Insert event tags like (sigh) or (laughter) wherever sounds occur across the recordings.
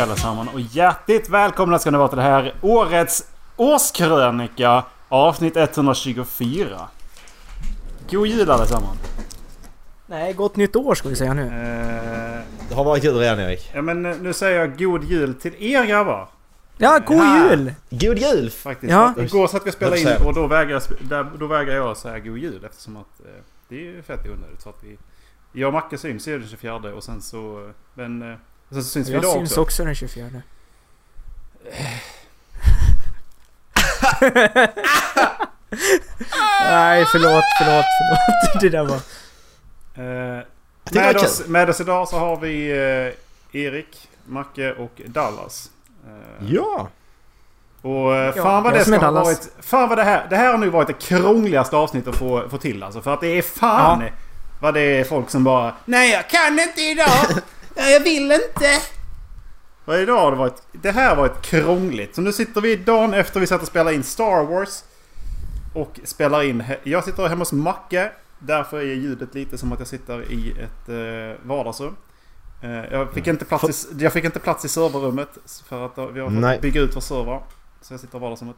Hej allesammans och hjärtligt välkomna ska ni vara till det här årets årskrönika avsnitt 124. God jul allesammans! Nej, gott nytt år ska vi säga nu. Eh, Det har varit jul redan Erik. ja men eh, nu säger jag god jul till er grabbar. Ja, god Ja. jul! God jul! Faktiskt. Ja. För att Igår satt vi och spelade in och då vägrar, jag sp- där, då vägrar jag säga god jul eftersom att eh, det är ju fett onödigt. För att vi, jag och Macke syns ju den 24 och sen så... Men... eh, Och sen så syns vi Jag idag syns också. också den 24. (laughs) Nej, förlåt, förlåt, förlåt. (laughs) Det där var... Tycker med, var oss, med oss idag så har vi eh, Erik, Macke och Dallas. Eh, Ja! Och Ja, fan vad jag det ska ha Dallas. varit... Fan vad det här... Det här har nog varit det krångligaste avsnittet att få, få till alltså. För att det är fan vad det är folk som bara... Nej jag kan inte idag! (laughs) Nej, jag vill inte! Och idag har det varit... Det här har varit krångligt. Så nu sitter vi dagen efter vi satt och spelade in Star Wars. Och spelar in... Jag sitter hemma hos Macke. Därför är ljudet lite som att jag sitter i ett eh, vardagsrum. Eh, jag, fick inte plats i, jag fick inte plats i serverrummet. För att vi har fått Nej. bygga ut vår server. Så jag sitter i vardagsrummet.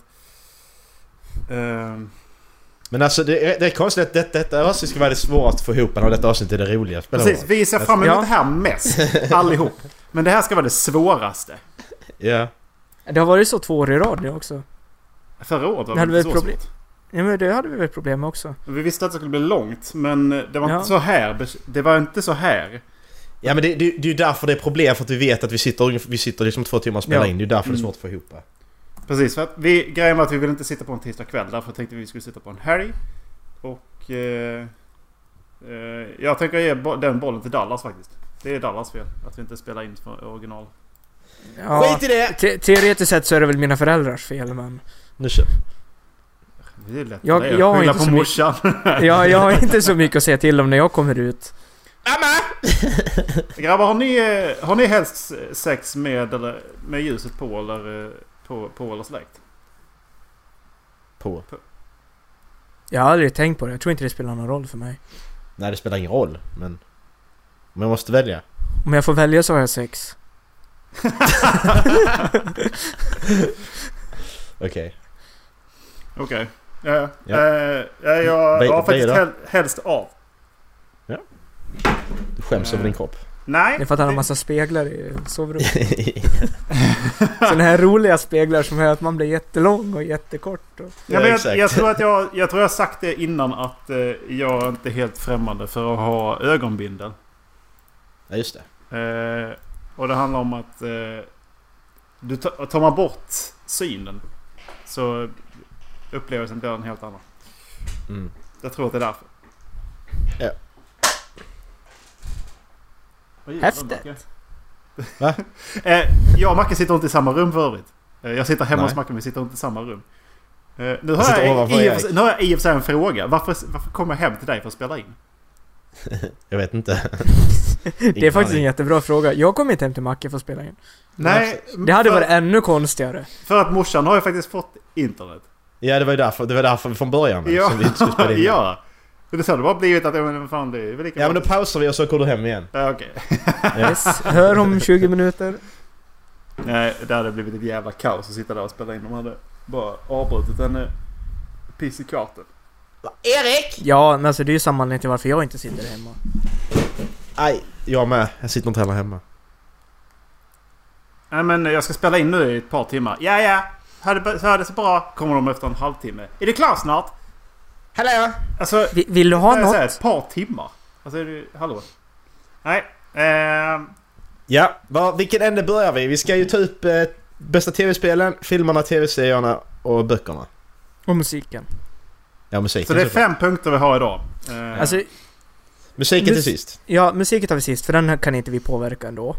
Men alltså det är, det är konstigt att detta, detta avsnitt ska vara det svåraste att få ihop och detta avsnitt är det roligaste. Precis, vi ser fram emot Ja. det här mest. (laughs) Allihop. Men det här ska vara det svåraste. Ja. Det har varit så två år i rad nu också. Förra året var Det hade det inte så problem. svårt. Ja, men det hade vi väl problem med också. Vi visste att det skulle bli långt, men det var Ja. inte så här. Det var inte så här. Ja men det, det, det är ju därför det är problem för att vi vet att vi sitter, vi sitter liksom två timmar och spelar Ja. in. Det är därför det är Mm. svårt att få ihop det. Precis, för att vi, grejen var att vi ville inte sitta på en tisdag kväll. Därför tänkte vi att vi skulle sitta på en helg. Och... Eh, eh, jag tänker ge bo- den bollen till Dallas faktiskt. Det är Dallas fel. Att vi inte spelar in för original. Ja, Skit i det! te- teoretiskt sett så är det väl mina föräldrars fel, men... Nu kör Det är lätt Jag- att jag har inte på så mycket- morsan. (laughs) Ja, jag har inte så mycket att säga till om när jag kommer ut. Grabbar, har ni, har ni helst sex med, eller, med ljuset på eller, eh, på, på eller släckt? på. Jag har aldrig tänkt på det. Jag tror inte det spelar någon roll för mig. Nej det spelar ingen roll men... Men jag måste välja. Om jag får välja så har jag sex. (laughs) Okej. Okej. Ja, Ja. Eh, ja, jag har faktiskt hel, helst av. Du skäms över din kropp. Nej. Det är för att han har massa speglar i sovrummet. (laughs) (laughs) Sådana här roliga speglar som gör att man blir jättelång och jättekort. Och... Ja, men jag, jag, tror att jag, jag tror jag har sagt det innan att eh, jag är inte är helt främmande för att ha ögonbindel. Ja just det. Eh, och det handlar om att eh, du tar, tar man bort synen så upplevelsen blir en helt annan. Mm. Jag tror att det är därför. Ja. Häftigt. Macke? Va? (laughs) eh, jag och Macke sitter inte i samma rum för övrigt. Eh, jag sitter hemma Nej. hos Macke men vi sitter inte i samma rum. Eh, nu, har jag, ovanför i, nu har jag i och för sig en fråga. Varför, varför kommer jag hem till dig för att spela in? (laughs) Jag vet inte. (laughs) Det är faktiskt en jättebra fråga. Jag kommer inte hem till Macke för att spela in. Nej, Det hade för, varit ännu konstigare. för att morsan har ju faktiskt fått internet. Ja det var ju därför, det var därför från början Ja, som vi inte skulle spela in. ja. Det så har det bara blivit att, ja men fan det är väl lika Ja men då pausar vi och så går du hem igen. Ja, okej. (laughs) Yes. Hör om 20 minuter. Nej, det hade blivit ett jävla kaos att sitta där och spela in. De hade bara avbrutit en piss i kvarten. Erik! Ja, men alltså det är ju samma anledning till varför jag inte sitter hemma. Nej, jag med. Jag sitter inte heller hemma. Nej men jag ska spela in nu i ett par timmar. Ja ja, hör det, hör det så bra. Kommer de efter en halvtimme. Är det klart snart? Hallå! Alltså, Vi- Vill du ha något? ett par timmar. Alltså är det, hallå? Nej. ehm, Ja, var, vilken ände börjar vi? Vi ska ju ta upp eh, bästa tv-spelen, filmerna, tv-serierna och böckerna. Och musiken. Ja, musiken. så det är fem punkter vi har idag. Eh, Alltså, Musiken till mus- sist. ja, musiken tar vi sist, för den här kan inte vi påverka ändå.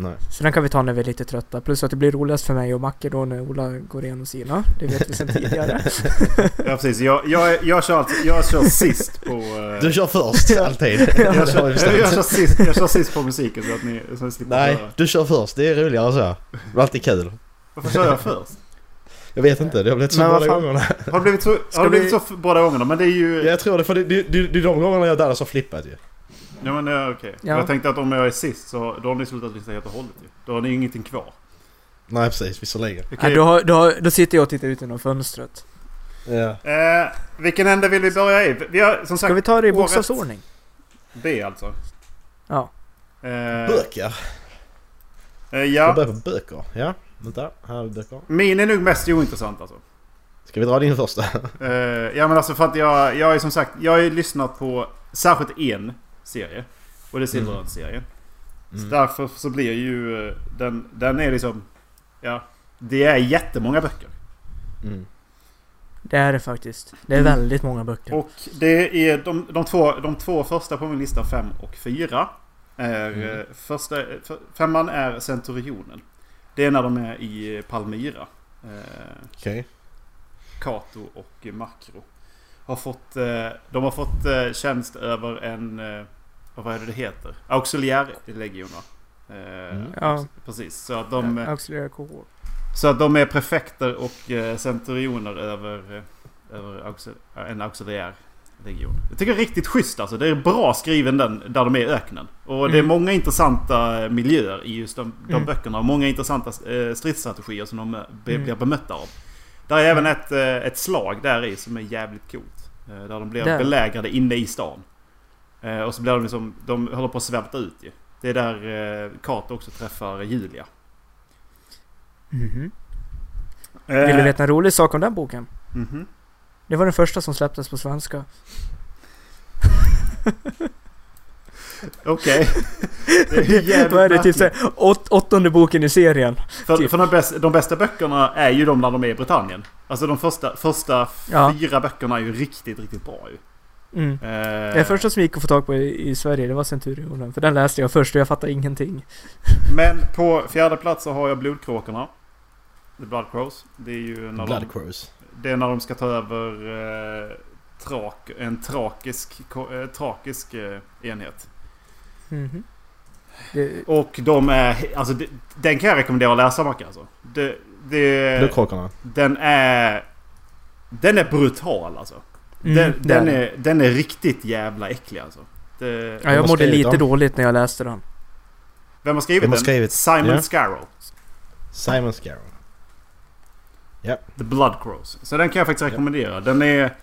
Nej. Så den kan vi ta när vi är lite trötta. Plus att det blir roligast för mig och Macke då när Ola går igenom sina. Det vet vi sedan tidigare. (laughs) ja precis. Jag, jag, jag, kör alltid, jag kör sist på... eh, Du kör först, alltid. jag, har vi kör, jag, kör sist, jag kör sist på musiken så att ni så ni slipper Nej, höra. du kör först. Det är roligare så. Det är alltid kul. Varför kör jag först? Jag vet inte, det har blivit så båda gångerna. Har det blivit så, har det vi- blivit så båda gångerna? Men det är ju... Jag tror det, för det, det, det, det är de gångerna jag och Dallas har flippat ju. Ja men ja, okej. Ja. Jag tänkte att om jag är sist så då har ni slutat lyssna helt och hållet ju. Då har ni ingenting kvar. Nej precis, visserligen. Vi Nej, ju- då, har- då, har- då sitter jag och tittar ut genom fönstret. Ja. Eh, vilken ände vill vi börja i? Vi har som sagt Ska vi ta det i bokstavsordning? B alltså. Ja. Eh, Böcker. eh, Jag ja. börjar på böcker. Ja, vänta. Här har vi böcker. Min är nog mest ointressant alltså. Ska vi dra din första? Eh, ja men alltså för att jag, jag är som sagt, jag har ju lyssnat på särskilt en serie. Och det är Silveröd-serien. Så Mm. därför så blir ju eh, den, den är liksom, ja. Det är jättemånga böcker. Mm. Det är det faktiskt. Det är Mm. väldigt många böcker. Och det är de, de, två, de två första på min lista, fem och fyra. Är, Mm. eh, första, femman är Centurionen. Det är när de är i Palmyra. Eh, Okej. Kato och Makro. Har fått, eh, de har fått eh, tjänst över en... Eh, vad är det det heter? Auxiliärlegion va? Eh, Mm. Ja. Precis. Så att de, Auxiliary cohort. så att de är prefekter och eh, centurioner över, eh, över auxil, en auxiliär legion. Jag tycker det är riktigt schysst alltså. Det är bra skriven den där de är i öknen. Och det är Mm. många intressanta miljöer i just de, de Mm. böckerna. Och många intressanta stridsstrategier som de be, Mm. blir bemötta av. Där är även ett, ett slag där i som är jävligt coolt. Där de blir Där. belägrade inne i stan. Eh, Och så blir de liksom, de håller på att svälta ut ju. Det är där eh, Kato också träffar Julia. Mhm. Eh, Vill du veta en rolig sak om den boken? mhm. Det var den första som släpptes på svenska. (laughs) Okej. Jävligt Vad är det? Typ såhär, åt, åttonde boken i serien. För, typ. för de, bästa, de bästa böckerna är ju de när de är i Britannien. Alltså de första, första Ja. fyra böckerna är ju riktigt, riktigt bra ju. Mm. Eh, Det första som gick att få tag på i, i Sverige, det var Centurionen. För den läste jag först och jag fattade ingenting. (laughs) Men på fjärde plats så har jag Blodkråkorna. The Blood Crows. Det är ju när, Blood de, Crows. det är när de ska ta över eh, trak, en trakisk, eh, trakisk eh, enhet. Mhm. Det, Och de är... Alltså det, den kan jag rekommendera att läsa Macke alltså. Det, det, Blodkråkorna. den är... Den är brutal alltså. Mm, Den, är, den är riktigt jävla äcklig alltså. Det, Ja, jag mådde lite den? dåligt när jag läste den. Vem har skrivit Vem har den? skrivit? Simon Ja. Scarrow. Simon Scarrow. The Blood Crows. Så den kan jag faktiskt rekommendera. Den är...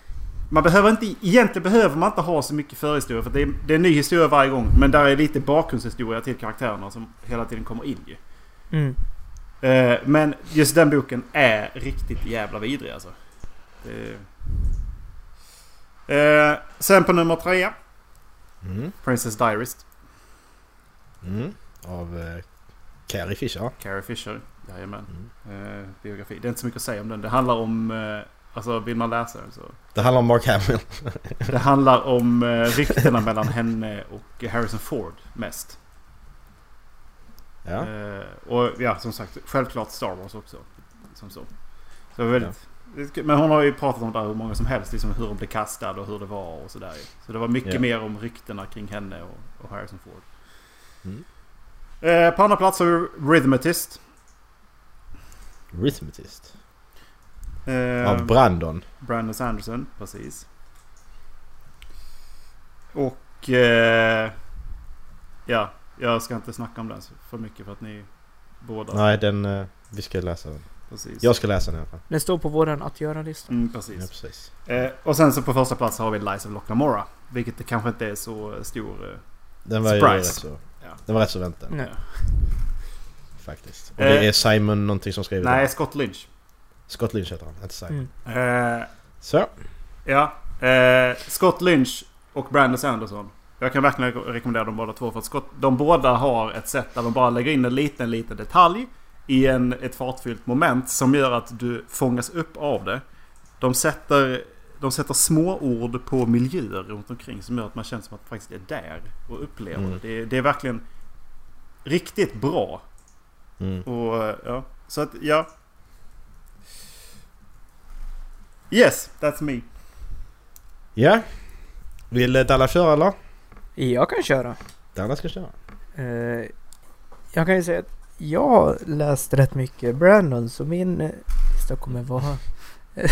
Man behöver inte... Egentligen behöver man inte ha så mycket förhistoria. För det är, det är en ny historia varje gång. Men där är lite bakgrundshistoria till karaktärerna som hela tiden kommer in ju. Mm. Eh, men just den boken är riktigt jävla vidrig alltså. Det... Eh, sen på nummer tre. Mm. Princess Diarist. Mm. Av eh, Carrie Fisher. Carrie Fisher. Jajamän. Mm. Eh, biografi. Det är inte så mycket att säga om den. Det handlar om... Eh, alltså vill man läsa den så... Det handlar om Mark Hamill. (laughs) Det handlar om eh, ryktena mellan henne och Harrison Ford mest. Ja. Eh, och ja, som sagt, självklart Star Wars också. Som så. så det var väldigt, kul. Men hon har ju pratat om det här hur många som helst. Liksom hur hon blev kastad och hur det var och sådär. Så det var mycket Ja. mer om ryktena kring henne och, och Harrison Ford. Mm. Eh, på andra plats har vi Rhythmatist. Rhythmatist. Eh, Av Brandon. Brandon Sanderson, precis. Och... Eh, ja, jag ska inte snacka om den för mycket för att ni båda... Nej, den... eh, vi ska läsa den. Precis. Jag ska läsa den i alla fall. Den står på våran att göra-lista. Mm, Ja, precis. precis. Eh, och sen så på första plats har vi Lies of Locklamora. Vilket det kanske inte är så stor... Eh, Den var ju Surprise. rätt så... Ja. Den var rätt så väntad. Nej. (laughs) Faktiskt. Och Eh. det är Simon någonting som skrivit nej, den. Scott Lynch. Scott Lynch heter han, inte Simon. Mm. Eh, Så. ja. Eh, Scott Lynch och Brandon Sanderson. Jag kan verkligen re- rekommendera dem båda två. För att Scott, de båda har ett sätt där de bara lägger in en liten, liten detalj i en, ett fartfyllt moment som gör att du fångas upp av det. De sätter, de sätter små ord på miljöer runt omkring som gör att man känner som att man faktiskt är där och upplever Mm. det. det. Är verkligen riktigt bra. Mm. Och ja, så att ja. Yes, that's me. Ja. Vill eh, Dalla köra eller? Jag kan köra. Dalla ska köra. Eh, jag kan ju säga att jag har läst rätt mycket Brandon så min eh, lista kommer vara (laughs)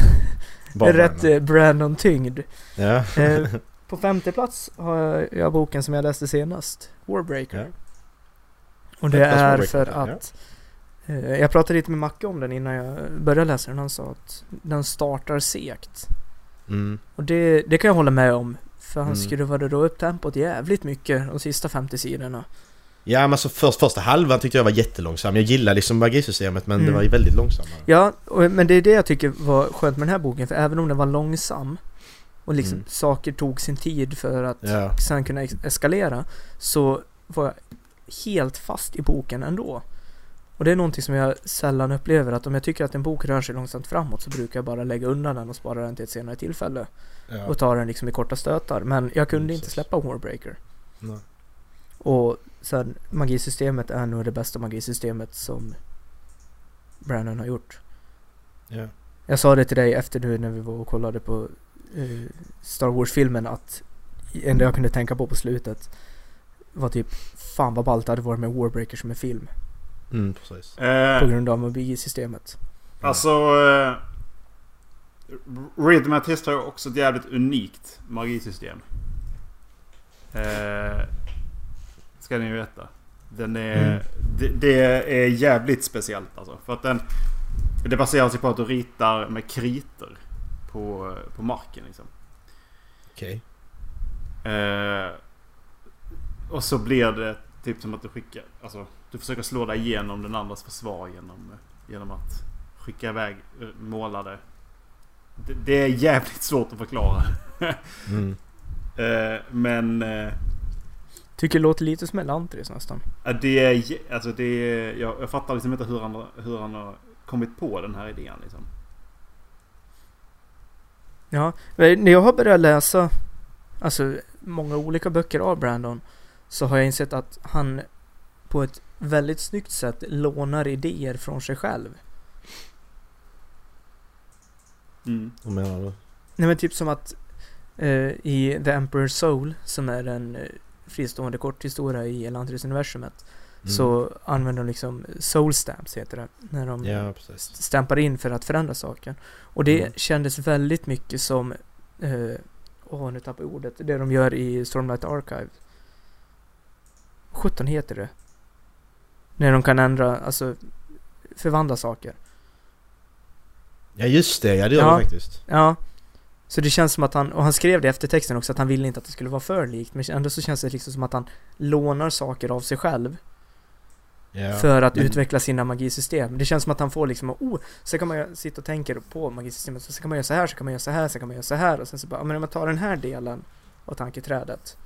rätt Brandon. eh, Brandon-tyngd. Ja. Eh, (laughs) på femte plats har jag boken som jag läste senast. Warbreaker. Ja. Och det är för ja. att eh, jag pratade lite med Macke om den innan jag började läsa den. Han sa att den startar segt. Mm. Och det, det kan jag hålla med om. För han Mm. skruvade då upp tempot jävligt mycket de sista 50 sidorna. Ja men alltså först, första halvan tyckte jag var jättelångsam. Jag gillar liksom magisystemet men det Mm. var ju väldigt långsammare. Ja, och, men det är det jag tycker var skönt med den här boken. För även om den var långsam och liksom Mm. saker tog sin tid för att Ja. sen kunna eskalera. Så var jag helt fast i boken ändå. Och det är någonting som jag sällan upplever. Att om jag tycker att en bok rör sig långsamt framåt så brukar jag bara lägga undan den och spara den till ett senare tillfälle. Ja. Och ta den liksom i korta stötar. Men jag kunde Mm, inte släppa Warbreaker. Nej. Och sen magisystemet är nog det bästa magisystemet som Brandon har gjort. Ja. Jag sa det till dig efter nu när vi var och kollade på eh, Star Wars-filmen att enda jag kunde tänka på på slutet var typ Fan vad ballt det hade varit med Warbreaker som en film. Mm, precis. Eh, På grund av magisystemet. Alltså... Eh, Rhythm Artist har ju också ett jävligt unikt magisystem. Eh, ska ni veta. Den är, Mm. det, det är jävligt speciellt alltså. För att den... Det baserar sig på att du ritar med kriter på, på marken liksom. Okej. Eh, och så blir det typ som att du skickar... Alltså, du försöker slå dig igenom den andras försvar genom, genom att skicka iväg eh, målade... Det, det är jävligt svårt att förklara. Mm. (laughs) Eh, men... Eh, Tycker det låter lite som Elantris nästan. ja, det är... Alltså det är... Jag, jag fattar liksom inte hur han, har- hur han har kommit på den här idén liksom. Ja, när jag har börjat läsa alltså många olika böcker av Brandon så har jag insett att han på ett väldigt snyggt sätt lånar idéer från sig själv. Mm. Vad menar du? Nej men typ som att eh, i The Emperor's Soul som är en eh, fristående korthistoria i Elantris-universumet Mm. så använder de liksom soul stamps heter det. När de Ja, precis. st- stämpar in för att förändra saker. Och det Mm. kändes väldigt mycket som, eh, åh nu tappar jag ordet, det de gör i Stormlight Archive. 17 heter det. När de kan ändra, alltså förvandla saker. Ja just det, ja det gör Ja. det faktiskt. Ja. Så det känns som att han, och han skrev det efter texten också, att han ville inte att det skulle vara för likt. Men ändå så känns det liksom som att han lånar saker av sig själv. Ja. för att men- utveckla sina magisystem. Det känns som att han får liksom, oh, så kan man sitta och tänka på magisystemet, så kan man göra så här, så kan man göra så här, så kan man göra så här och sen så bara, men om man tar den här delen av tanketrädet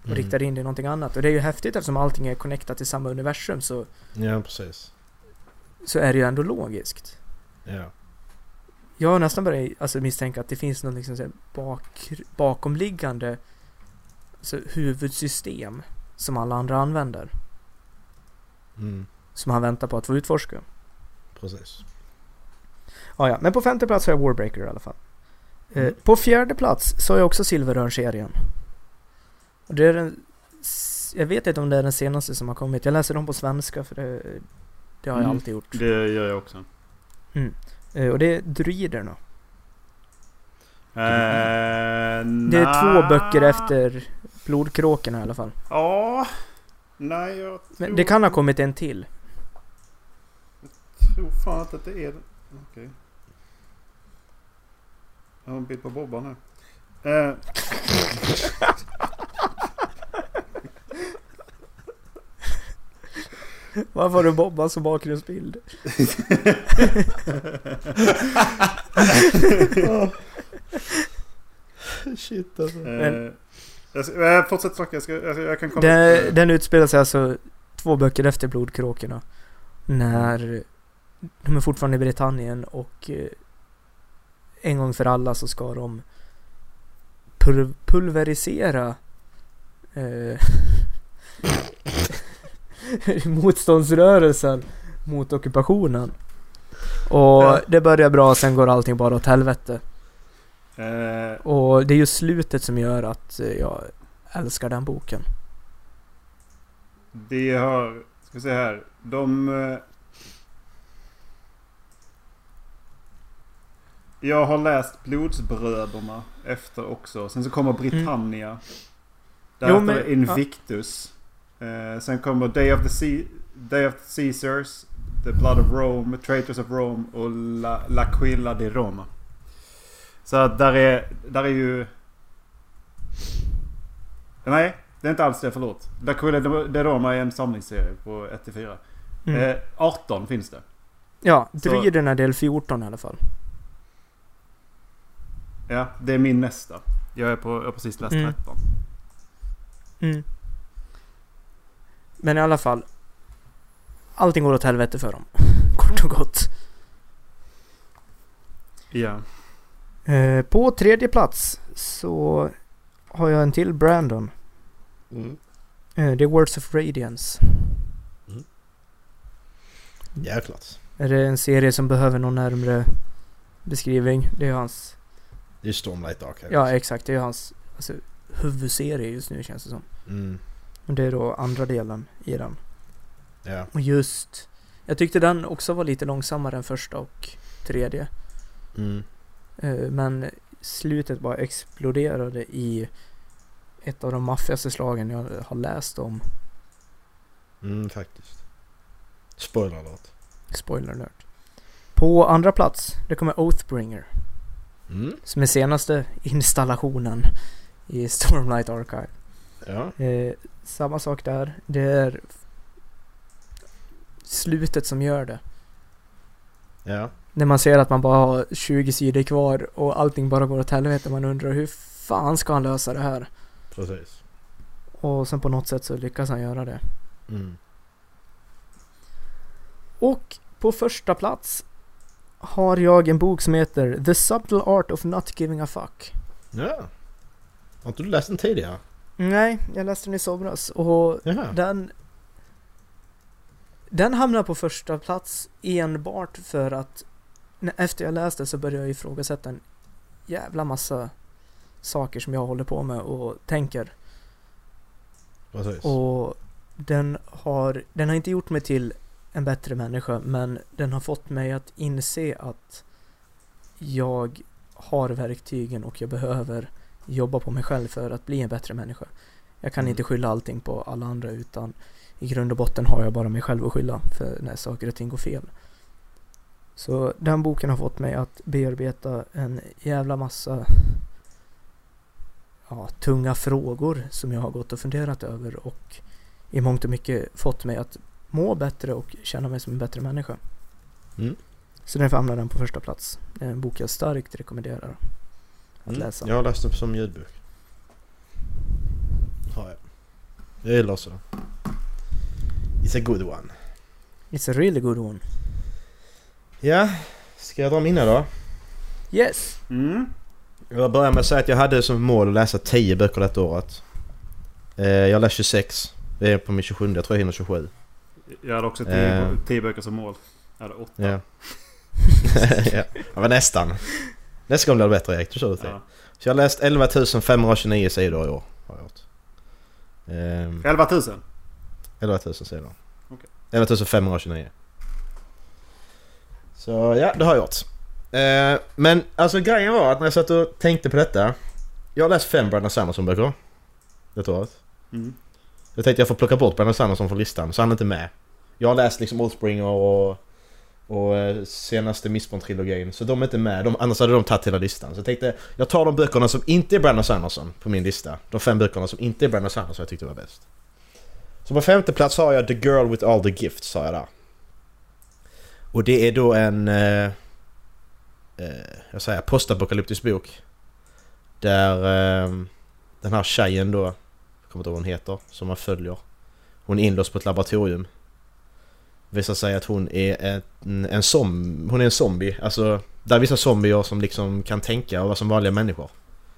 och Mm. riktar in det i någonting annat. Och det är ju häftigt eftersom allting är connectat till samma universum så, Ja, precis. så är det ju ändå logiskt. Ja. Jag har nästan börjat alltså, misstänka att det finns något liksom här bak, bakomliggande alltså, huvudsystem som alla andra använder. Mm. Som han väntar på att få utforska. Precis. Ja, ja, men på femte plats har jag Warbreaker i alla fall. Eh, Mm. på fjärde plats så har jag också Silverörn-serien. Och det är den... Jag vet inte om det är den senaste som har kommit. Jag läser dem på svenska för det, det har jag Mm. alltid gjort. Det gör jag också. Eh, och det är Druiderna. Eh, Det är nja. två böcker efter Blodkråkorna i alla fall. Ja. Nej, jag tror... Men det kan ha kommit en till. tror fan att det är den. Okej. Jag har en bild på Bobban nu. Eh, (laughs) Varför har du Bobban som bakgrundsbild? (laughs) Shit alltså. eh, jag, ska, jag fortsätter snacka. Jag, ska, jag, jag kan komma... Den, den utspelar sig alltså två böcker efter Blodkråkorna. När de är fortfarande i Britannien och eh, en gång för alla så ska de pul- pulverisera eh, (laughs) (laughs) motståndsrörelsen mot ockupationen. Och Ja. det börjar bra, sen går allting bara åt helvete. Eh, Och det är ju slutet som gör att eh, jag älskar den boken. det har... Ska vi se här. De... eh, Jag har läst Blodsbröderna efter också. Sen så kommer Britannia. Därefter Mm. Jo, men- Invictus. Eh, sen kommer Day of, the Ce- Day of the Caesars. The Blood of Rome, Traitors of Rome och La, L'Aquila di Roma. Så att där är, där är ju... Nej, det är inte alls det. Förlåt. L'Aquila di Roma är en samlingsserie på 1-4. Mm. Eh, 18 finns det. ja, så- Druiderna del 14 i alla fall. Ja, det är min nästa. Jag är på, jag har precis läst Mm. 13. Mm. Men i alla fall. Allting går åt helvete för dem. (laughs) Kort och gott. Ja. Eh, på tredje plats så har jag en till Brandon. Mm. Eh, det är Words of Radiance. Jäklar. Är det en serie som behöver någon närmre beskrivning? Det är hans... Det är Stormlight Archive. Ja, exakt. Det är hans alltså, huvudserie just nu känns det som. Mm. Och det är då andra delen i den. Ja. Och just... Jag tyckte den också var lite långsammare än första och tredje. Mm. Eh, Men slutet bara exploderade i ett av de maffigaste slagen jag har läst om. Mm, faktiskt. Spoiler alert. Spoiler alert. På andra plats, det kommer Oathbringer. Mm. Som är senaste (laughs) installationen i Stormlight Archive. Ja. Eh, samma sak där. Det är slutet som gör det. Ja. När man ser att man bara har 20 sidor kvar och allting bara går åt helvete. Man undrar hur fan ska han lösa det här? Precis. Och sen på något sätt så lyckas han göra det. Mm. Och på första plats har jag en bok som heter The Subtle Art of Not Giving a Fuck. Ja. Har inte du läst den tidigare? Nej, jag läste den i somras och Jaha. den... Den hamnar på första plats enbart för att när, efter jag läste så började jag ifrågasätta en jävla massa saker som jag håller på med och tänker. Precis. Och den har, den har inte gjort mig till en bättre människa men den har fått mig att inse att jag har verktygen och jag behöver jobba på mig själv för att bli en bättre människa. Jag kan Mm. inte skylla allting på alla andra utan i grund och botten har jag bara mig själv att skylla för när saker och ting går fel. Så den boken har fått mig att bearbeta en jävla massa ja, tunga frågor som jag har gått och funderat över och i mångt och mycket fått mig att må bättre och känna mig som en bättre människa. Mm. Så därför hamnar den på första plats. Det är en bok jag starkt rekommenderar att Mm. läsa. Jag har läst den som ljudbok. Har jag. Jag gillar också den. It's a good one. It's a really good one. Ja, ska jag dra mina då? Yes! Mm. Jag börjar med att säga att jag hade som mål att läsa 10 böcker detta året. Eh, jag har läst 26. Det är på min 27, jag tror jag hinner 27. Jag hade också tio, Eh. tio böcker som mål. Jag hade åtta. Ja. (laughs) (laughs) ja, det var nästan. Nästa gång blir det bättre Erik, du sa det till. Ja. Så jag har läst 11 529 sidor i år. Har jag gjort. Ehm, 11 000. 11 000 sidor. Okej. 11 529. Så ja, det har jag gjort. Eh, men alltså grejen var att när jag satt och tänkte på detta. Jag har läst fem Brandon Sanderson-böcker. Detta året. Mm. Jag tänkte jag får plocka bort Brandon Sanderson från listan, så han är inte med. Jag har läst liksom Oathbringer och, och eh, senaste Missbond-trilogin. så de är inte med. De, annars hade de tagit hela listan. Så jag tänkte, jag tar de böckerna som inte är Brandon Sanderson på min lista. De fem böckerna som inte är Brandon Sanderson jag tyckte var bäst. Så på femte plats har jag The Girl With All The Gifts, sa jag där. Och det är då en... Eh, eh jag säger postapokalyptisk bok. Där eh, den här tjejen då, jag kommer inte ihåg vad hon heter, som man följer. Hon är inlåst på ett laboratorium. Visar sig att hon är en, en, som, hon är en zombie. Alltså, det är vissa zombier som liksom kan tänka och vara som vanliga människor.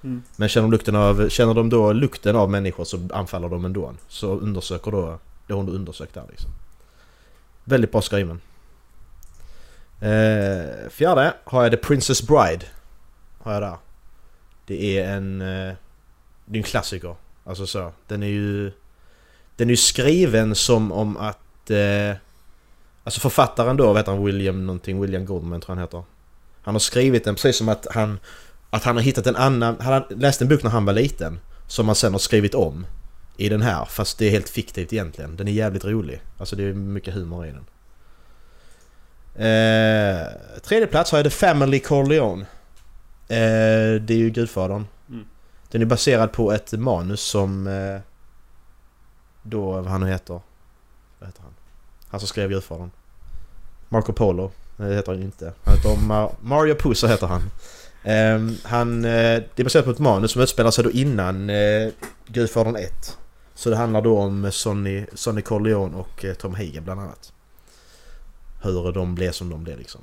Mm. Men känner de, lukten av, känner de då lukten av människor så anfaller de ändå. Så undersöker då, det hon då undersökt där liksom. Väldigt bra skriven. Eh, fjärde har jag The Princess Bride. Har jag där. Det är en... Eh, det är en klassiker. Alltså så. Den är ju... Den är ju skriven som om att... Eh, alltså författaren då, vad heter han? William någonting? William Goldman tror jag han heter. Han har skrivit den precis som att han, att han har hittat en annan... Han har läst en bok när han var liten. Som han sen har skrivit om i den här. Fast det är helt fiktivt egentligen. Den är jävligt rolig. Alltså det är mycket humor i den. Eh, tredje plats har jag The Family Corleone. Eh, det är ju Gudfadern. Mm. Den är baserad på ett manus som... Eh, då, vad han nu heter. Vad heter han? Han som skrev Gudfadern. Marco Polo. Nej, det heter han inte. Han heter Mar- Mario Puzo heter han. Ehm, han, eh, det är baserat på ett manus som utspelar sig då innan eh, Gudfadern 1. Så det handlar då om Sonny, Sonny Corleone och eh, Tom Hagen bland annat. Hur de blev som de blev liksom.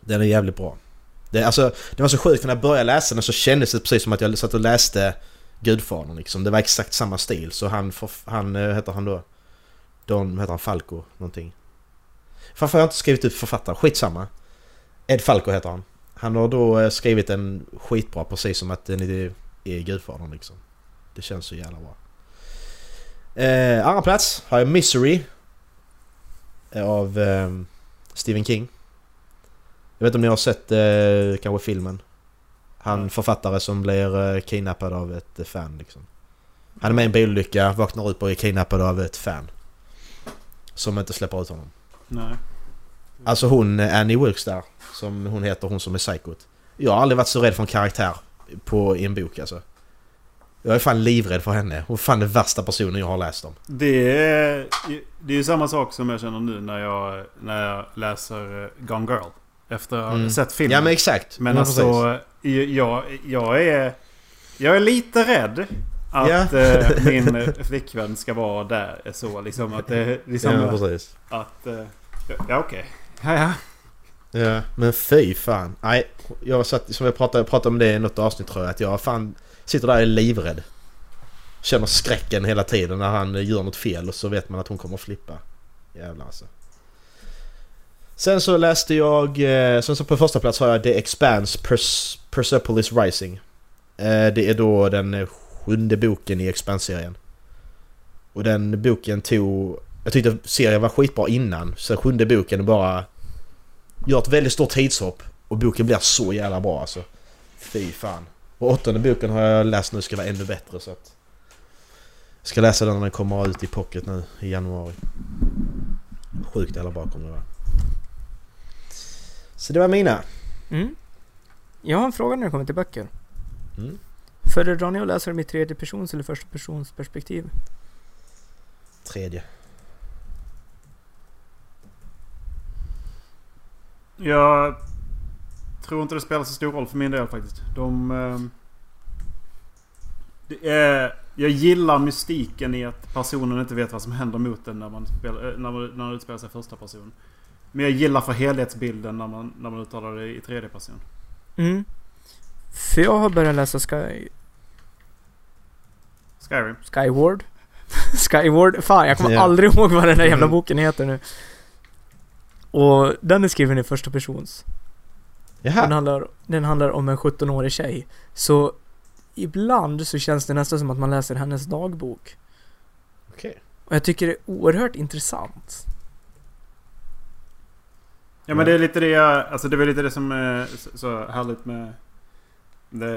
Den är jävligt bra. Det, alltså, det var så sjukt för när jag började läsa den så kändes det precis som att jag satt och läste Gudfadern liksom. Det var exakt samma stil. Så han, förf- han eh, heter han då? Don, heter han? Falco någonting. Varför har jag inte skrivit upp författaren? Skitsamma. Ed Falco heter han. Han har då eh, skrivit en skitbra precis som att den är, är Gudfadern liksom. Det känns så jävla bra. Eh, andra plats har jag Misery. eh, Av eh, Stephen King. Jag vet inte om ni har sett eh, kanske filmen? Han författare som blir eh, kidnappad av ett eh, fan liksom. Han är med i en bilolycka, vaknar upp och är kidnappad av ett fan. Som inte släpper ut honom. Nej. Alltså hon, eh, Annie Wilkes där, som hon heter, hon som är psykot. Jag har aldrig varit så rädd för en karaktär på, i en bok alltså. Jag är fan livrädd för henne. Hon är fan den värsta personen jag har läst om. Det är, det är ju samma sak som jag känner nu när jag, när jag läser eh, Gone Girl. Efter att ha Mm. sett filmen. Ja men exakt. Men Ja, alltså, jag, jag är... Jag är lite rädd att eh, min eh, flickvän ska vara där. Så liksom att det... (laughs) Liksom, Ja precis. att... ja okej. Ja, ja. Ja, men fy fan. Nej, jag satt, som jag pratade, pratade om det i något avsnitt tror jag, att jag fan sitter där och är livrädd. Känner skräcken hela tiden när han gör något fel och så vet man att hon kommer att flippa. Jävlar alltså. Sen så läste jag, eh, sen så på första plats har jag The Expanse Pers Persepolis Rising. Eh, Det är då den sjunde boken i Expanse-serien. Och den boken tog... Jag tyckte serien var skitbra innan, så sjunde boken bara gör ett väldigt stort tidshopp och boken blir så jävla bra alltså. Fy fan. Och åttonde boken har jag läst nu ska vara ännu bättre så att... Jag ska läsa den när den kommer ut i pocket nu i januari. Sjukt jävla bra kommer det vara. Så det var mina. Mm. Jag har en fråga när det kommer till böcker. Mm. Föredrar ni att läsa dem i tredje persons eller första persons perspektiv? Tredje. Jag tror inte det spelar så stor roll för min del faktiskt. De... ehm, det är, jag gillar mystiken i att personen inte vet vad som händer mot den när man, spelar, eh, när man, när man utspelar sig i första person. Men jag gillar för helhetsbilden när man, när man uttalar det i tredje person. Mm. För jag har börjat läsa Sky... Skyrim. Skyward. (laughs) Skyward. Fan, jag kommer Ja. aldrig ihåg vad den där jävla Mm. boken heter nu. Och den är skriven i första persons. Den Jaha. handlar, den handlar om en 17-årig tjej. Så ibland så känns det nästan som att man läser hennes dagbok. Okej. Och jag tycker det är oerhört intressant. Ja men det är lite det jag, alltså det är väl lite det som är så, så härligt med,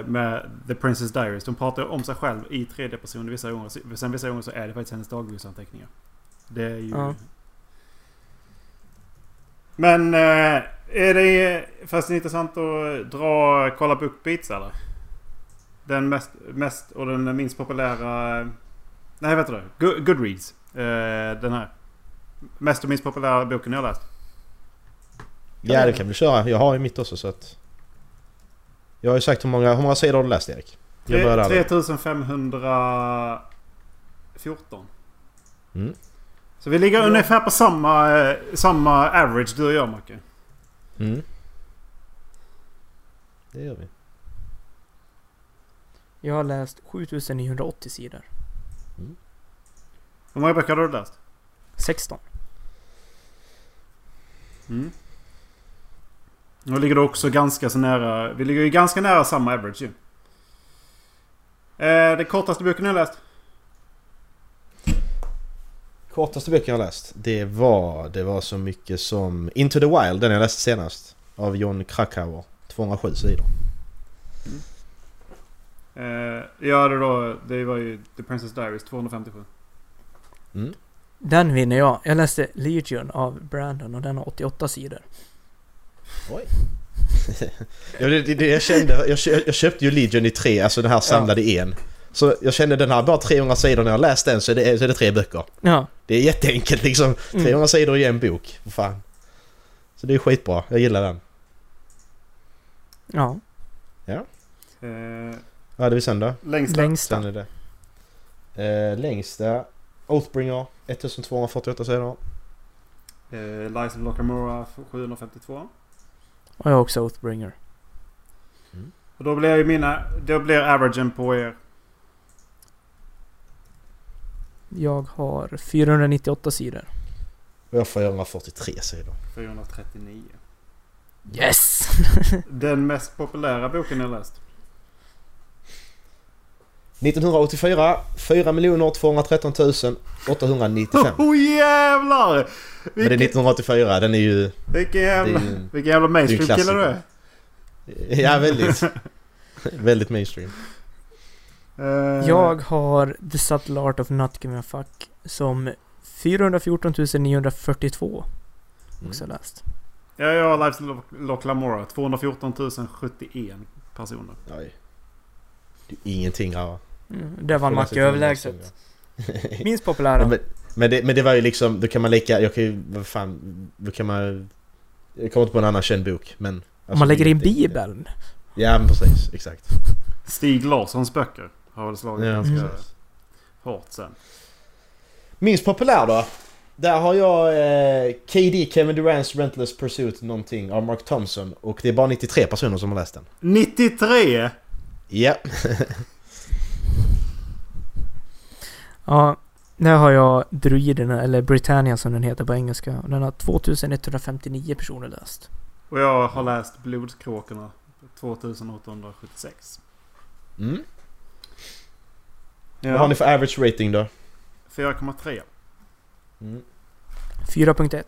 med The Princess Diaries. De pratar om sig själv i tredje person vissa gånger. Sen vissa gånger så är det faktiskt hennes dagboksanteckningar. Det är ju... Ja. Men eh, är det fast intressant att dra Kolla Bookbeats eller? Den mest, mest och den minst populära... Nej vet du? Good, Goodreads. Eh, den här. Mest och minst populära boken jag har läst. Ja det kan vi köra. Jag har ju mitt också så att... Jag har ju sagt hur många, hur många sidor har du läst Erik? Jag börjar där. då. 3514. Mm. Så vi ligger ungefär på samma, eh, samma average du och jag Macke. Mm. Det gör vi. Jag har läst 7980 sidor. Hur många böcker har du läst? 16. Mm. Då ligger du också ganska så nära. Vi ligger ju ganska nära samma average ju. Eh, den kortaste boken jag läst? Kortaste boken jag har läst, det var, det var så mycket som Into the Wild, den jag läste senast. Av John Krakauer. 207 sidor. Eh, ja, det, då, det var ju The Princess Diaries 257. Mm. Den vinner jag. Jag läste Legion av Brandon och den har 88 sidor. Oj. (laughs) ja, det, det, det jag kände, jag, jag köpte ju Legion i tre, alltså den här samlade i en. Så jag kände den här bara 300 sidor när jag läst den så är det, så är det tre böcker. Ja. Det är jätteenkelt liksom. Mm. 300 sidor i en bok. Fan. Så det är skitbra. Jag gillar den. Ja. Eh, Vad hade vi sen då? längsta. Längsta. Sen är det... Eh, längsta... Oathbringer 1248 sidor. Eh, Lies of Lockamora 752. Och jag har också Oathbringer. Och då blir ju mina... Då blir averagen på er. Jag har 498 sidor. Och jag har 443 sidor. 439. Yes! (laughs) Den mest populära boken jag läst. 1984 4 213 895. Oh jävlar! Men det är Vilken, 1984, den är ju... vilken jävla... det är ju- Vilken jävla mainstream det är ju kille du är. Ja, väldigt. (laughs) väldigt mainstream. Eh, Jag har The Subtle Art of Not Giving a Fuck som 414 942 också Mm. läst. Ja, jag har Lives of Lockamora 214 071 personer. Oj. Det är ingenting grabbar. Mm, det Macke till överlägset. Minst (laughs) populära. men, men, det, men det var ju liksom, då kan man lika, jag kan ju, vad fan, då kan man... Jag kommer inte på en annan känd bok men... Om alltså, man lägger in Bibeln. Ja men precis, exakt. Stig Larssons böcker har väl slagit Ja, ganska Mm. precis. hårt sen. Minst populär då? Där har jag eh, KD, Kevin Durants Rentless Pursuit någonting av Mark Thompson och det är bara 93 personer som har läst den. 93! Ja. (laughs) Ja, där har jag Druiderna, eller Britannia som den heter på engelska. Och Den har 2159 personer läst. Och jag har läst Blodskråkorna 2876. Mm. Vad har ni för average rating då? 4,3. Mm. 4.1.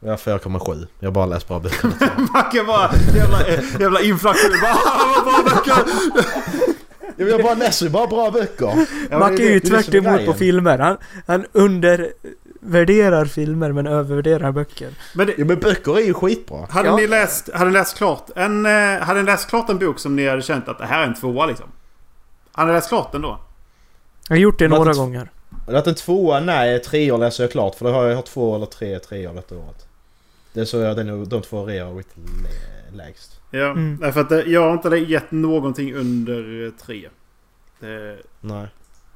Jag har 4,7. Jag bara läst bra böcker. (laughs) Macke bara jävla, jävla inflation. Bara, "Ah, vad bra böcker!" Ja, jag bara läser bara bra böcker. Ja, Macke är ju tvärt är emot på filmer. Han, han undervärderar filmer men övervärderar böcker. Men det, Ja men böcker är ju skitbra. hade, Ja. ni läst, hade ni läst klart en... eh, Hade ni läst klart en bok som ni hade känt att det här är en tvåa liksom? Hade ni läst klart den då? Jag har gjort det några gånger. Och Att en tvåa, nej, treor läser jag klart. För då har jag har två eller tre treor detta året. Det är så jag den, de två reor har varit lä- lägst. Ja, Mm. därför att det, jag har inte gett någonting under eh, tre. Det, Nej.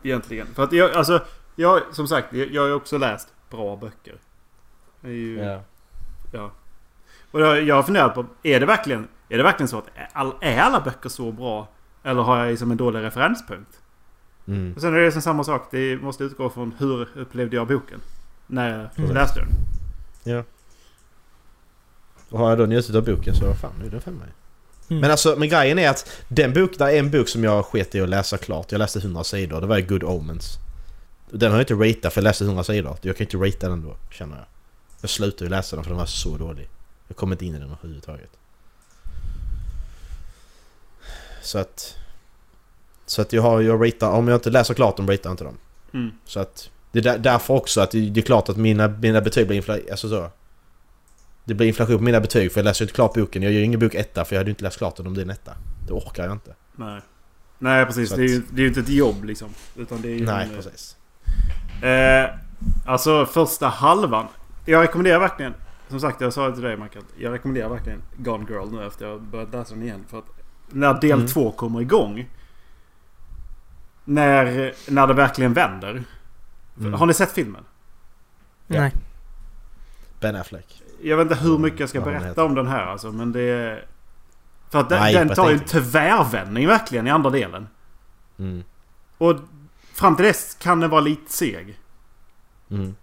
egentligen. För att jag, alltså, jag, som sagt, jag, jag har ju också läst bra böcker. Det är ju, Ja. ja. Och jag, jag har funderat på, är det verkligen, är det verkligen så att är, all, är alla böcker så bra? Eller har jag liksom en dålig referenspunkt? Mm. Och sen är det liksom samma sak. Det måste utgå från hur upplevde jag boken? När jag Mm. läste den. Ja. Och har jag då njutit av boken så fan, nu är det femma. Mm. Men alltså, men grejen är att den bok, där är en bok som jag sket i att läsa klart. Jag läste 100 sidor, det var Good Omens. Den har jag inte ratat för jag läste 100 sidor. Jag kan inte rata den då, känner jag. Jag slutade ju läsa den för den var så dålig. Jag kom inte in i den överhuvudtaget. Så att... Så att jag har, jag ratar, om jag inte läser klart dem ratar jag inte dem. Mm. Så att... Det är där, därför också att det, det är klart att mina, mina betyg blir infla, alltså så. Det blir inflation på mina betyg för jag läser ju inte klart boken. Jag gör ingen bok etta för jag hade ju inte läst klart den om det är en etta. Det orkar jag inte. Nej. Nej precis. Så Det är, ju, att- det är ju inte ett jobb liksom. Utan det är ju Nej, en, precis. Eh, alltså första halvan. Jag rekommenderar verkligen. Som sagt jag sa det till dig Michael. Jag rekommenderar verkligen Gone Girl nu efter jag börjat läsa den igen. För att när del Mm. två kommer igång. När, när det verkligen vänder. Mm. Har ni sett filmen? Ja. Nej. Ben Affleck. Jag vet inte hur mycket jag ska berätta om den här alltså. Men det är... För att den, Nej, den tar ju en tvärvändning verkligen i andra delen. Mm. Och fram till dess kan den vara lite seg. Mm.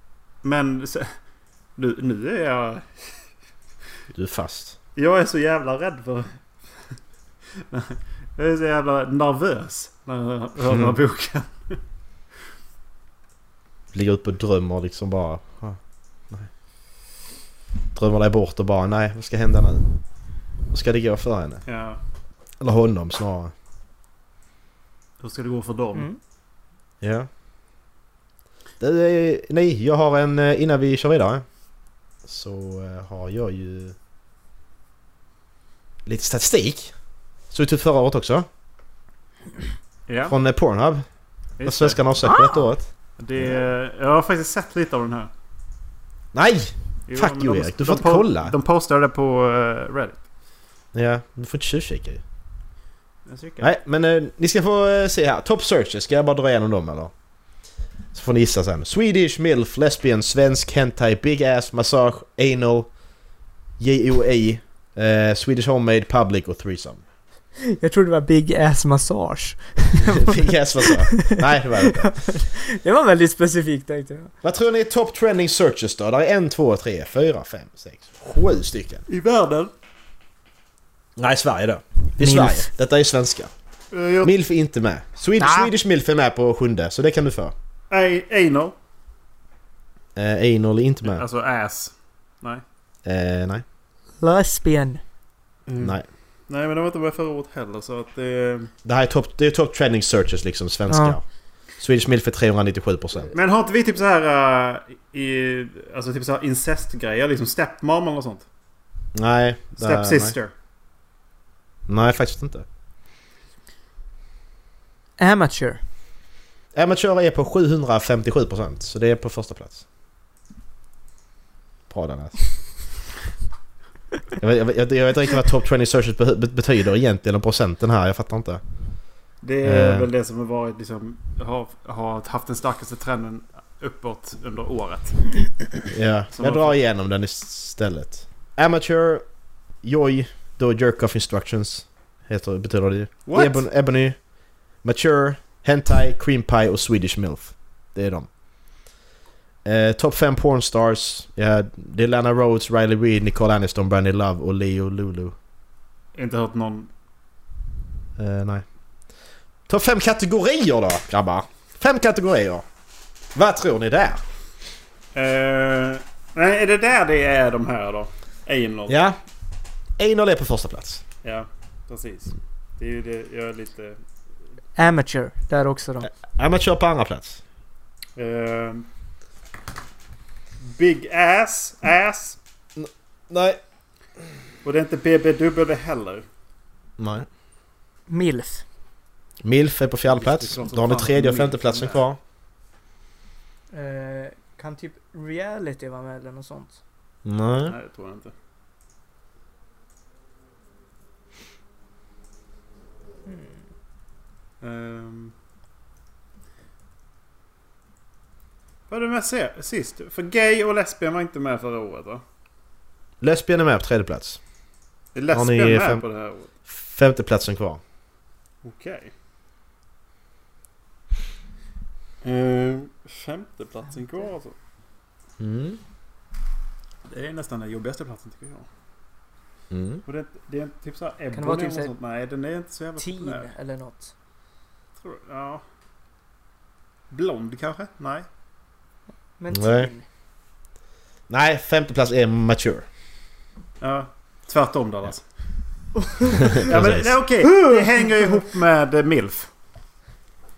Men nu, nu är jag... Du är fast. Jag är så jävla rädd för... Jag är så jävla nervös när jag hör den här Mm. boken. Ligger ute och drömmer liksom bara. ah. drömmer dig bort och bara nej, vad ska hända nu? Vad ska det gå för henne? Ja. Eller honom snarare. Hur ska det gå för dem? Mm. Ja. Du, eh, nej, jag har en... eh, Innan vi kör vidare. Så eh, har jag ju... Lite statistik. Såg ut förra året också. Ja. Från eh, Pornhub. Vad svenskarna har sökt på detta året. det. Jag har faktiskt sett lite av den här. Nej! Jo, Fuck you, Erik, du får inte kolla. De postade det på uh, Reddit. Ja, du får inte tjuvkika ju. Nej, men eh, ni ska få eh, se här. Top searches, ska jag bara dra igenom dem eller? Så får ni gissa sen. Swedish, milf, lesbian, svensk, hentai, big ass, massage, anal, JOA, eh, Swedish homemade, public och threesome. Jag trodde det var Big Ass Massage. (laughs) big ass massage. Nej, det var det inte. (laughs) Det var väldigt specifikt tänkte jag. Vad tror ni är top trending searches då? Där är en, två, tre, fyra, fem, sex, sju stycken. I världen? Nej, Sverige då. Milf. Sverige. Detta är svenska. Uh, jag, Milf är inte med. Swedish, Ah. Swedish milf är med på sjunde, så det kan du få. Anal. Eh, anal är inte med. Alltså ass. Nej. Eh, nej. Lesbian. Nej. Nej men det var inte med förra året heller så att det... Det här är top, det är top trending searches liksom, svenska. Ja. Swedish milf är 397%. Men har inte vi typ så här uh, i... Alltså typ så här incestgrejer liksom stepmom eller sånt? Nej. det- Stepsister. Nej. nej, faktiskt inte. Amateur. Amateur är på 757% så det är på första plats. Bra Dennis. Jag vet, jag, vet, jag vet inte vad top 20 searches be, be, betyder egentligen, procenten här, jag fattar inte. Det är Eh. väl det som har varit liksom... Har, har haft den starkaste trenden uppåt under året. Ja, Som jag drar igenom den istället. Amateur, Joy, då Jerk Off Instructions, heter, betyder det ju. What? Ebon, Ebony, Mature, Hentai, Cream Pie och Swedish MILF. Det är de. Eh, Top 5 pornstars. Ja, det är Lana Rhodes, Riley Reid, Nicole Aniston, Brandy Love och Leo Lulu. Inte hört någon... Eh, nej. Topp 5 kategorier då, grabbar. Fem kategorier. Vad tror ni där? Eh, nej, är det där det är de här då? Anal? Ja. Anal är på första plats. Ja, precis. Det är ju det jag är lite... Amateur. Där också då. Amateur på andra plats. Eh, big ass, ass. Nej. Och det är inte BBW heller. Nej. Milf. Milf är på fjärde Det är plats. klart som Då har ni tredje och Milf femte är platsen med. kvar. Eh, kan typ reality vara med eller något sånt? Nej. Nej, det tror jag inte. Um, vad är det med se- sist? För gay och lesbian var inte med förra året va? Lesbian är med på tredje plats. Är Har ni lesbian med fem- på det här året? Femte platsen kvar. Okej. Uh, femteplatsen kvar alltså. Mm. Det är nästan den jobbigaste platsen tycker jag. Mm. Och det, det är typ såhär det vara Ebony typ och så här sånt. Nej, den är inte så jävla Teen populär. eller något. Tror, ja. Blond kanske? Nej. Men Nej. teen. Nej, femte plats är mature. Ja, tvärtom Dallas. ja, (laughs) Precis. men det är okej. Det hänger ihop med eh, MILF.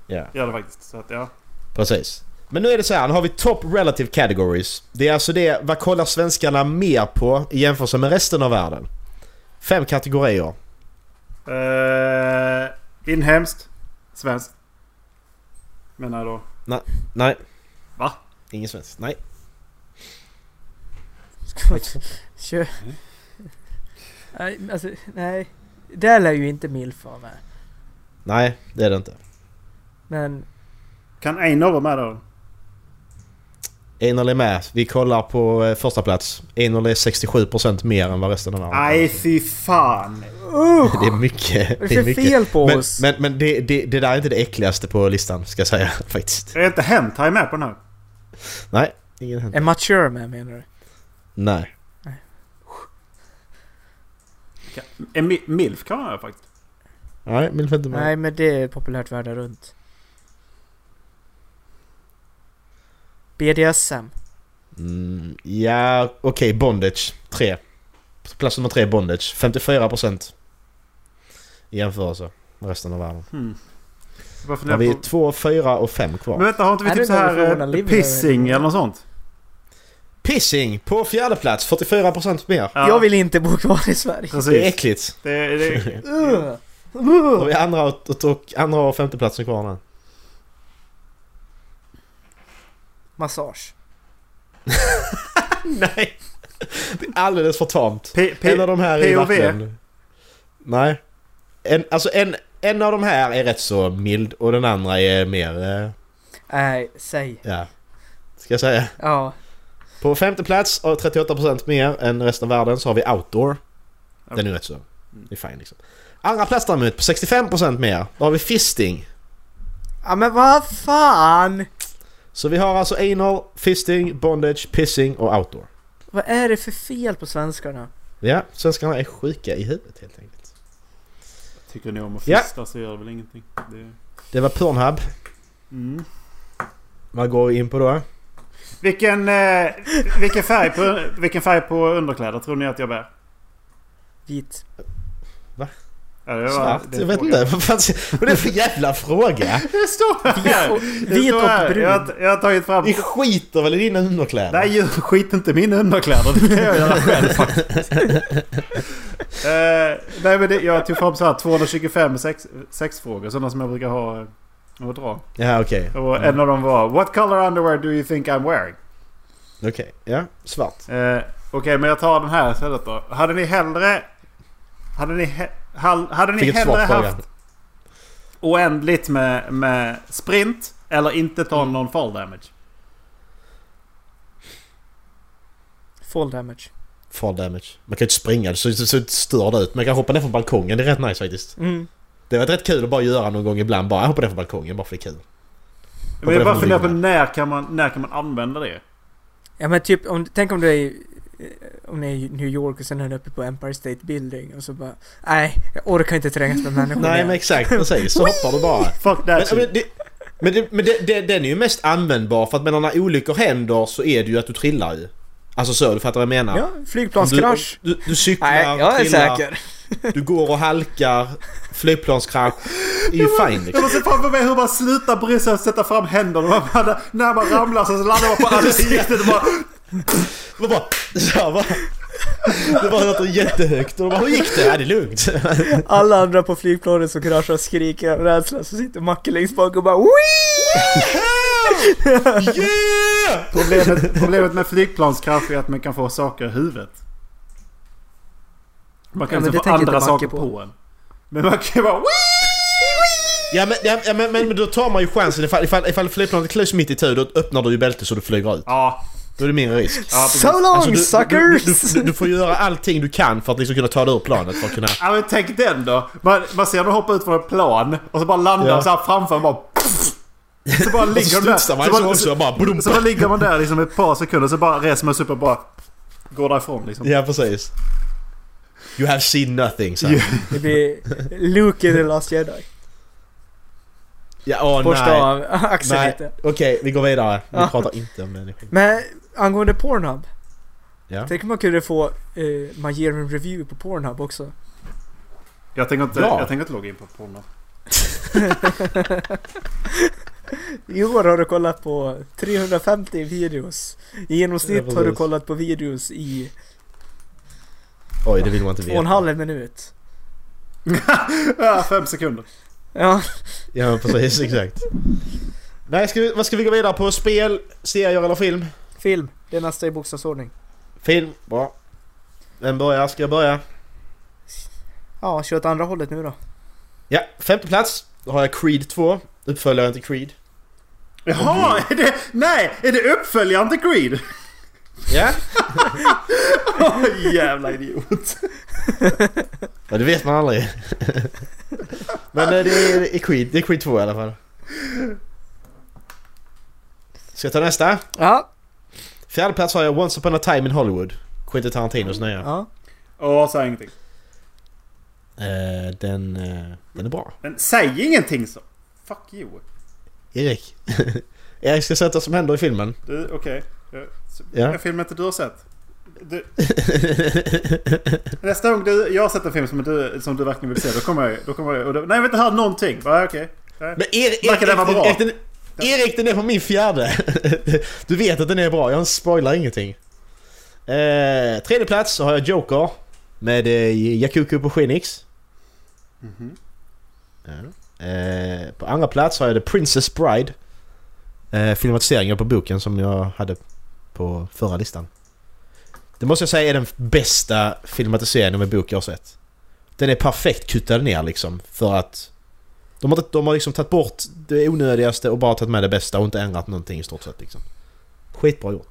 Ja, Gör det faktiskt. Så att ja. precis. Men nu är det så här, nu har vi top relative categories. Det är alltså det, vad kollar svenskarna mer på i jämförelse med resten av världen? Fem kategorier. Uh, inhemskt. Svenskt. Menar jag då. Nej. Va? Ingen svensk. Nej. Ska (laughs) man Kör. Nej, alltså, nej. Där lär ju inte milf vara med. Nej, det är det inte. Men Kan Einar vara med då? Anal är med. Vi kollar på eh, första plats. Anal är 67% mer än vad resten av världen Nej fy fan. usch! (laughs) Det är mycket. Vad är Det det är för mycket. fel på Men, oss? men, men det, det, det där är inte det äckligaste på listan, ska jag säga (laughs) faktiskt. Är inte Hentai med på den här? Nej, ingen hänt. Är mature med menar du? Nej. Är Mi- MILF kan vara med faktiskt. Nej, Milf är inte med. Nej men det är populärt världen runt. BDSM. Mm, ja, okej. Bondage. 3. Plats nummer 3 Bondage. 54% i jämförelse med resten av världen. Hmm. Har funderar vi på... 2, 4 och 5 kvar. Men vänta, har inte vi Är typ det så någon här eh, pissing eller något sånt? Pissing på fjärde plats 44% mer. Ja, Jag vill inte bo kvar i Sverige. Precis. Det är äckligt. Det, det, (laughs) Ugh. Då har vi andra och, och, och, andra och femte platsen kvar nu. Massage. (laughs) Nej! Det är alldeles för tamt. P, P, En av de här är POV. verkligen... Nej. En, alltså en, en av de här är rätt så mild och den andra är mer... Eh, Nej, säg. ja. Ska jag säga. Ja. På femte plats och 38% mer än resten av världen så har vi Outdoor. Den är rätt så... Det är fine liksom. Andra plats däremot på 65% mer. Då har vi Fisting. Ja men vad fan! Så vi har alltså anal, fisting, bondage, pissing och outdoor. Vad är det för fel på svenskarna? Ja, svenskarna är sjuka i huvudet helt enkelt. Tycker ni om att Ja. fista så gör det väl ingenting. Det, Det var Pornhub. mm. Vad går vi in på då? vilken, eh, vilken, färg på, vilken färg på underkläder tror ni att jag bär? Vit. Ja, var- Svart? Jag vet inte. Vad fan är det för jävla fråga? (laughs) Det står här! Det vit och brun. Jag, har- jag har tagit fram... Vi skiter väl i dina underkläder? Nej, ju- skit inte i mina underkläder. Det kan jag göra själv faktiskt. (laughs) Eh, nej, men det, jag tog fram så här 225 sex, sexfrågor. Sådana som jag brukar ha eh, och dra. Ja, okej. Och en av dem var What color underwear do you think I'm wearing? Okej, ja. Svart. Eh, Okej, men jag tar den här istället då. Hade ni hellre... Hade ni, he, hade ni Fick hellre haft oändligt med, med sprint eller inte ta någon fall damage? Fall damage. Fall damage. Man kan ju inte springa, det ser så, så störd ut. Man kan hoppa ner från balkongen, det är rätt nice faktiskt. Mm. Det var rätt kul att bara göra någon gång ibland. Bara hoppa ner från balkongen, bara för det är kul. Men jag bara funderar på när kan, man, när kan man använda det? Ja men typ om, tänk om du är om ni är i New York och sen är du uppe på Empire State Building och så bara Nej, jag orkar inte trängas med människor Nej mer." men exakt, precis. Så hoppar du bara. (laughs) Fuck Men, that shit. men, det, men, det, men det, det, den är ju mest användbar för att menar, när olyckor händer så är det ju att du trillar ju. Alltså så, du fattar vad jag menar? Ja, flygplanskrasch. Du, du, du cyklar, Nej, jag är trillar, säker. du går och halkar, flygplanskrasch. Det är ju fine Jag liksom. måste framför mig hur man slutar bry sig att sätta fram händerna. Man bara, när man ramlar så landar man på (laughs) ansiktet och bara... Det var bara, så här, bara, det bara låter jättehögt och de bara, hur gick det? Ja, det är lugnt. Alla andra på flygplanet som kraschar och skriker av rädsla så sitter Macke längst bak och bara Wii! Yeah! Problemet, problemet med flygplanskrasch är att man kan få saker i huvudet. Man kan Ja, inte få andra saker på. på. en. Men man kan bara... Ja men, ja, men, men, men då tar man ju chansen ifall, ifall, ifall flygplanet klös mitt i tur då öppnar du ju bältet så du flyger ut. Ja, Då är det mindre risk. ja. So long Alltså, du, suckers! du, du, du får göra allting du kan för att liksom kunna ta dig ur planet för att kunna... Ja men tänk den då. Man, man ser dem hoppa ut från ett plan och så bara landar Ja. så här framför och bara... Så bara så ligger de där. man Så så bara. Boom, så bara ligger man där liksom ett par sekunder så bara reser man sig upp och bara... Går därifrån liksom. Ja precis. You have seen nothing så. Det blir Luke i The Last Jedi. Ja, åh Borsta nej. av (laughs) axeln Nej, okej vi går vidare. Vi Ja. pratar inte om människor. Men angående Pornhub. Ja. Tänk om man kunde få eh, man ger en review på Pornhub också. Jag tänker inte, Ja. jag tänker inte logga in på porno. (laughs) I år har du kollat på 350 videos. I genomsnitt Ja, har du kollat på videos i Oj det vill man inte två och en veta. halv minut. (laughs) Ja, fem sekunder. Ja, Ja precis, exakt. Nej, ska vi, vad ska vi gå vidare på? Spel, serier eller film? Film. Det är nästa i bokstavsordning. Film, bra. Vem börjar? Ska jag börja? Ja, kör åt andra hållet nu då. Ja, femte plats. Då har jag Creed 2. Uppföljaren till Creed. Jaha, är det... Nej! Är det uppföljaren till Creed? Ja, (laughs) Åh, jävla idiot. (laughs) ja det vet man aldrig. Men eh, det är, det är Creed. Det är Creed 2 i alla fall. Ska jag ta nästa? Ja. Fjärde plats har jag Once upon a time in Hollywood. Quentin Tarantinos nya. ja. Åh, säg ingenting. Eh, den, eh, den är bra. Men säg ingenting så. Fuck you. Erik. (laughs) Erik ska sätta vad som händer i filmen. Du, okej. Ja. En film inte du har sett. Du, (laughs) nästa gång du, jag har sett en film som du, som du verkligen vill se, då kommer jag... Då kommer jag och då, nej, jag vill inte höra någonting. Bara, okej. Nej. Men Erik, bra? Erik, den, Erik, den är på min fjärde. (laughs) Du vet att den är bra, jag spoilar ingenting. Eh, tredje plats så har jag Joker. Med eh, Yakuku på Phoenix. Mhm. Eh, på andra plats har jag The Princess Bride. Eh, filmatiseringen på boken som jag hade på förra listan. Det måste jag säga är den bästa filmatiseringen med bok jag har sett. Den är perfekt kuttad ner liksom för att de har, de har liksom tagit bort det onödigaste och bara tagit med det bästa och inte ändrat någonting i stort sett liksom. Skitbra gjort.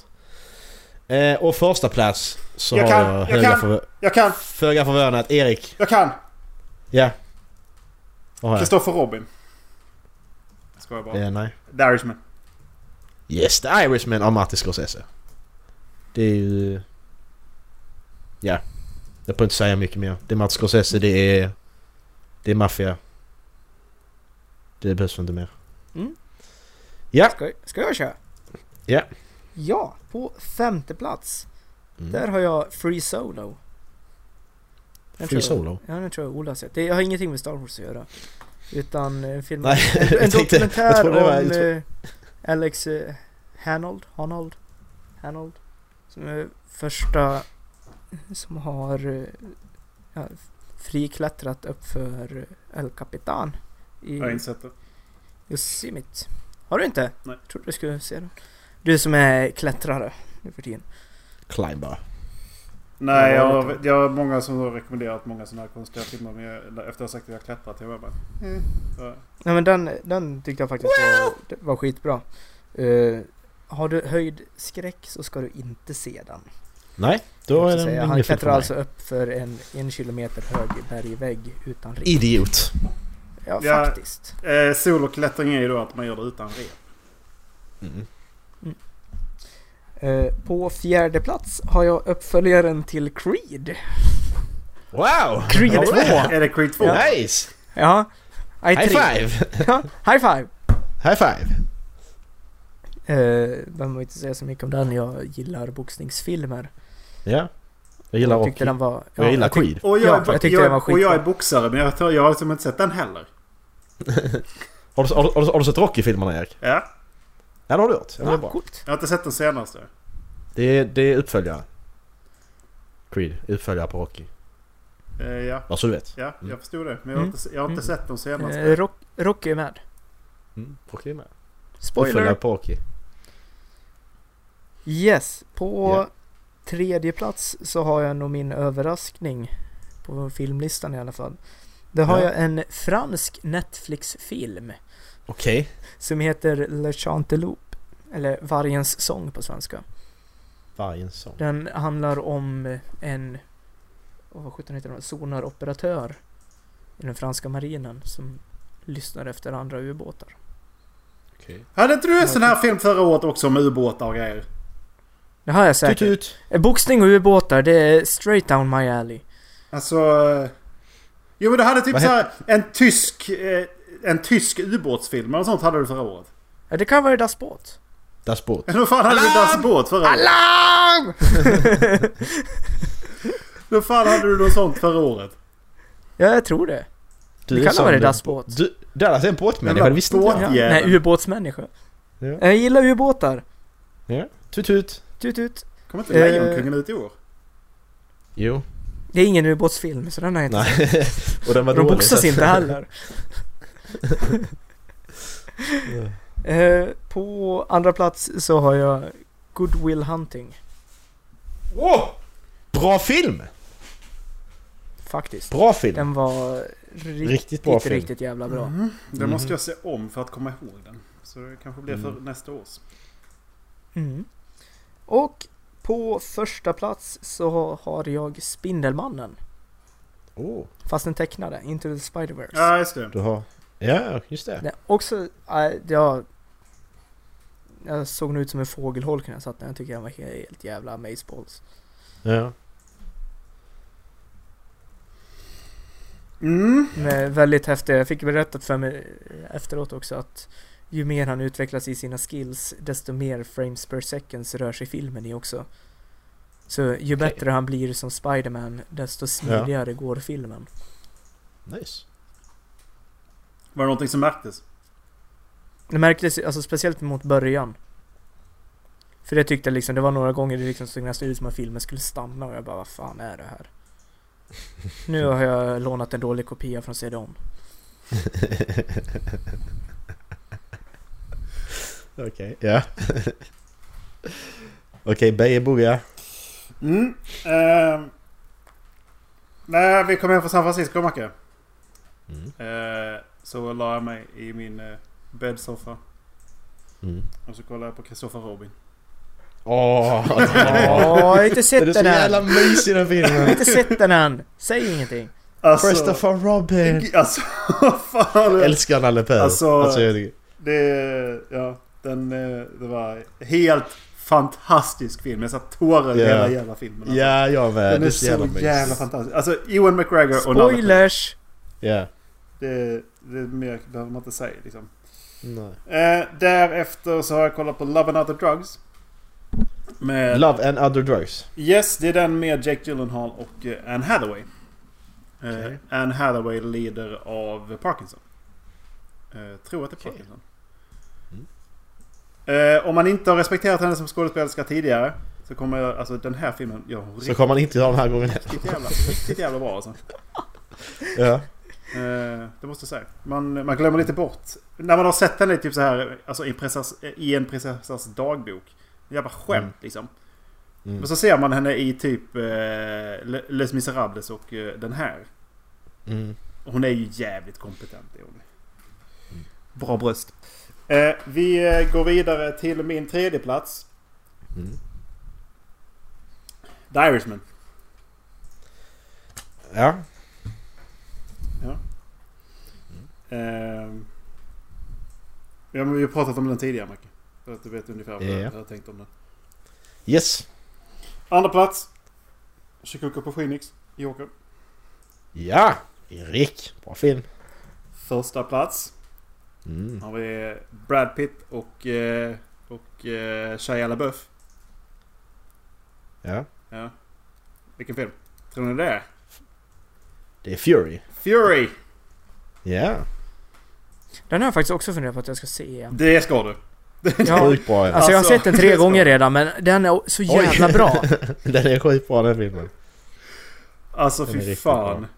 Eh, och första plats så Jag har kan, jag jag höga kan. Jag kan! föga förvånat Erik. Jag kan! Ja. Har jag? Kristoffer Robin. Jag skojar bara. Eh, nej. The Irishman. Yes, The Irishman av Martin Scorsese. Det är ju... Ja. Jag får inte säga mycket mer. Det är Martin Scorsese, det är... Det är maffia. Det behövs inte mer. Mm. Ja. Ska, ska jag köra? Ja. Ja, på femte plats. Mm. Där har jag Free Solo. Den Free tror jag- Solo? Ja, den tror jag Ola har sett. Det har ingenting med Star Wars att göra. Utan en film... Nej, en, (laughs) dokumentär om jag tro- eh, Alex eh, Hanold, Hanold, Hanold. Som är första som har eh, ja, friklättrat upp för eh, El Capitan i Jag har inte sett det. Yosemite. Har du inte? Nej. Jag trodde du skulle se den. Du som är klättrare nu för tiden. Climber. Nej, Ja, jag, det har- jag har många som har rekommenderat många sådana här konstiga filmer. Men jag, efter att ha sagt att jag har klättrat. Jag bara... Mm. Ja. Nej men den, den tyckte jag faktiskt var, var skitbra. Eh, har du höjd skräck så ska du inte se den. Nej, då är den säga. Han klättrar alltså upp för en en kilometer hög bergvägg utan rep. Idiot. Ja, Ja. faktiskt. Eh, soloklättring är ju då att man gör det utan rep. Mm. Eh, på fjärde plats har jag uppföljaren till Creed. Wow! Creed Har du 2. det? Är det Creed 2? Nice! Ja. I High five! (laughs) Ja, high five! High five! Eh, behöver man inte säga så mycket om den. Jag gillar boxningsfilmer. Ja. Jag gillar jag tyckte den var... Och jag gillar jag Creed. Och jag, Ja, jag tyckte jag, den var och jag är boxare men jag, tror, jag har liksom inte sett den heller. (laughs) Har du, har, du, har, du, har du sett Rocky-filmerna Erik? Ja. Ja det har du gjort. Ja, det är Ja, bra. coolt. Jag har inte sett den senaste. Det är, det är uppföljare. Creed, uppföljare på Rocky. Eh, ja. Bara så du vet. Ja, Mm. jag förstod det. Men jag har Mm. inte, jag har inte Mm. sett de senaste. Eh, Rock, Rocky är med. Mm, Rocky är med. Uppföljare Spoiler! på Rocky. Yes, på Ja. Tredje plats så har jag nog min överraskning på filmlistan i alla fall. Där har Ja. jag en fransk Netflix-film Okej. som heter Le Chanteloupe. Eller Vargens sång på svenska. Vargens sång. Den handlar om en, oh, vad sjutton heter det, sonaroperatör i den franska marinen som lyssnar efter andra ubåtar. Okej. Hade inte du en sån här film förra året också om ubåtar och grejer? Det har jag Tut säkert. tut. Eh, Boxning och ubåtar, det är straight down my alley. Alltså... eh, Jo men du hade typ Vad så här en tysk... Eh, en tysk ubåtsfilm eller sånt hade du förra året. Ja, det kan vara Das Båt. Das Boot. Hur fan hade du! Das båt förra året? Alarm! (laughs) Hur fan hade du något sånt förra året? Ja, jag tror det. Du Det kan sån- vara Das Båt. Du, Dallas är en båtmänniska, det visste inte jag. nej, ubåtsmänniska. Ja. Jag gillar ubåtar. Ja. Tut tut. Tut tut. Kommer inte. Lejonkungen ut i år? Jo. Det är ingen ubåtsfilm, så den har jag inte sett. Nej. (laughs) Och den var De dålig, boxas så- inte heller. (laughs) Eh, på andra plats så har jag Good Will Hunting. Wow! Bra film! Faktiskt. Bra film. Den var riktigt, Riktigt bra riktigt, film. riktigt jävla bra. Mm. Det Mhm. måste jag se om för att komma ihåg den. Så det kanske blir för Mm. nästa års. Mm. Och på första plats så har jag Spindelmannen. Oh, Fast den tecknade, Into the Spider-Verse. Ja, just det. du har... Ja, just det. Är också, äh, jag, jag såg nog ut som en fågelholk när jag satt där. Jag tycker jag var helt jävla amazeballs. Ja. Mm. Med väldigt häftiga, jag fick berättat för mig efteråt också att ju mer han utvecklas i sina skills, desto mer frames per seconds rör sig filmen i också. Så ju bättre han blir som Spiderman, desto smidigare går filmen. Nice. Var det någonting som märktes? Det märktes alltså speciellt mot början. För det tyckte jag liksom, det var några gånger det liksom såg nästan ut som att filmen skulle stanna och jag bara vad fan är det här? Nu har jag lånat en dålig kopia från CD-ON. (laughs) Okej, ja. (laughs) Okej, Beje Booga. Mm. Eh, när vi kom hem från San Francisco, Macke. Mm. Eh, så la jag mig i min eh, bäddsoffa. Mm. Och så kollade jag på Christopher Robin. Åh, (laughs) Åh, jag har inte är sett det så den jävla än! mysig den Jag har filmen? inte sett den än! Säg ingenting! Alltså, Christopher Robin! Alltså, (laughs) vad fan. Älskar Nalle. Alltså- alltså jag Det, ja, den, eh, det var helt fantastisk film. Jag satt tårar i Ja. hela jävla filmen. Alltså. Ja, jag med. Den Det är är så jävla jävla, fantastisk. Alltså Ewan McGregor och. Spoilers! Ja. Det, det är mer behöver man inte säga liksom. Nej. Eh, därefter så har jag kollat på Love and Other Drugs. Med, Love and other drugs. Yes, det är den med Jake Gyllenhaal och eh, Anne Hathaway. Eh, Okej. Anne Hathaway lider av Parkinson. Eh, tror att det är. Parkinson. Mm. Eh, om man inte har respekterat henne som skådespelerska tidigare så kommer jag, alltså den här filmen gör hon Så kommer man inte göra den här gången riktigt, jävla, riktigt jävla bra alltså. (laughs) Ja. Eh, det måste jag säga. Man, man glömmer lite bort. När man har sett henne typ så här, alltså i, en prinsess, i en prinsessas dagbok. Jävla skämt Mm. liksom. Mm. Men så ser man henne i typ eh, Le- Les Misérables och eh, den här. Mm. Hon är ju jävligt kompetent. hon. Bra bröst. Eh, vi eh, går vidare till min tredje plats. Mm. The Irishman. Ja. Eh, ja, men vi har pratat om den tidigare Macke. För att du vet ungefär vad Ja. jag har tänkt om den. Yes. Andra plats. Chicago på Phoenix. Joker. Ja. Erik. Bra film. Första plats. Mm. har vi Brad Pitt och, eh, och eh, Shia LaBeouf. Ja. Ja. Vilken film? Tror ni det är? Det är Fury. Fury! Ja. Den har jag faktiskt också funderat på att jag ska se igen. Det ska du. Ja, (laughs) Sjukt bra. Ja. alltså jag har Alltså, sett den tre gånger redan men den är så jävla bra. (laughs) Den är sjukt bra den filmen. Alltså Den fy fan. bra.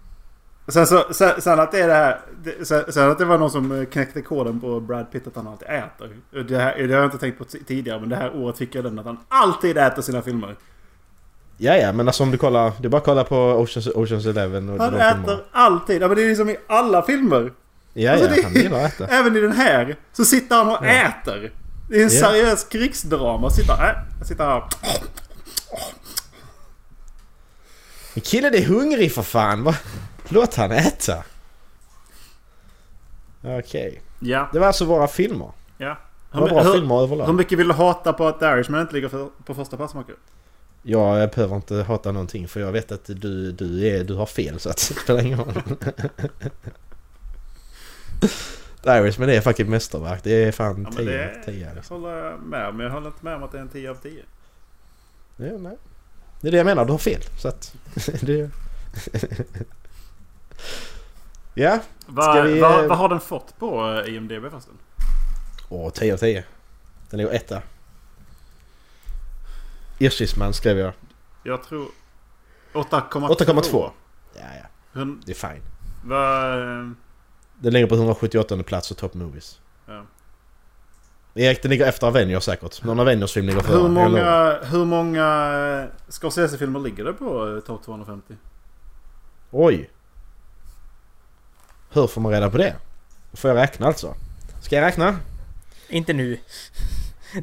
Sen, så, sen, sen att det är det här... Sen, sen att det var någon som eh, knäckte koden på Brad Pitt att han alltid äter. Det, här, det har jag inte tänkt på tidigare men det här året fick jag den att han alltid äter sina filmer. Ja, ja, men alltså om du kollar... Det är bara att kolla på Oceans, Oceans Eleven och Han äter filmerna. alltid. Ja men det är liksom i alla filmer. Ja, Alltså, ja, det- han gillar att äta. (laughs) Även i den här så sitter han och Ja. äter. Det är en Ja. seriös krigsdrama. Sitter, äh, sitter här. Killen är hungrig för fan! Va? Låt han äta! Okej. Ja. Det var alltså våra filmer. ja. Det var Hur, bra hur, filmer hur överlag. mycket vill du hata på att Irishman inte ligger för, på första plats Marcus? Ja, jag behöver inte hata någonting för jag vet att du, du, är, du har fel så att (laughs) det spelar ingen roll. Irishman är faktiskt ett mästerverk. Det är fan Ja, men 10 det- av 10. Jag Liksom. håller med men jag håller inte med om att det är en 10 av 10. Ja, nej. Det är det jag menar, du har fel. Så att... (laughs) det... ja, Vad vi, vad- eh, vad har den fått på eh, IMDB förresten? åh 10 av 10. Den är ju etta. Irskisman skrev jag. Jag tror 8,2. 8,2. Ja, ja. Det är fine. Vad... eh, Den ligger på 178 plats och Top Movies. Ja. Erik, den ligger efter Avengers säkert. Någon Avengers-film ligger före. Hur många, hur många Scorsese-filmer ligger det på topp 250? Oj! Hur får man reda på det? Får jag räkna alltså? Ska jag räkna? Inte nu.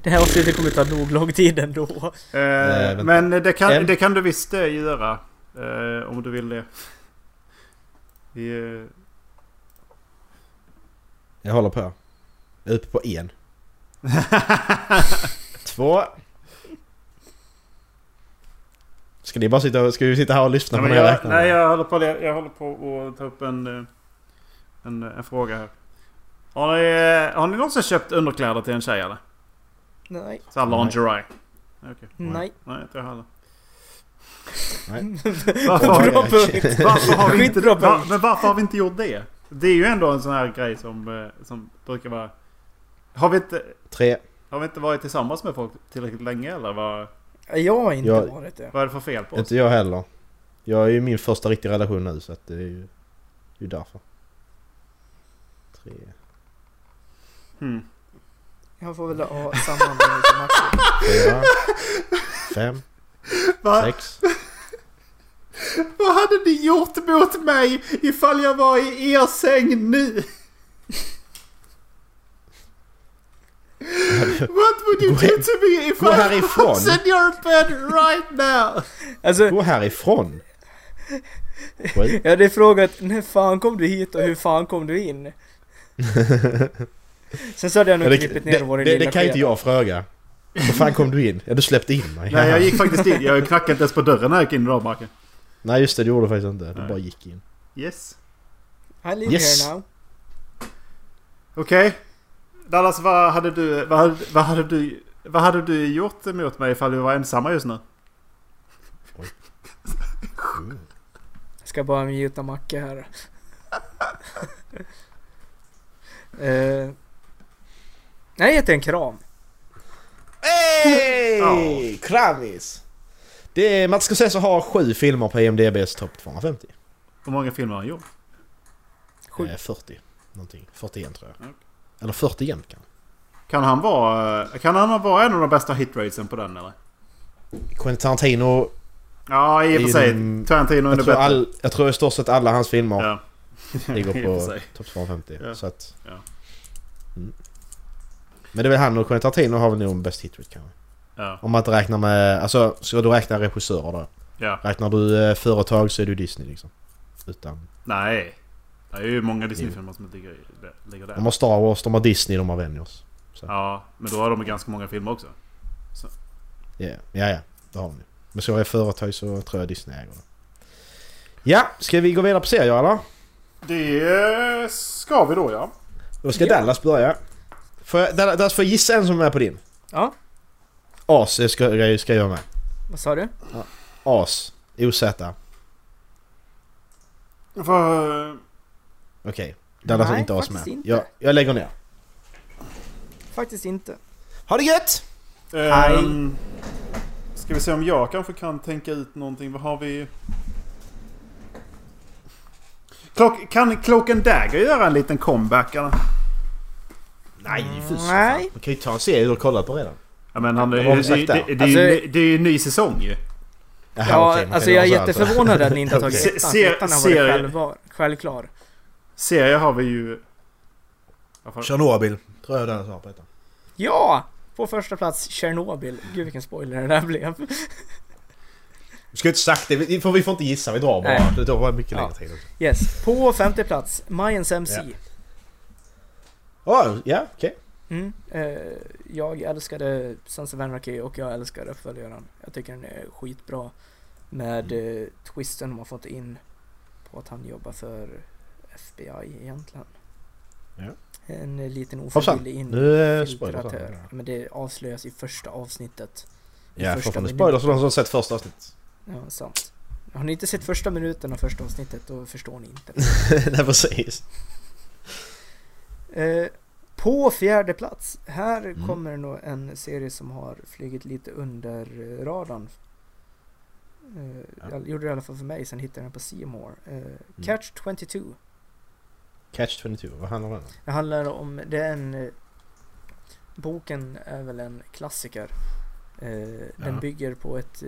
Det här avsnittet kommer ta nog lång tid ändå. Eh, vänta. men det kan, det kan du visst göra. Eh, om du vill det. Vi, eh, Jag håller på. Jag är uppe på en. (laughs) Två. Ska ni bara sitta, ska vi sitta här och lyssna nej, på när jag jag, räknar? nej, jag håller på, det- jag håller på att ta upp en, eh, en, en fråga här. Har ni, har ni någonsin köpt underkläder till en tjej eller? Nej. Såhär lingerie? Okej. Nej. Nej, inte jag heller. Nej. (laughs) Varför, har vi inte, var, men varför har vi inte gjort det? Det är ju ändå en sån här grej som, eh, som brukar vara... Har vi, inte, Tre. har vi inte varit tillsammans med folk tillräckligt länge eller vad, Jag har inte Jag- varit det. vad är det för fel på oss? Inte jag heller. Jag är ju i min första riktiga relation nu så att det är ju... Det är ju därför. Tre. Hmm. Jag får väl ha samma med som. Fyra. Fem. Va, Sex. vad hade ni gjort mot mig ifall jag var i er säng nu? What would you do to me if gå I härifrån. was in your bed right now? Alltså, Gå härifrån! Jag hade frågat när fan kom du hit och hur fan kom du in? (laughs) Sen så hade jag Ja, nog det, klippt det, ner det, vår det, lilla kan inte jag fråga. Hur fan kom du in? Ja, du släppte in mig. Nej, jag (laughs) gick faktiskt in. Jag knackade inte ens på dörren när jag gick in i dagmarken. Nej just det, det gjorde du faktiskt inte. Du Nej. bara gick in. Yes. I live Yes. here now. Okej. Dallas, vad hade du... Vad hade, vad hade du... Vad hade du gjort emot mig ifall vi var ensamma just nu? (laughs) Jag ska bara muta Macke här. Uh, nej, jag en kram. Hey! Kramis! Det är, Mats Scorsese har sju filmer på IMDBs topp 250. Hur många filmer har han gjort? Sju. Eh, 40. Någonting. 41 tror jag. Okej. Eller 40 jämt kan. Kan han vara... Kan han vara en av de bästa hitratesen på den eller? Quentin Tarantino... Ja, i och för sig. Tarantino är Jag det tror, bättre. all, jag tror i stort sett alla hans filmer Ja. Ligger (laughs) på topp 250. Ja. Så att, Ja. mm. Men det är väl han och Quentin Tarantino har väl nog bäst hitrate kanske. Ja. Om man inte räknar med... Alltså, ska du räkna regissörer då? Ja. Räknar du eh, företag så är du Disney liksom. Utan... Nej. Det är ju många Disney-filmer som ligger, ligger där. De har Star Wars, de har Disney, de har Avengers. Ja, men då har de ganska många filmer också. Ja, ja, ja. Det har de ju. Men så är företag så tror jag Disney äger det. Ja, ska vi gå vidare på serier eller? Det ska vi då ja. Då ska Ja. Dallas börja. Får jag, Dallas Dallas, får jag gissa en som är på din? Ja, As ska, ska, ska jag med. vad sa du? As. OZ. För, Okej. Dallas har Nej, inte As med. inte. Jag, jag lägger ner. Faktiskt inte. Ha det gött! ehm, ska vi se om jag kanske kan tänka ut någonting. Vad har vi? Cloak, kan Cloak and Dagger göra en liten comeback eller? Nej, fy. Nej. Man kan ju ta en serie du har kollat på redan. Ja men han, Det det, det, det, där. det, det, är ju- Alltså- det är ju en ny säsong ju. Jaha, Ja, okej, alltså jag är jätteförvånad att ni inte har (laughs) tagit Se- ettan. ser- Ettan har varit självvar, självklar. Serier har vi ju... Tjernobyl. Tror jag Dallas har på ettan. Ja! På första plats Tjernobyl. Gud vilken spoiler det där blev. Du ska inte sagt det. Vi får, vi får inte gissa. Vi drar bara. Nej. Det tar mycket Ja. längre tid också. Yes. På femte plats Mayans MC. Ja. Oh, ja, okej. Mm. Eh, jag älskade Sons of Anarchy och jag älskar uppföljaren. Jag tycker den är skitbra. Med eh, twisten de har fått in på att han jobbar för FBI egentligen. Ja. En eh, liten ofrivillig in Nu är spoilers. filtratör. här. Men det avslöjas i första avsnittet. I Ja, första spoilers för de som sett första avsnittet. Ja, sant. Har ni inte sett första minuten av första avsnittet då förstår ni inte. (laughs) Nej, precis. Eh, på fjärde plats. Här Mm. kommer nog en serie som har flugit lite under radarn. Eh, Ja. Jag gjorde det i alla fall för mig, sen hittade jag den på More. Eh, Mm. Catch 22. Catch 22, vad handlar det om? Det handlar om, det är en... Boken är väl en klassiker. Eh, Den Ja. bygger på ett,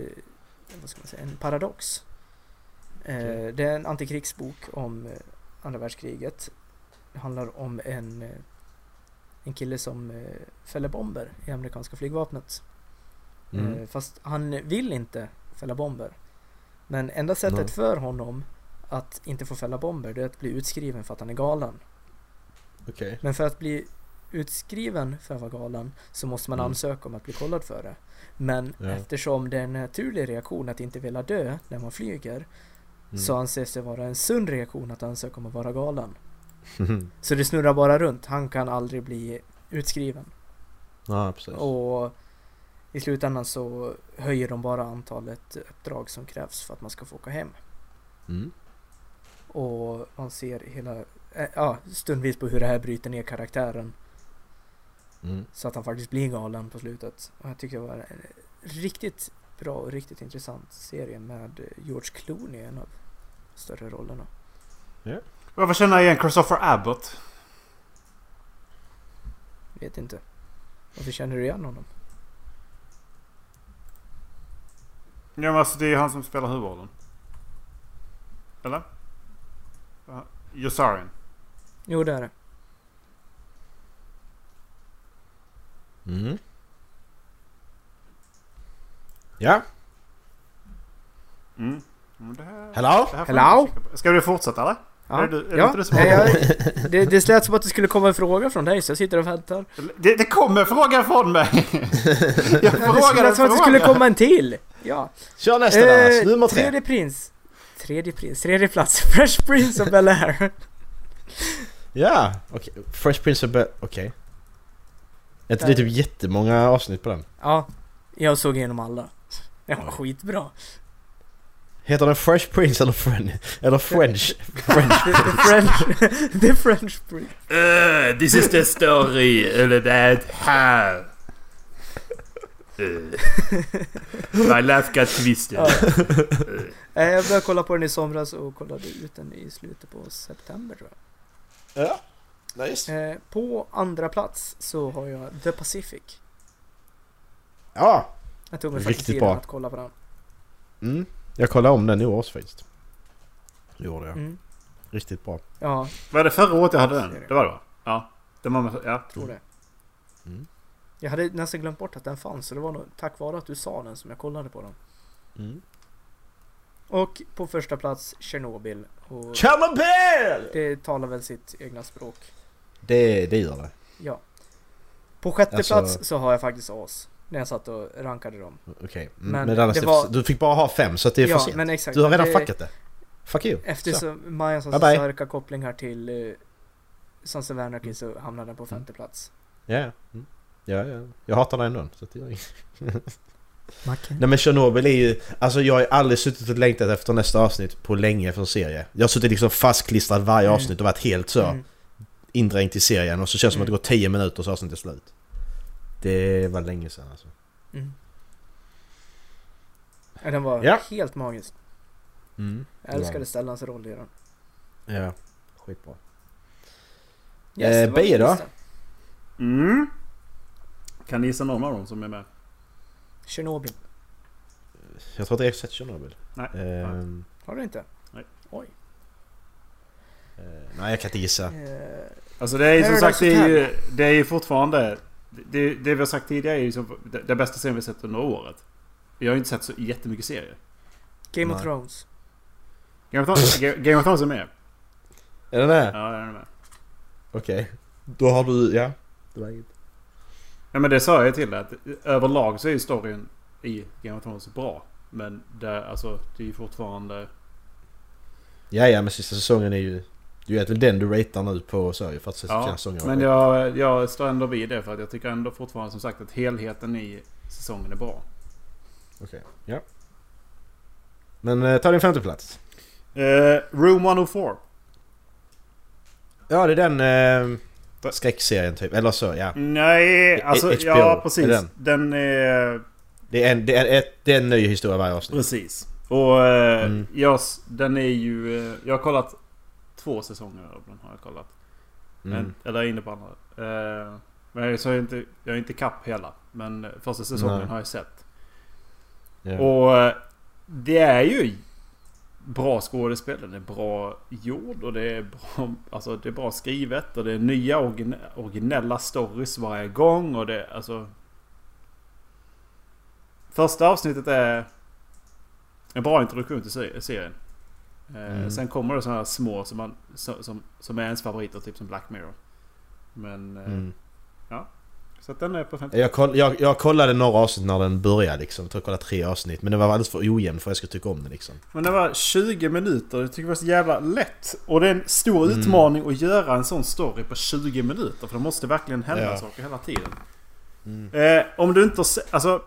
vad ska man säga, en paradox. Eh, Okej. Det är en antikrigsbok om eh, andra världskriget. Det handlar om en, eh, en kille som eh, fäller bomber i amerikanska flygvapnet. Mm. Eh, Fast han vill inte fälla bomber. Men enda sättet Nej. för honom att inte få fälla bomber det är att bli utskriven för att han är galen. Okej. Men för att bli utskriven för att vara galen så måste man Mm. ansöka om att bli kollad för det. Men Ja. eftersom det är en naturlig reaktion att inte vilja dö när man flyger Mm. så anses det vara en sund reaktion att ansöka om att vara galen. (laughs) Så det snurrar bara runt. Han kan aldrig bli utskriven. ja, precis. Och i slutändan så höjer de bara antalet uppdrag som krävs för att man ska få åka hem. Mm. Och man ser hela, eh, ja, stundvis på hur det här bryter ner karaktären. Mm. Så att han faktiskt blir galen på slutet. Och jag tycker det var en riktigt bra och riktigt intressant serie med George Clooney i en av större rollerna. Varför känner jag igen Christopher Abbott? Vet inte. Varför känner du igen honom? Ja men alltså det är han som spelar huvudrollen. Eller? Ja, Yosarian. Jo, det är det. Mm. Ja, Mm. Det här, hello? det här Hello? Ska vi fortsätta eller? Ja, Är det du- är det ja. du jag, det, det lät som att det skulle komma en fråga från dig så jag sitter och väntar. Det, det kommer fråga från mig! (laughs) jag Det frågar lät en som att det skulle komma en till! Ja. Kör nästa Eh, nummer tre. Tredje prins. Tredje prins, tredje plats. (laughs) Fresh Prince of Bel-Air. Ja, okej. Fresh Prince of Bel... Okej. Är det typ jättemånga avsnitt på den? Ja, jag såg igenom alla. Det var skitbra. Heter den Fresh Prince eller French? Eller French? French. (laughs) The, the French, the French Prince. Uh, this is the story that how. Uh, my life got twisted. Ja. Eh, Jag började kolla på den i somras och kollade ut den i slutet på september tror jag. Ja, nice. Eh, På andra plats så har jag The Pacific. Ja, Jag tog mig faktiskt tiden bra. att kolla på den. mm. Jag kollade om den i år faktiskt. Gjorde jag. Mm. Riktigt bra. Ja, Var det förra året jag hade den? Det var det va? Ja. Det var med, ja. tror det. Mm. Jag hade nästan glömt bort att den fanns så det var nog tack vare att du sa den som jag kollade på den. Mm. Och på första plats Tjernobyl. Och Chernobyl! det talar väl sitt egna språk. Det, det gör det. Ja. På sjätte Alltså- plats så har jag faktiskt As. När jag satt och rankade dem. Okej. Men Men, men det var- Du fick bara ha fem så att det är ja, för sent. men exakt. Du har redan Det- fuckat det. Fuck you. Eftersom Majas har så bye. starka kopplingar till uh, Sons of Anarchy så hamnade den på femte plats. Ja, ja. Mm. ja, ja. Jag hatar den ändå. Så att det gör. (laughs) Macke? Nej men Chernobyl är ju... Alltså jag har aldrig suttit och längtat efter nästa avsnitt på länge för en serie. Jag har suttit liksom fastklistrad varje Mm. avsnitt och varit helt så Mm. Indränkt i serien och så känns det som att det Mm. går 10 minuter så avsnittet är slut. Det var länge sedan alltså. Mm. Ja, den var Ja. helt magisk. Mm. Jag älskade Stellans roll i den. Ja, skitbra. Yes, Eh, min då? Mm. Kan ni gissa någon av dem som är med? Tjernobyl. Jag tror inte jag har sett Chernobyl. Nej. Ehm, Har du inte? Nej. Oj. Eh, nej jag kan inte gissa. Eh, Alltså det är ju som sagt det är ju, det är ju fortfarande... Det, det vi har sagt tidigare är ju som, det, det bästa serien vi sett under året. Vi har ju inte sett så jättemycket serier. Game of. Thrones. Game of Thrones, Ga- Game of Thrones är med. Är det det? Ja, den är med. Okej. Då har du, ja. Det var inget. Ja men det sa jag till dig att överlag så är ju storyn i Game of Thrones bra. Men det, alltså, det är ju fortfarande... Ja, ja men sista säsongen är ju... Du vet väl den du ratear nu på ju för att Ja, ja, säsongen men jag, jag står ändå vid det för att jag tycker ändå fortfarande som sagt att helheten i säsongen är bra. Okej, ja. Men eh, ta din femte plats. Eh, Room 104. Ja, det är den eh, skräckserien typ. Eller så, ja. Nej, alltså HBO, ja precis. är den? Den är... Det är en, det är ett, det är en ny historia varje avsnitt. Precis. Och eh, Mm. jag, den är ju... eh, Jag har kollat två säsonger av den har jag kollat. Mm. Men, eller är inne på andra. Eh, men jag, så jag, inte, jag är inte kapp hela. Men första säsongen Nej. har jag sett. Ja. Och eh, det är ju bra skådespel. Den är bra gjord och det är bra, alltså, det är bra skrivet. Och det är nya origin, originella stories varje gång. Och det alltså... Första avsnittet är en bra introduktion till se- serien. Eh, Mm. Sen kommer det sådana här små som, man, som, som, är ens favoriter, typ som Black Mirror. Men... Eh, Mm. Så att den är på 50 Jag, koll, jag, jag kollade några avsnitt när den började liksom. Jag tror jag kollade tre avsnitt. Men det var alldeles för ojämn för att jag skulle tycka om den liksom. Men det var 20 minuter. Jag tycker det var så jävla lätt. Och det är en stor Mm. utmaning att göra en sån story på 20 minuter. För det måste verkligen hända Ja. saker hela tiden. Mm. Eh, om du inte har se- Alltså...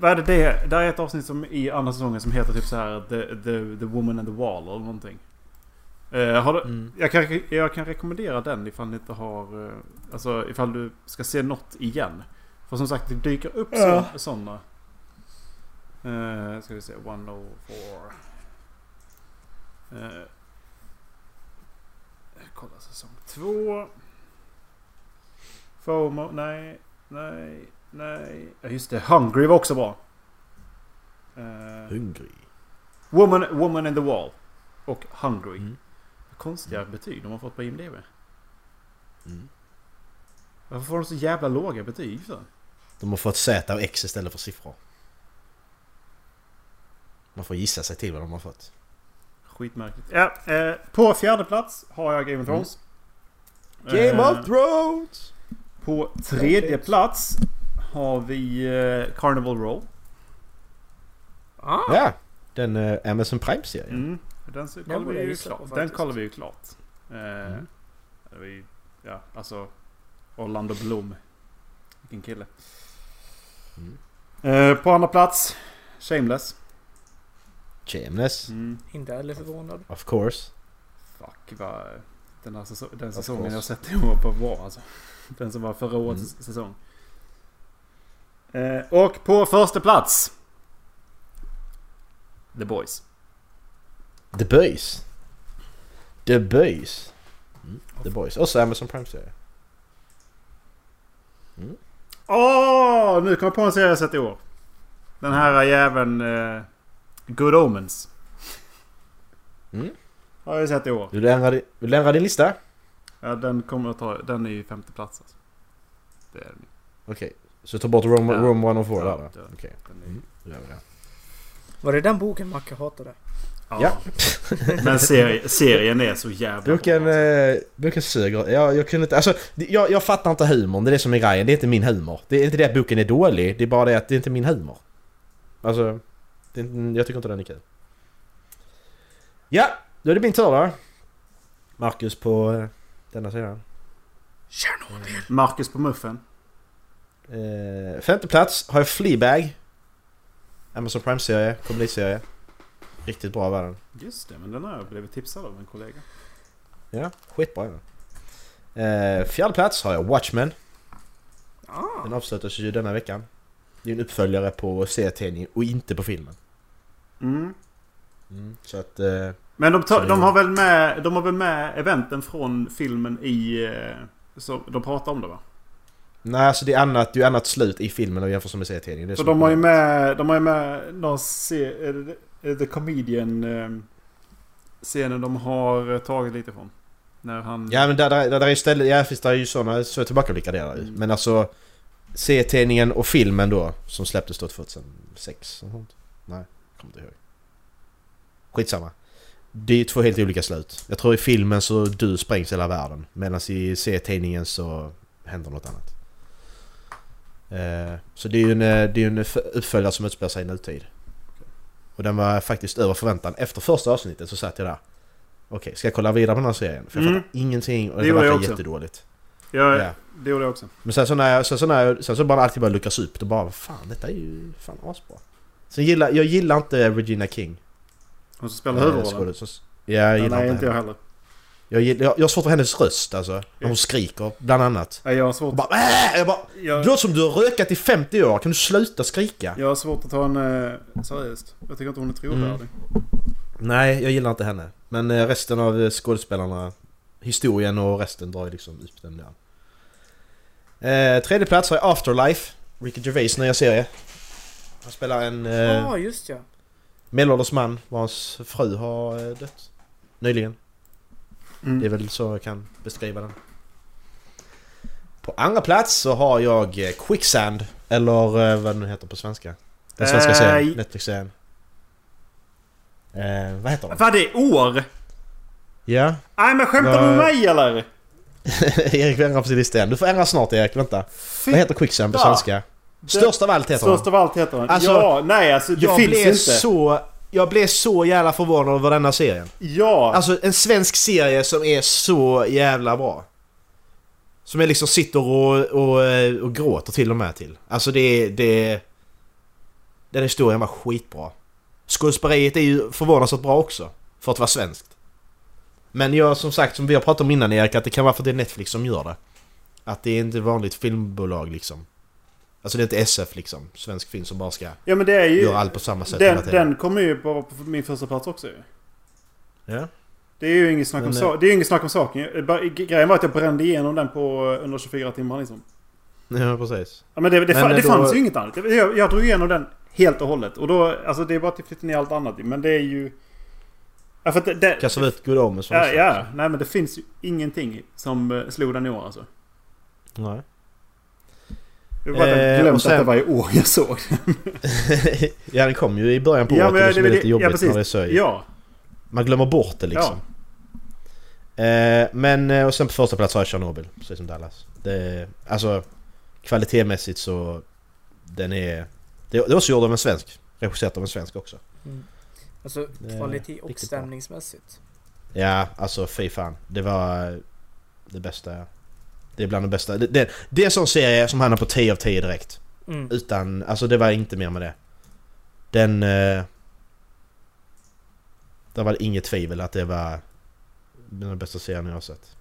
Vad är det det? Är ett avsnitt som i andra säsongen som heter typ så här The, the, the Woman and the Wall eller någonting. Eh, har du, Mm. jag, kan, jag kan rekommendera den ifall ni inte har... eh, Alltså ifall du ska se något igen. För som sagt det dyker upp Ja. så, sådana. Uh, ska vi se. 104. Uh, kolla säsong 2. FOMO. Nej. Nej. Nej. Just det. Hungry var också bra. Eh, Hungrig. woman, woman in the Wall. Och Hungry. Mm. Konstiga betyg de har fått på IMDB. Mm. Varför får de så jävla låga betyg för? De har fått Z och X istället för siffror. Man får gissa sig till vad de har fått. Skitmärkligt. Ja, eh, på fjärde plats har jag Game of Thrones. Game Eh, of Thrones! På tredje plats har vi eh, Carnival Row. Ah, Ja! Den uh, Amazon Prime-serien. Mm. Den, så, Den kollar vi ju klart. den kollar vi ju klart. Eh, Mm. vi, ja, alltså Orlando Bloom. Vilken kille. Mm. Eh, på andra plats Shameless. Shameless. Mm. inte heller förvånad. Of course. Fuck vad... Den, här säsong, den säsongen jag sett (laughs) i år på bra alltså. Den som var förra årets Mm. säsong. Eh, och på första plats. The Boys. The Boys. The Boys. Mm. The Boys. Också Amazon Prime-serie. Åh! nu kom jag på en serie jag sett i år. Den här jäveln... Eh, Good Omens. Mm. Har jag sett i år. Vill du ändra, vill du ändra din lista? Ja, den kommer att ta... Den är ju femte plats alltså. Det är den. Okej. Så ta bort Room, Ja. room 104 Ja, där då? Okej. Är, Mm. Då gör vi det. Var det den boken Macke hatade? ja. Ja. (laughs) Men serie, serien är så jävla Boken, alltså. eh, boken suger. Jag, jag kunde inte... Alltså, jag, jag fattar inte humorn. Det är det som är grejen. Det är inte min humor. Det är inte det att boken är dålig. Det är bara det att det är inte min humor. Alltså... Det är, inte- jag tycker inte den är kul. Ja! Då är det min tur då. Marcus på eh, denna sidan. Marcus på muffen. Eh, femte plats har jag Fleabag. Amazon Prime-serie, komediserie. Riktigt bra var den. Just det, men den har jag blivit tipsad av en kollega. Ja, skitbra är den. Eh, fjärde plats har jag Watchmen. Ah, Den avslutas ju denna veckan. Det är en uppföljare på serietidningen och inte på filmen. Mm. Så att... Eh, Men de, tar, de, har väl med, de har väl med eventen från filmen i... eh, Så de pratar om det va? Nej, alltså det är annat, det är annat slut i filmen och jämfört med serietidningen. Är Så så de har ju med... De har ju med någon se, är det- är det Comedian eh, scenen de har eh, tagit lite från. När han... Ja men där, där, där är ju ställen, ja finns det ju sådana så tillbakablickar där. Mm. Men alltså... Serietidningen och filmen då, som släpptes då 2006 och sånt. Nej, kommer inte ihåg. Skitsamma. Det är två helt olika slut. Jag tror i filmen så du sprängs hela världen. Medan i serietidningen så händer något annat. Eh, så det är ju en, eh, det är en uppföljare som utspelar sig i nutid. Och den var faktiskt över förväntan. Efter första avsnittet så satt jag där. Okej, ska jag kolla vidare på den här serien? För jag Mm. fattar ingenting och Det det, verkar jättedåligt. Ja, Ja. det gjorde jag också. Men sen så när jag, sen så när jag, sen så bara alltid bara luckras upp, då bara fan detta är ju fan asbra. Sen gillar, jag gillar inte Regina King. Hon som spelar Eh, huvudrollen. Ja, jag Ja, gillar nej, inte jag heller. Jag, gillar, jag, jag har svårt för hennes röst alltså. När hon skriker, bland annat. Nej, jag har svårt... bara, äh! jag bara, Jag, det låter som du har rökat i 50 år, kan du sluta skrika? jag har svårt att ta henne seriöst. Jag tycker inte hon är trovärdig. Nej, jag gillar inte henne. Men eh, resten av eh, skådespelarna, historien och resten drar ju liksom upp den där. Eh, tredje plats har jag Afterlife, Ricky Gervais nya serie. Han spelar en eh, ah, just ja. medelålders man vars fru har eh, dött. Nyligen. Mm. Det är väl så jag kan beskriva den. På andra plats så har jag eh, Quicksand, eller eh, vad den nu heter på svenska. Den svenska Eh, serien, Netflix-serien. Eh, vad heter den? Vad det är år? Ja, Nej men skämtar du med mig eller? (laughs) Erik ändrar på sin lista igen. Du får ändra snart Erik, vänta. Vad heter Quicksand på svenska? Störst av allt heter Störst den. av allt heter den. Alltså, ja, nej alltså det Jag finns blev inte. så... Jag blev så jävla förvånad över denna serien. Ja. Alltså en svensk serie som är så jävla bra. Som jag liksom sitter och, och, och gråter till och med till. Alltså det... det den historien var skitbra. Skådespeleriet är ju förvånansvärt bra också. För att vara svenskt. Men jag som sagt, som vi har pratat om innan Erik, att det kan vara för att det är Netflix som gör det. Att det är inte vanligt filmbolag liksom. Alltså det är inte SF liksom. Svensk film som bara ska ja men det är ju... göra allt på samma sätt den, den kommer ju på, på min första plats också. Ja. Det är ju inget snack om, sa- det är ju inget snack om saken. Bara- Grejen var att jag brände igenom den på under 24 timmar liksom. ja, precis. Ja, men det, det, Men, det då- fanns ju inget annat. Jag, jag drog igenom den helt och hållet. Och då, alltså det är bara att flytta ner allt annat. Men det är ju... Ja, för det, det, Kastar ut Omens från ja, ja, nej men det finns ju ingenting som eh, slog den i år alltså. Nej. Jag Eh, glömt sen- att det var i år jag såg (laughs) ja den kom ju i början på Ja, året men det det är väl- lite ja, jobbigt precis. när det är så. Ja. Man glömmer bort det liksom. Eh, men eh, och sen på första plats har jag Chernobyl, precis som Dallas. Det, alltså kvalitetsmässigt så den är... Det, det är också gjord av en svensk. Regisserat av en svensk också. Mm. Alltså kvalitet och bra. stämningsmässigt. Ja, alltså fy fan. Det var det bästa. Det är bland det bästa. Det, det, det är en sån serie som hamnar på 10 av 10 direkt. Mm. Utan, alltså det var inte mer med det. Den... Eh, det var inget tvivel att det var den bästa serien jag har sett.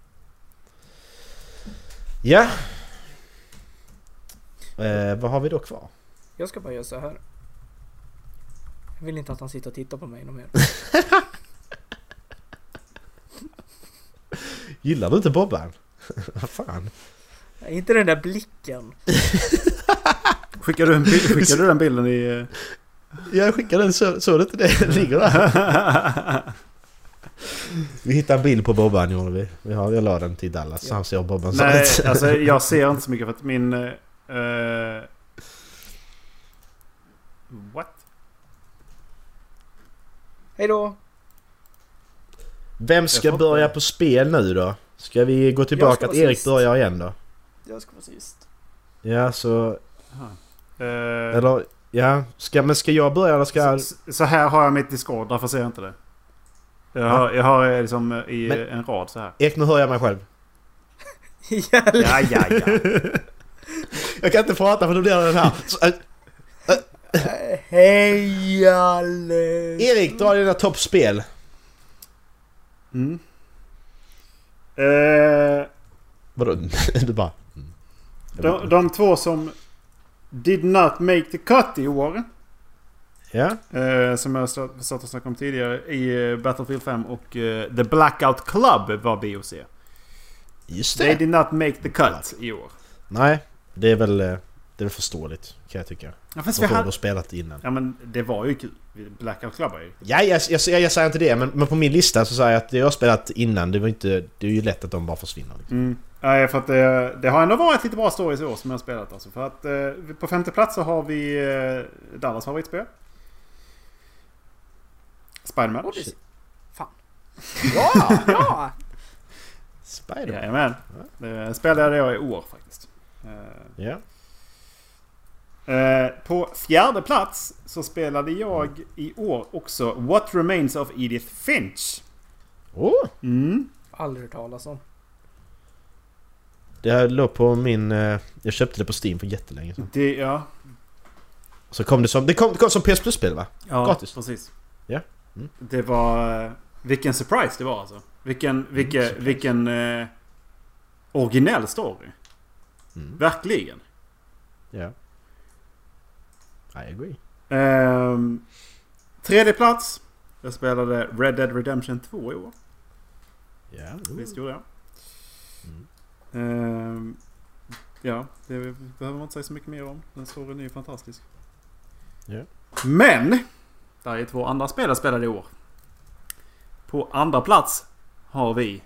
Ja. Eh, vad har vi då kvar? Jag ska bara göra så här. Jag vill inte att han sitter och tittar på mig något mer. (laughs) Gillar du inte Bobban? (laughs) vad fan? Inte den där blicken. (laughs) Skickar du, en bild, skickar du den bilden i... eh, Jag skickade den, så, såg du inte det? (laughs) Ligger där. Vi hittade en bild på Bobban gjorde vi. vi har, jag la den till Dallas så Ja. han ser Bobban Nej, alltså jag ser inte så mycket för att min... eh, what? Hej då! Vem ska börja på spel nu då? Ska vi gå tillbaka vara Erik sist. börjar igen då? Jag ska vara sist. Ja, så... Eh, Eller... Ja, ska, men ska jag börja eller ska... så, så här har jag mitt Discord, därför ser jag inte det. Jag har, jag har eh, liksom eh, i Men- en rad så här. Erik, nu hör jag mig själv. (laughs) Ja, ja, ja. (laughs) Jag kan inte prata för då blir det den här. Så, äh, (laughs) Hej Alex! Erik, dra dina toppspel. Mm. Eh, Vadå? (laughs) Du bara... mm. de, de två som did not make the cut i år. Ja, Eh, som jag satt och snackade om tidigare i eh, Battlefield 5 och eh, The Blackout Club var BOC. just They det. did not make the cut i år. Nej, det är väl... Det är väl förståeligt, kan jag tycka. Ja, fast För vi att du har hade... spelat innan. Ja men det var ju kul. Blackout Club var ju Ja, jag, jag, jag, jag säger inte det, men, men på min lista så säger jag att det jag har spelat innan, det var inte... Det är ju lätt att de bara försvinner. Liksom. Mm. Nej, för att det, det har ändå varit lite bra stories i år som jag har spelat. Alltså. För att eh, på femte plats så har vi eh, Dallas favoritspel. Spiderman. Odyssey. Fan. Ja! ja! Spider-Man. Jajamän. Det spelade jag i år faktiskt. Eh, Ja. eh, på fjärde plats så spelade jag i år också What Remains of Edith Finch. Oh, Mm. Aldrig hört talas om. det här låg på min... eh, Jag köpte det på Steam för jättelänge sedan. Det, ja. Så kom det som... Det kom, det kom som PS Plus-spel va? ja Gratis. precis. Ja. Mm. Det var... eh, Vilken surprise det var alltså. Vilken, vilken, surprise. vilken eh, originell story. Mm. Verkligen. Ja. I agree. Ehm, tredje plats. Jag spelade Red Dead Redemption 2 i år. Ja. Visst gjorde jag. Mm. Ehm, ja, det behöver man inte säga så mycket mer om. Den storyn är ju fantastisk. Ja. Men! Där är två andra spel jag spelade i år. På andra plats har vi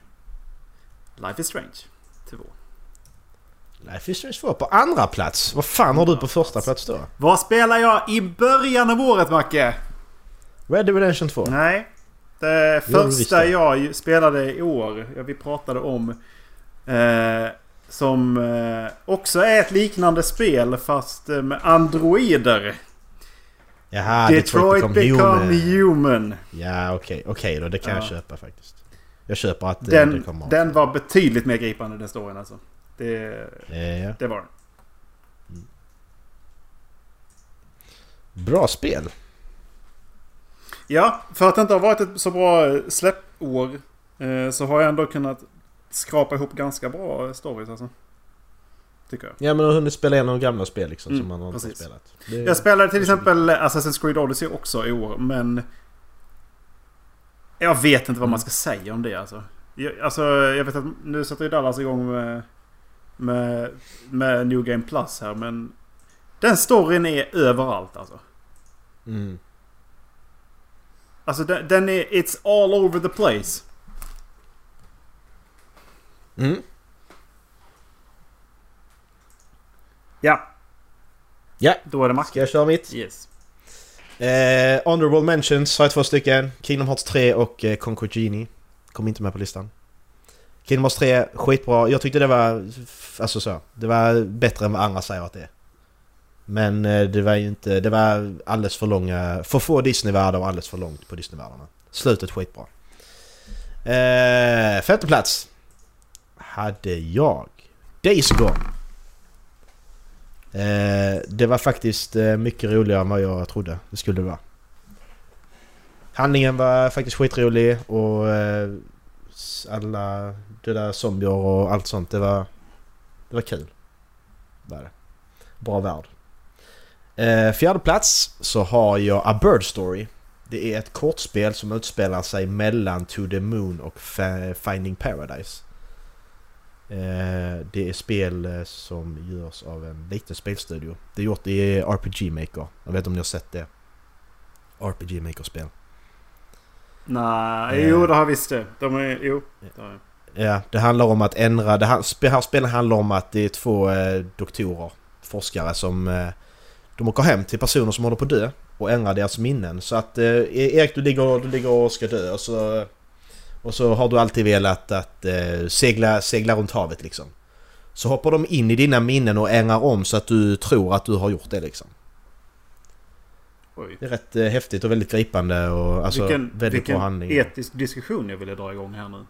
Life is Strange 2. Life is Strange 2 på andra plats. Vad fan har du på första plats då? Vad spelar jag i början av året Macke? Red Dead Redemption 2. Nej. Det första jag spelade i år, vi pratade om Eh, som eh, också är ett liknande spel fast eh, med androider. Jaha, Detroit, Become human. human. Ja, okej. Okay. Okay, då, det kan ja. jag köpa faktiskt. Jag köper att den, det kommer. Den var betydligt mer gripande den storyn alltså. Det, ja. det var den. Mm. Bra spel. Ja, för att det inte har varit ett så bra släppår eh, så har jag ändå kunnat skrapa ihop ganska bra stories alltså. Tycker jag. Ja men har hunnit spela igenom gamla spel liksom mm, som man har inte spelat. Det, jag spelade till exempel Assassin's Creed Odyssey också i år men... Jag vet inte vad mm. man ska säga om det alltså. Jag, alltså jag vet att nu sätter ju Dallas igång med, med, med New Game Plus här men... Den storyn är överallt alltså. Mm. Alltså den, den är... It's all over the place. Mm. Ja. Ja. Då är det Max. Ska jag köra mitt? Yes. Eh, honorable mentions har jag två stycken. Kingdom Hearts 3 och eh, Conquer Genie. Kom inte med på listan. Kingdom Hearts 3, skitbra. Jag tyckte det var... Alltså så. Det var bättre än vad andra säger att det är. Men eh, det var ju inte... Det var alldeles för långa... För få Disney-världar och alldeles för långt på Disney-världarna. Slutet skitbra. Eh, femte plats. Hade jag. Days Gone. Eh, det var faktiskt eh, mycket roligare än vad jag trodde det skulle vara. Handlingen var faktiskt skitrolig och eh, alla döda zombier och allt sånt. Det var, det var kul. Var det. Bra värld. Eh, fjärde plats så har jag A Bird Story. Det är ett kortspel som utspelar sig mellan To the Moon och Finding Paradise. Eh, det är spel eh, som görs av en liten spelstudio. Det är gjort i RPG Maker. Jag vet inte om ni har sett det? RPG Maker-spel. Nej, eh. jo det har jag visst det. De är, jo. Det har Ja, det handlar om att ändra... Det här spelet handlar om att det är två eh, doktorer, forskare som... Eh, de åker hem till personer som håller på att dö och ändrar deras minnen. Så att eh, Erik du ligger, du ligger och ska dö och så och så har du alltid velat att eh, segla, segla runt havet liksom. Så hoppar de in i dina minnen och ändrar om så att du tror att du har gjort det liksom. Oj. Det är rätt eh, häftigt och väldigt gripande och alltså vilken, väldigt vilken bra handling. Vilken etisk diskussion jag ville dra igång här nu.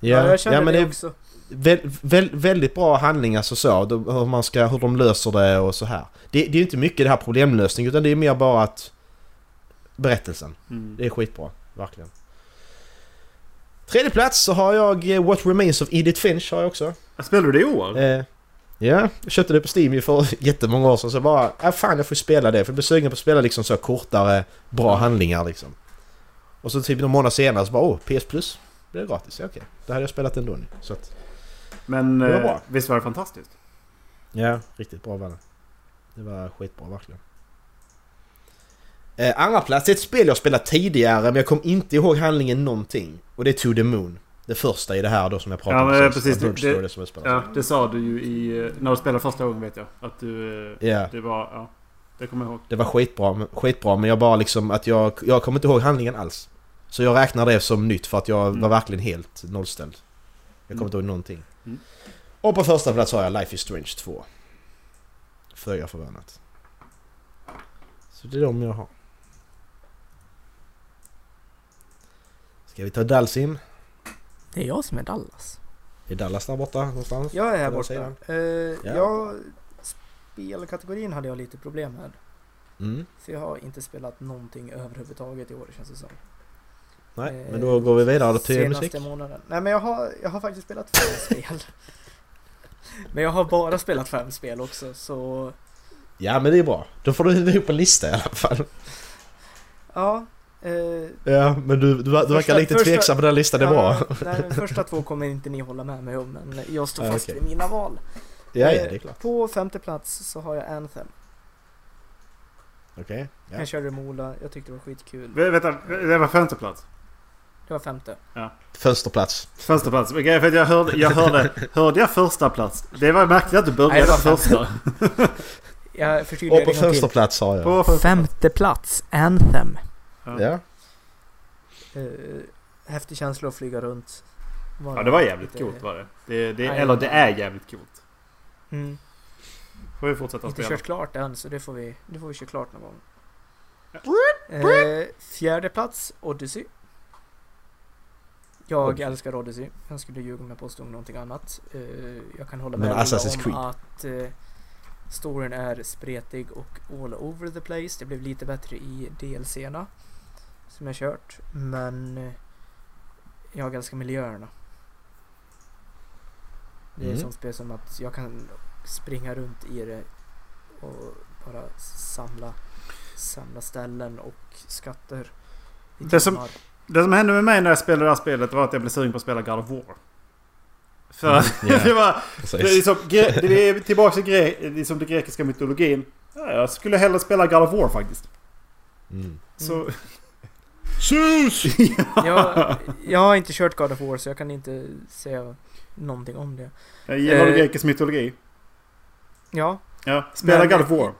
Ja, ja jag känner ja, men det, också. Vä vä väldigt bra handling alltså så. Hur, man ska, hur de löser det och så här. Det, det är inte mycket det här problemlösning utan det är mer bara att... Berättelsen. Mm. Det är skitbra. Verkligen. Tredje plats så har jag eh, What Remains of Edith Finch har jag också. Spelar du det i år? Eh, ja, jag köpte det på Steam för (laughs) jättemånga år sedan så bara... Ja, fan jag får spela det för jag blev sugen på att spela liksom så kortare, bra handlingar liksom. Och så typ några månader senare så bara åh, PS Plus. Det är gratis, okej. Det hade jag spelat ändå nu. Så att, Men det var bra. Eh, visst var det fantastiskt? Ja, riktigt bra var det. Det var skitbra verkligen. Eh, andra plats är ett spel jag spelat tidigare men jag kom inte ihåg handlingen någonting. Och det är To the Moon. Det första i det här då som jag pratade ja, om. Ja precis. Det, det, det, ja, det sa du ju i... Eh, när du spelade första gången vet jag. Att du... Yeah. Det var... Ja. Det kommer jag ihåg. Det var skitbra, skitbra men jag bara liksom att jag... Jag kommer inte ihåg handlingen alls. Så jag räknar det som nytt för att jag mm. var verkligen helt nollställd. Jag kommer mm. inte ihåg någonting. Mm. Och på första plats har jag Life is Strange 2. Föga förvånat. Så det är de jag har. Ska vi ta Dalsim? Det är jag som är Dallas. Är Dallas där borta någonstans? Jag är här borta. Uh, ja. jag, spelkategorin hade jag lite problem med. Mm. För jag har inte spelat någonting överhuvudtaget i år känns det som. Nej, uh, men då går vi vidare till senaste musik. månaden. Nej men jag har, jag har faktiskt spelat fem (laughs) spel. Men jag har bara spelat fem spel också så... Ja men det är bra. Då får du ihop en lista i alla fall. Ja, Uh, ja, men du, du, du första, verkar lite första, tveksam på den listan, det är ja, bra. Nej, de första två kommer inte ni hålla med mig om, men jag står fast okay. vid mina val. Ja, ja, det är klart. På femte plats så har jag Anthem. Okej. Okay, ja. Jag körde Mola, jag tyckte det var skitkul. V vänta, det var femte plats? Det var femte. Ja. Första plats. Första plats. Okay, för jag hörde, jag hörde, hörde jag första plats? Det var märkligt att du började Nej, första. (laughs) jag Och på första plats har jag. På femte plats, Anthem. Ja. Uh, häftig känsla att flyga runt. Var Ja det var jävligt coolt var det. det, det Nej, eller det är jävligt coolt. Mm. Får vi fortsätta Inte spela. kört klart än så det får vi, det får vi köra klart någon gång. Ja. Eh, fjärde plats Odyssey. Jag älskar Odyssey. Jag skulle ljuga om jag påstod någonting annat. Eh, jag kan hålla Men med Assassin's om Creed. att eh, storyn är spretig och all over the place. Det blev lite bättre i DLCerna som jag kört. Men eh, jag älskar miljöerna. Det är Mm. ett sånt spel som att jag kan springa runt i det och bara samla, samla ställen och skatter. Det som-. Det som hände med mig när jag spelade det här spelet var att jag blev sugen på att spela God of War. För Mm, (laughs) ja. det var... Precis. Det är, liksom, det är tillbaka till gre- liksom den grekiska mytologin. Ja, jag skulle hellre spela God of War faktiskt. Mm. Så... (laughs) Sus! jag, jag har inte kört God of War så jag kan inte säga någonting om det. Jag gillar Eh, grekisk mytologi. Ja, Ja, spela men- God of War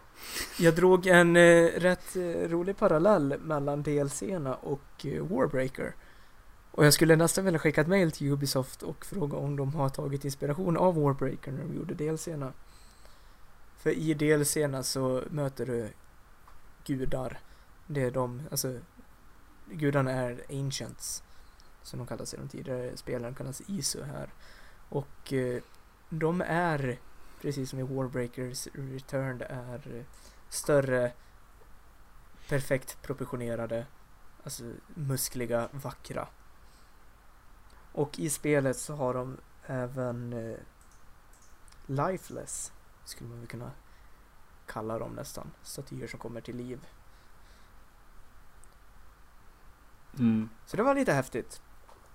jag drog en eh, rätt eh, rolig parallell mellan DLCerna och eh, Warbreaker. Och jag skulle nästan vilja skicka ett mail till Ubisoft och fråga om de har tagit inspiration av Warbreaker när de gjorde DLCerna. För i DLCerna så möter du gudar. Det är de, alltså gudarna är ancients. Som de kallas i de tidigare spelen, kallas Isu här. Och eh, de är, precis som i Warbreakers Returned, är eh, större, perfekt proportionerade, alltså muskliga, vackra. Och i spelet så har de även eh, lifeless, skulle man väl kunna kalla dem nästan. Statyer som kommer till liv. Mm. Så det var lite häftigt.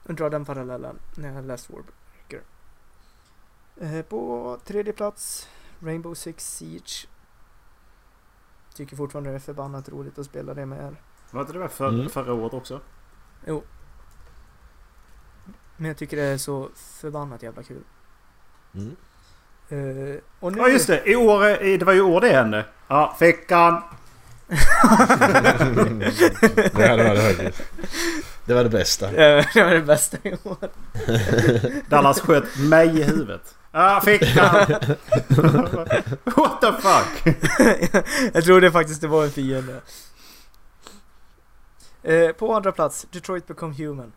Att dra den parallellen när jag läste Warbreaker. Eh, på tredje plats, Rainbow Six Siege. Tycker fortfarande det är förbannat roligt att spela det med er. Var inte det där för, Mm. förra året också? Men jag tycker det är så förbannat jävla kul. Mm. Eh, och nu... Ja just det, i år, det var ju år det hände. Ja, fickan. (laughs) ja, det var det faktiskt. Det var det bästa. (laughs) Det var det bästa i år. Dallas sköt mig i huvudet. Ja, fickan. (laughs) What the fuck? (laughs) jag trodde faktiskt det var en fiende. Eh, på andra plats, Detroit Become Human.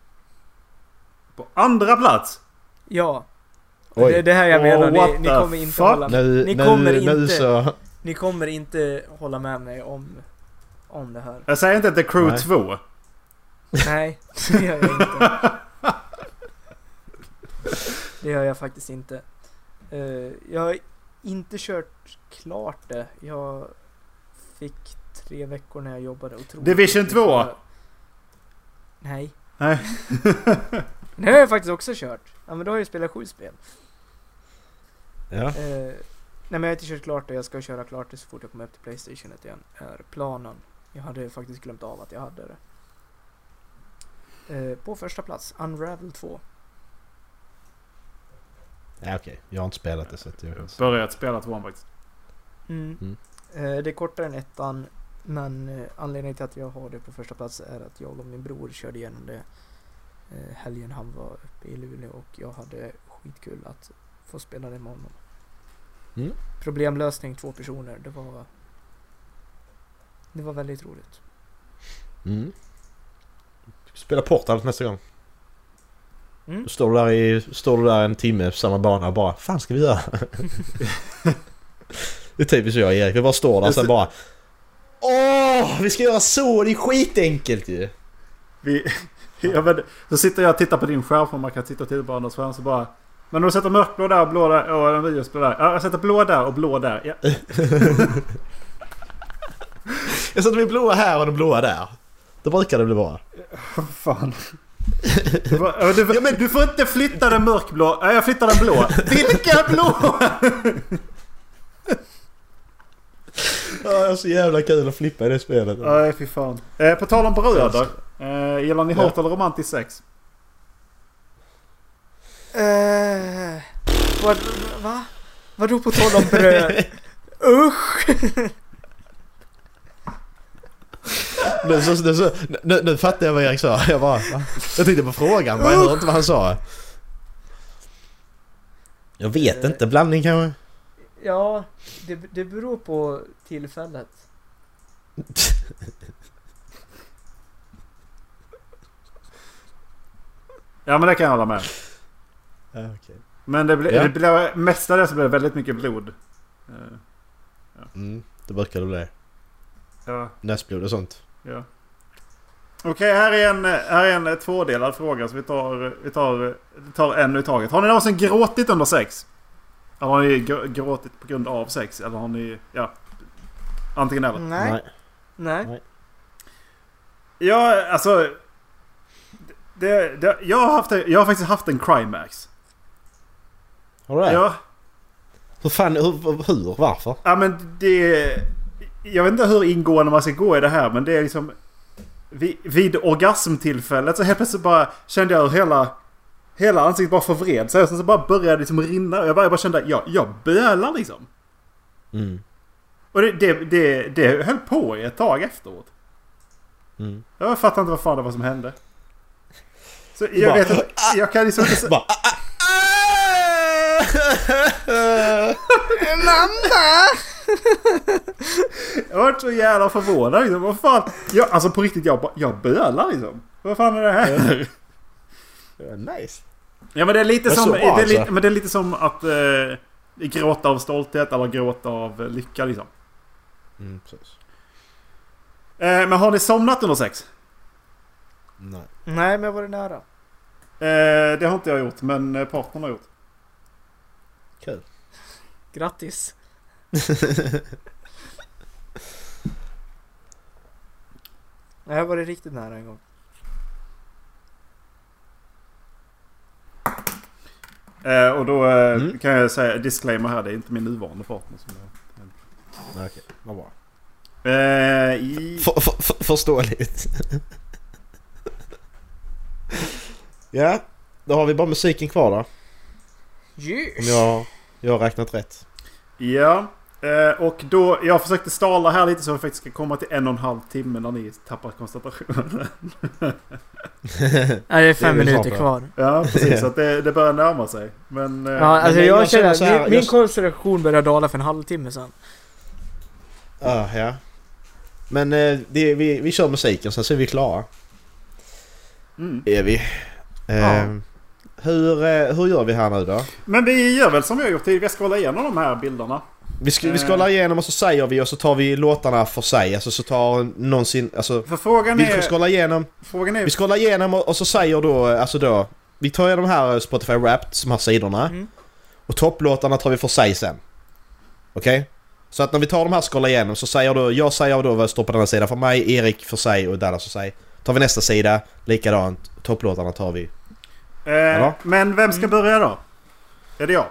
På andra plats? Ja. Oj. Det är det här jag Oh, menar. Ni, what ni the kommer inte fuck? hålla Nu, Ni nu, kommer nu inte- så... Ni kommer inte hålla med mig om, om det här. Jag säger inte The Crew Nej. 2. Nej, det gör jag inte. (laughs) Det gör jag faktiskt inte. Eh, jag har inte kört klart det. Jag fick tre veckor när jag jobbade otroligt Division mycket 2? för- Nej. Nej. (laughs) Det har jag faktiskt också kört. Ja men då har jag ju spelat sju spel. Ja. Eh, nej men jag har inte kört klart det. Jag ska köra klart det så fort jag kommer upp till Playstation igen. Är planen. Jag hade faktiskt glömt av att jag hade det. Eh, på första plats, Unravel 2. Ja okej. Jag har inte spelat det så att jag... Börjat spela tvåan faktiskt. Mm. Mm. Eh, det är kortare än ettan. Men eh, anledningen till att jag har det på första plats är att jag och min bror körde igenom det eh, helgen han var uppe i Luleå och jag hade skitkul att få spela det med honom. Mm. Problemlösning två personer, det var det var väldigt roligt. Mm. Spela Portal nästa gång. Mm. Då står du där, i, står du där en timme på samma bana och bara fan ska vi göra? (laughs) det är typiskt jag och Erik. Vi bara står där och sen bara Åh! Vi ska göra så! Det är skitenkelt ju! Vi, (laughs) ja, men, så sitter jag och tittar på din skärm för man kan titta och titta på andras skärm så bara... Men om du sätter mörkblå där och blå där och en virusblå där. Ja, jag sätter blå där och blå där. Ja. (laughs) Jag sätter min blåa här och den blåa där. Då brukar det bli bra. Fan. Du, får- ja, du, Ja, men- du får inte flytta den mörkblå. Ja, jag flyttar den blå. Vilka blå? Ja, jag har så jävla kul att flippa i det spelet. Nej, fy fan. Eh, på tal om bröder. Eh, gillar ni Ja. hårt eller romantiskt sex? Eh, vad, va? Vadå på tal om bröd? (laughs) Usch! (laughs) Nu, så, nu, så, nu, nu fattar jag vad Erik sa. Jag bara... va? Jag tänkte på frågan, men jag hörde inte vad han sa. Jag vet inte, blandning kanske? Ja, det, det beror på tillfället. Ja men det kan jag hålla med. Ja, okej. Men det blir, Ja. det blir mestadels det väldigt mycket blod. Eh, Mm, det brukar det bli. Ja, Näsblod och sånt. ja. Okej, här är en, här är en eh, tvådelad fråga så vi tar, vi tar, vi tar en i taget. Har ni någonsin gråtit under sex? Eller har ni gr- gråtit på grund av sex? Eller har ni, ja. Antingen eller. Nej. Nej. Ja, alltså. Det, det, jag, har haft, jag har faktiskt haft en Crimax. Har du det? Ja, Hur fan, hur, hur, varför? ja men det... Jag vet inte hur ingående man ska gå i det här men det är liksom... Vid, vid orgasmtillfället så helt plötsligt bara kände jag hur hela... Hela ansiktet bara förvred sig och sen så bara började det liksom rinna. Och jag bara, jag bara kände ja, jag bölar liksom. Mm. Och det, det, det, det höll på i ett tag efteråt. Mm. Jag fattar inte vad fan det var som hände. Så jag Bara- vet inte, jag kan liksom inte... Bara, ah, ah, ah. (laughs) Mamma! (laughs) Jag var så jävla förvånad liksom. Vad fan? Jag, alltså på riktigt, jag, jag bölar liksom. Vad fan är det här? Ja, nice. Ja men det är lite Det är som, så det bra, är lite, alltså. men det är lite som att eh, gråta av stolthet eller gråta av lycka liksom. Mm, precis. Eh, men har ni somnat under sex? Nej. Nej, men jag var nära. Eh, det har inte jag gjort men eh, partnern har gjort. Grattis. Nej, (laughs) jag var riktigt nära en gång. Eh, och då eh, Mm. kan jag säga disclaimer här. Det är inte min nuvarande partner som jag... Okej, vad bra. Eh, i, För, för, för, förståeligt. ja, då har vi bara musiken kvar då. Om Yes. jag, jag har räknat rätt. Ja. Eh, och då, jag försökte stala här lite så vi faktiskt ska komma till en och en halv timme när ni tappar koncentrationen. (laughs) Nej, det är fem Det är minuter kvar. ja, precis. Ja. Så att det, det börjar närma sig. Men... Eh, Ja, alltså men jag, jag känner känner så här, min, min jag- koncentration började dala för en halvtimme sedan. Ah, ja. Men eh, det, vi, vi kör musiken sen så är vi klara. mm. Är vi. Eh, hur, eh, hur gör vi här nu då? Men vi gör väl som vi har gjort tidigare. Vi scrollar igenom de här bilderna. Vi, sk- vi Eh. scrollar igenom och så säger vi och så tar vi låtarna för sig. Alltså så tar någonsin... Alltså, För frågan vi är... scrollar igenom, Frågan är... vi scrollar igenom och, och så säger då, alltså då... Vi tar de här Spotify Wrapped, de här sidorna. Mm. Och topplåtarna tar vi för sig sen. Okej? Så att när vi tar de här scrollar igenom så säger då, jag säger då vad står på den här sidan för mig, Erik för sig och Dallas för sig. Tar vi nästa sida, likadant. Topplåtarna tar vi. Eh, men vem ska börja då? Är det jag?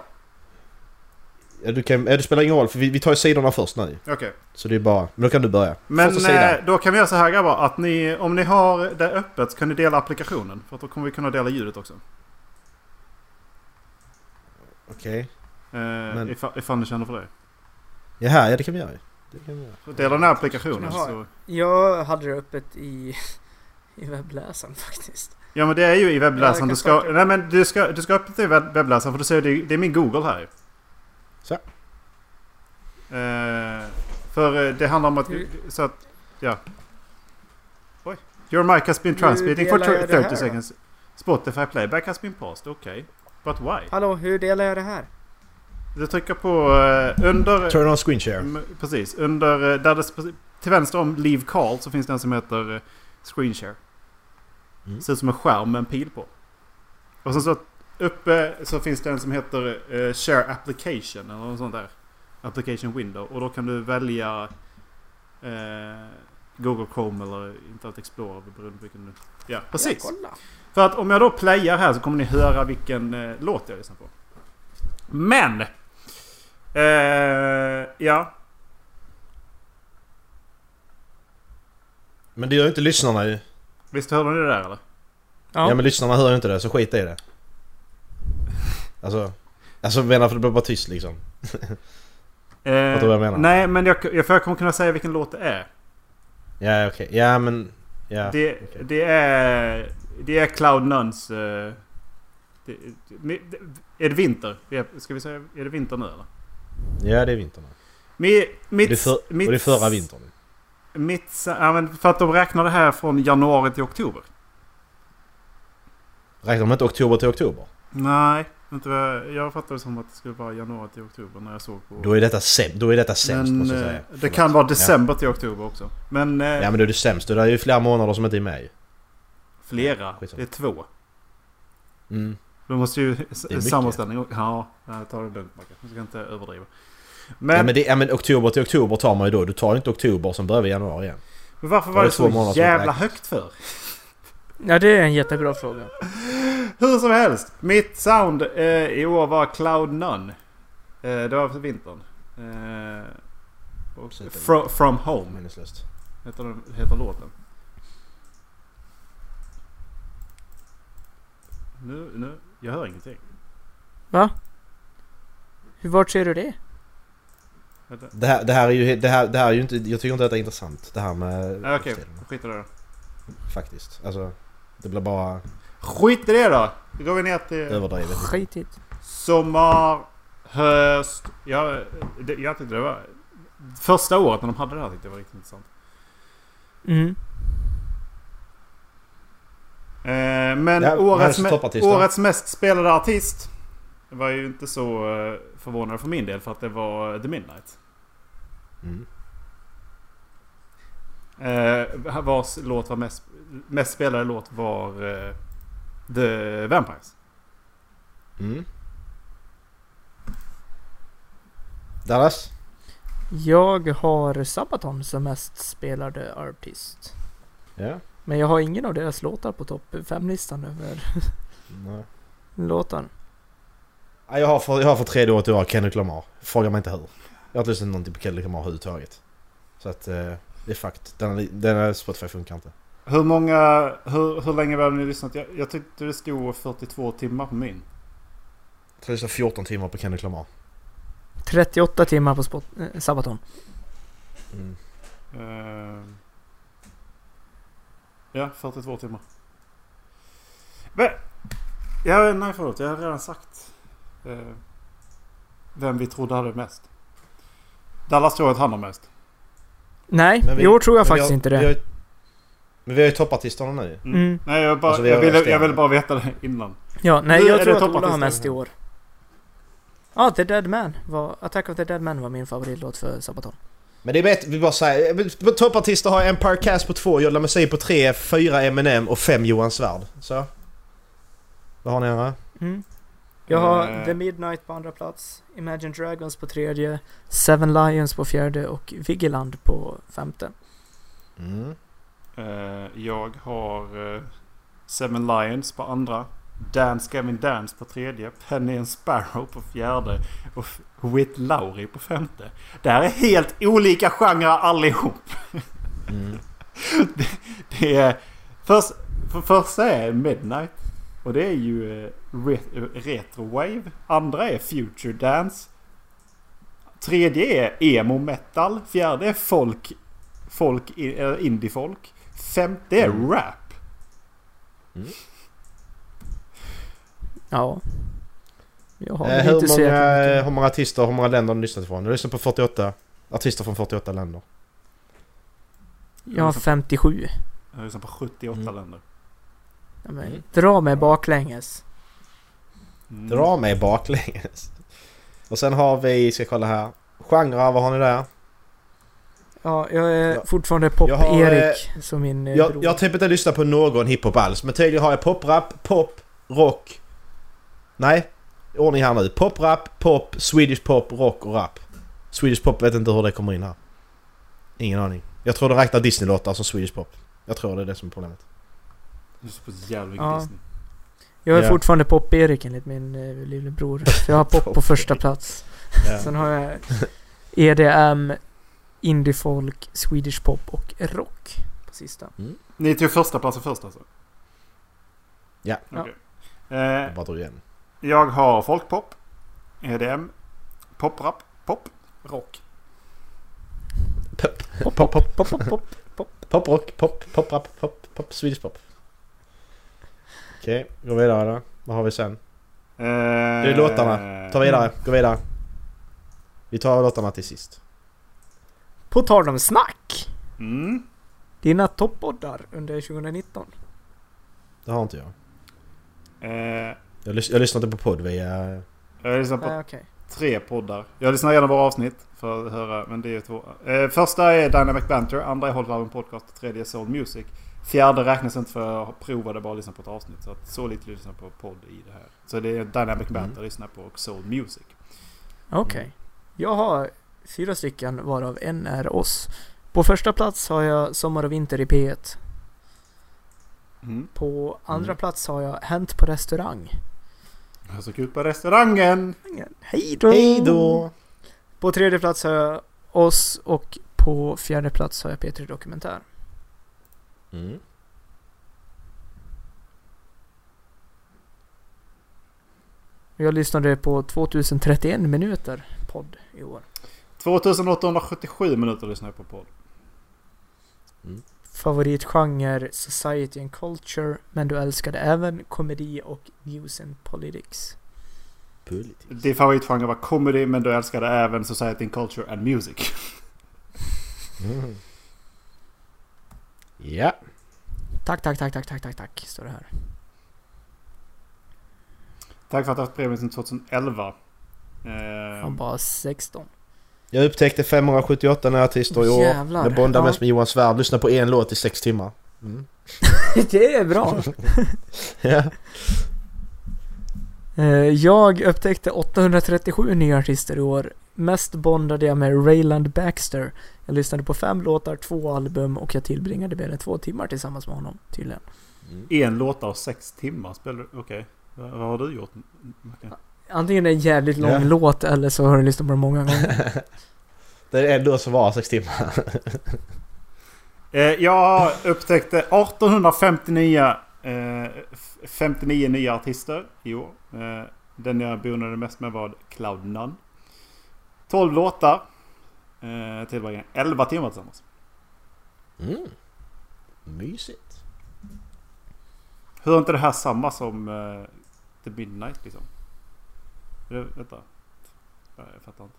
Ja, du kan, ja, det spelar ingen roll för vi, vi tar ju sidorna först nu. Okej. Så det är bara, men då kan du börja. Men eh, då kan vi göra så här grabbar. Att ni, om ni har det öppet så kan ni dela applikationen. För att då kommer vi kunna dela ljudet också. Okej. Eh, ifall, ifall ni känner för det. Jaha, ja det kan vi göra. Det kan vi göra. Så dela den här applikationen. Jaha. Så, Jag hade det öppet i, i webbläsaren (laughs) faktiskt. Ja men det är ju i webbläsaren. du, ska, nej, men du, ska, du ska öppna det i webb- webbläsaren för du ser det, det är min Google här. Så. Eh, för eh, det handlar om att... Så att... Ja. Oj. Your mic has been transmitting for delar jag det 30 här då? seconds. Spotify playback has been paused. Okej. But why? Hallå, hur delar jag det här? Du trycker på uh, under... Turn on screen share. Mm, precis. Under... där det, till vänster om Leave Call så finns det en som heter uh, Screen Share. Mm. Ser ut som en skärm med en pil på. Och sen så uppe så finns det en som heter eh, Share Application eller något sånt där. Application Window. Och då kan du välja eh, Google Chrome eller Internet Explorer beroende på vilken du... Ja, precis. Ja, kolla. För att om jag då playar här så kommer ni höra vilken eh, låt jag lyssnar på. Men! Ja. Men det gör ju inte lyssnarna ju. Visst hörde ni det där eller? Ja. Ja. men lyssnarna hör ju inte det så skit i det. Alltså... Alltså menar för det blir bara tyst liksom. Eh, vad jag menar? Nej, men jag, jag, för jag kommer kunna säga vilken låt det är. Ja okej. Ja men... Ja. det, okej. det är... Det är Cloud Nuns... Det, det, det, är det vinter? Ska vi säga, är det vinter nu eller? Ja, det är vintern. Mi, mitt, och, det är för, mitt, och det är förra vintern. Mitt, ja, men för att de räknar det här från januari till oktober. Räknar de inte oktober till oktober? Nej, inte jag, fattade det som att det skulle vara januari till oktober när jag såg på... Då är detta, säm- då är detta sämst men måste jag eh, säga. det kan vara december till oktober också. Men, eh, Ja. ja men då är det sämst. Det är ju flera månader som inte är med flera. Skitsamma. Det är två. Mm. Då måste ju sammanställning... Ja, jag tar det lugnt Macke. Jag ska inte överdriva. Men, ja, men, det, ja men oktober till oktober tar man ju då. Du tar inte oktober som börjar i januari igen. men varför var är det det så jävla högt för? Ja, det är en jättebra fråga. (laughs) Hur som helst. Mitt sound eh, i år var Cloud None. Eh, det var för vintern. Eh, och Super. Fro- From Home Minneslöst. heter, heter låten. Nu, nu, jag hör ingenting. Va? Hur, vart ser du det? Det här, det här är ju, det här, det här är ju inte, jag tycker inte att det är intressant. Det här med Okej, årstiderna, skit i det då. Faktiskt. Alltså, det blir bara Skit i det då! Då går vi ner till överdrivet. Skitigt. sommar, höst. Jag, det, jag tyckte det var... Första året när de hade det här tyckte jag var riktigt intressant. Mm. Eh, men årets, det årets mest spelade artist var ju inte så förvånande för min del för att det var The Midnight. Mm. Eh, vars låt var mest, mest spelade låt var eh, The Vampires. Mm. Dallas? Jag har Sabaton som mest spelade artist. Ja? Men jag har ingen av deras låtar på topp 5-listan över Nej. (laughs) låtar. Ja, Jag har för, jag har för tredje året i år Kendrick Lamar. Fråga mig inte hur. Jag har inte lyssnat någonting på Kendrick Lamar överhuvudtaget. Så att eh, det är fakt. Den, den här Spotify funkar inte. Hur många... Hur, hur länge var ni lyssnat? Jag, jag tyckte det stod 42 timmar på min. Jag står 14 timmar på Kendrick Lamar. 38 timmar på spot, eh, Sabaton. Mm. Eh, ja, 42 timmar. Men, ja, nej förlåt. Jag har redan sagt eh, vem vi trodde hade mest. Dallas tror att han har mest. Nej, Men vi- i år tror jag faktiskt vi har- inte vi det. har, men vi har ju toppartisterna nu. Mm. Mm. Nej, jag, bara, Alltså, vi jag, ville, jag ville bara veta det innan. Ja, nej Nu jag tror att. Ola har mest i år. Ja, The Dead Man var... Attack of the Dead Man var min favoritlåt för Sabaton. Men det är bättre, vi bara säger. Toppartister har Empire Cast på två, Jolla Musik på tre, fyra Eminem och fem Johan Svärd. Så. Vad har ni andra? Mm. Jag har Eh. The Midnight på andra plats, Imagine Dragons på tredje, Seven Lions på fjärde och Vigeland på femte. Mm. Eh, jag har eh, Seven Lions på andra. Dance Gavin Dance på tredje. Penny and Sparrow på fjärde. Och With Laurie på femte. Det här är helt olika genrer allihop. Mm. (laughs) Det är... Först, för första är Midnight. Och det är ju eh, re, retrowave. Andra är Future Dance. Tredje är emo metal. Fjärde är folk... Folk, eh, indie-folk. Femte är Mm. rap. Ja. Jag har Eh, hur, inte många, mycket. hur många artister, hur många länder har ni lyssnat ifrån? Jag lyssnar på 48 artister från 48 länder. Jag har 57. Jag lyssnar på 78 Mm. länder. Ja, men, Mm. Dra mig baklänges. Mm. Dra mig baklänges. Och sen har vi, ska kolla här. Genrer, vad har ni där? Ja, jag är Ja. fortfarande Pop-Erik som min eh, Jag, bror. jag har typ inte lyssnat på någon hiphop alls. Men tydligen har jag poprap, pop, rock. Nej, ordning här nu. Poprap, pop, Swedish pop, rock och rap. Swedish pop vet inte hur det kommer in här. Ingen aning. Jag tror det räknar Disney-låtar som Swedish pop. Jag tror det är det som är problemet. Jag lyssnar på så jävla mycket Ja. Disney. Jag är Ja. fortfarande Pop-Erik enligt min eh, lillebror. Så (laughs) jag har pop på första plats. Sen har jag EDM, indie-folk, Swedish pop och rock på sista. Ni tog första platsen först alltså? Ja. Jag Eh, bara drog igen. jag har folkpop. EDM. Poprap. Pop. Rock. Pop, Pop, pop, pop, pop, pop, pop, pop. pop, rock, pop, pop, rap, pop, pop, Swedish pop. Okej, går vidare då. Vad har vi sen? Eh, Det är låtarna. Ta vidare, gå vidare. Vi tar låtarna till sist. På tal om snack! Mm. Dina toppoddar under 2019. Det har inte jag. Eh, Jag, lys- jag lyssnar inte på podd via... jag lyssnar på Nej, okej. tre poddar. Jag lyssnar igenom våra avsnitt för att höra, men det är ju två. Eh, första är Dynamic Banter, andra är Håll Varven Podcast, tredje är Soul Music. Fjärde räknas inte för jag provade bara att lyssna på ett avsnitt. Så att så lite lyssnar på podd i det här. Så det är Dynamic Banter jag lyssnar på och Soul Music. Okej. Jag har fyra stycken varav en är oss. På första plats har jag Sommar och vinter i P1. Mm. På andra Mm. plats har jag Hänt på restaurang. Jag har så kul på restaurangen! Hej då! Hej då! På tredje plats har jag oss och på fjärde plats har jag P3 Dokumentär. Mm. Jag lyssnade på 2031 minuter podd i år. 2877 minuter lyssnar jag på podd. Favoritgenre Society and Culture men du älskade även komedi och News and Politics. Politik. Din favoritgenre var comedy men du älskade även Society and Culture and Music. Mm. Ja. Tack, tack, tack, tack, tack, tack, tack, står det här. Tack för att du har haft premium sedan 2011. Han Eh, bara 16. Jag upptäckte 578 nya artister i år. Jävlar. Jag bondade Ja. mest med Johan Svärd. Lyssnade på en låt i sex timmar. Mm. (laughs) det är bra. (laughs) Ja. Eh, Jag upptäckte 837 nya artister i år. Mest bondade jag med Rayland Baxter. Jag lyssnade på fem låtar, två album och jag tillbringade mer än två timmar tillsammans med honom tydligen. Mm. en låt av sex timmar? Okej. Vad, vad har du gjort? Mackan? Antingen en jävligt lång Ja. låt eller så har du lyssnat på den många gånger. (laughs) Det är en låt som var sex timmar. (laughs) Eh, jag upptäckte 1859 eh, f- 59 nya artister i år. Eh, den jag bonade mest med var Cloud None. 12 låtar. Eh, tillbringade 11 timmar tillsammans. Mm. Mysigt. Hur är inte det här samma som eh, The Midnight liksom? Det, vänta. Ja, Jag fattar inte.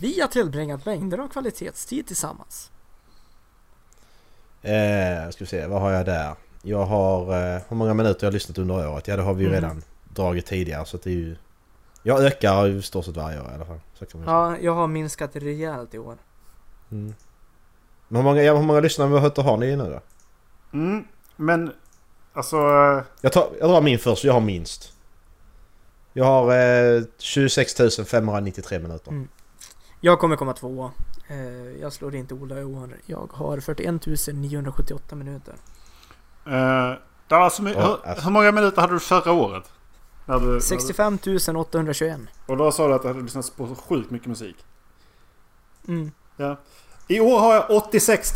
Vi har tillbringat mängder av kvalitetstid tillsammans. Eh, ska vi se, vad har jag där? Jag har... Eh, hur många minuter jag har lyssnat under året? Ja, det har vi ju Mm. redan dragit tidigare så det är ju... Jag ökar i stort sett varje år i alla fall. Så kan man säga. Ja, jag har minskat rejält i år. Mm. Men hur många, hur många lyssnare har ni nu då? Mm, men alltså... Jag, tar, jag drar min först, jag har minst. Jag har eh, 26 593 minuter. Mm. Jag kommer komma tvåa. Eh, jag slår inte Ola i år. Jag har 41 978 minuter. Eh, det var så my- Ja, hur, alltså. hur många minuter hade du förra året? Du, 65 821. och då sa du att du hade lyssnat på sjukt mycket musik. Mm. Ja. I år har jag 86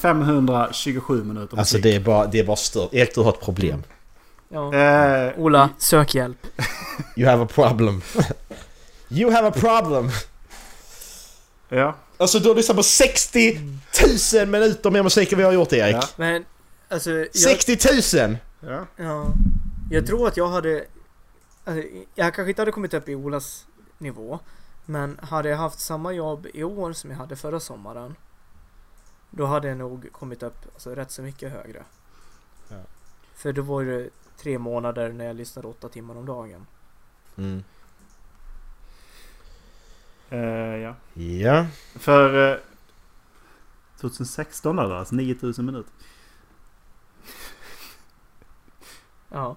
527 minuter Alltså musik. det är bara, det är bara stört. Erik du har ett problem. Ja. Eh, Ola, sök hjälp. (laughs) You have a problem. (laughs) you have a problem. ja. Alltså du har lyssnat på 60 000 minuter mer musik än vi har gjort Erik. Ja. Men alltså, jag, 60 000! ja. ja, jag tror att jag hade... Alltså, jag kanske inte hade kommit upp i Olas nivå. Men hade jag haft samma jobb i år som jag hade förra sommaren. Då hade jag nog kommit upp alltså, rätt så mycket högre. Ja. För då var det tre månader när jag lyssnade åtta timmar om dagen. Mm. Eh, ja. Ja. För... Eh, 2016 då, alltså 9000 minuter. Ja.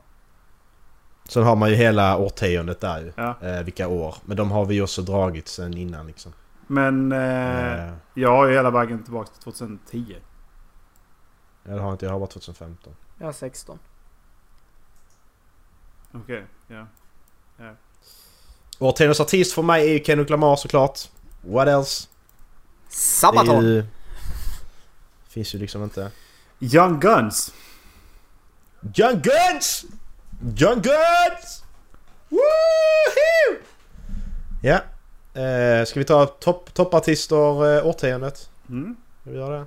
Sen har man ju hela årtiondet där ju. Ja. Eh, vilka år. Men de har vi ju också dragit sen innan liksom. Men eh, Eh, jag har ju hela vägen tillbaka till 2010. ja, det har inte jag. har bara 2015. Jag har 16. Okej, ja. Årtiondets artist för mig är ju Kendrick Lamar såklart. What else? Sabaton! ju... Finns ju liksom inte. Young Guns! Young Guns! Young Guns! Woohoo! Ja. Eh, ska vi ta topp, toppartister eh, årtiondet? Mm. Ska vi göra det?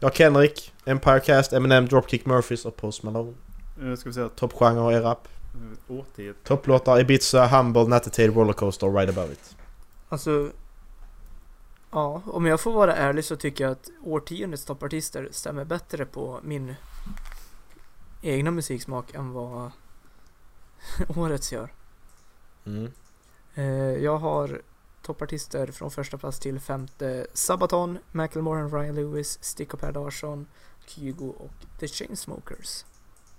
Jag har Kendrick, Empire Cast, Eminem, Dropkick Murphys och Post Malone. Eh, ska vi säga Toppgenre är rap. Eh, Årtiondet. Topplåtar Ibiza, Humble, Natitated, Rollercoaster och Ride Above It. Alltså... Ja, om jag får vara ärlig så tycker jag att årtiondets toppartister stämmer bättre på min egna musiksmak än vad (laughs) årets gör. Mm. Eh, jag har toppartister från första plats till femte Sabaton, Macklemore and Ryan Lewis, Stick och Per Larsson, Kygo och The Chainsmokers.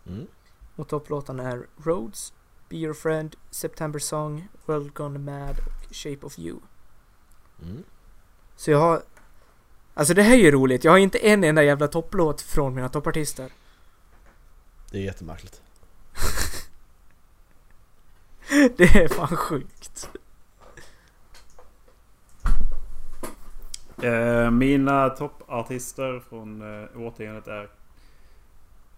Mm. Och topplåtarna är Roads, Be Your Friend, September Song, World Gone Mad och Shape of You. Mm. Så jag har... Alltså det här är ju roligt. Jag har inte en enda jävla topplåt från mina toppartister. Det är jättemärkligt. (laughs) Det är fan sjukt. Eh, mina toppartister från eh, årtiondet är...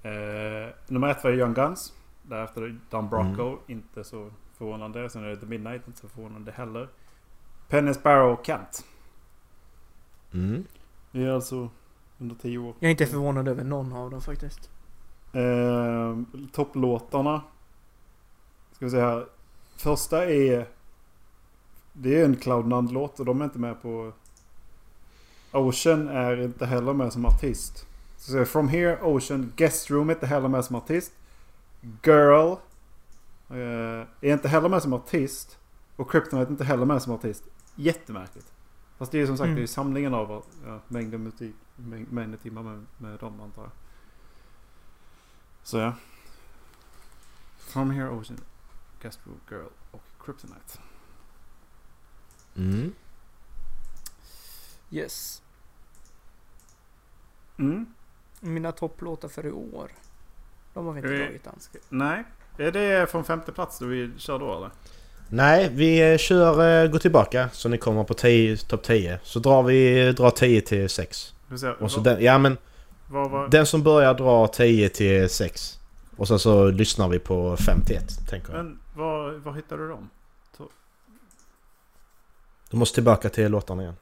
Eh, nummer ett var Young Guns. Därefter Don Brocco. Inte så förvånande. Sen är det The Midnight. Inte så förvånande heller. Penny Sparrow och Kent. Mm. Det är alltså under tio år. Jag är inte förvånad över någon av dem faktiskt. Eh, topplåtarna. Ska vi se här. Första är... Det är en Cloud låt och de är inte med på... Ocean är inte heller med som artist. Så From Here, Ocean, Guest Room är inte heller med som artist. Girl eh, är inte heller med som artist. Och Kryptonite är inte heller med som artist. Jättemärkligt. Fast det är som sagt Mm. det är ju samlingen av ja, mängden musik, mäng- mängden timmar med, med dem antar jag. Så ja. From Here, Ocean, Room, Girl och Kryptonite. Mm. Yes. Mm. Mina topplåtar för i år. De har vi inte Eh, dragit än. Nej. Är det från femte plats då vi kör då eller? Nej, vi kör eh, gå tillbaka så ni kommer på 10 topp 10. Så drar vi drar 10 till 6. Vi ser, Och så den, ja men vad, vad, den som börjar dra 10 till 6. Och sen så lyssnar vi på 5 till 1, tänker jag. men var, var hittar du dem? Du måste tillbaka till låtarna igen.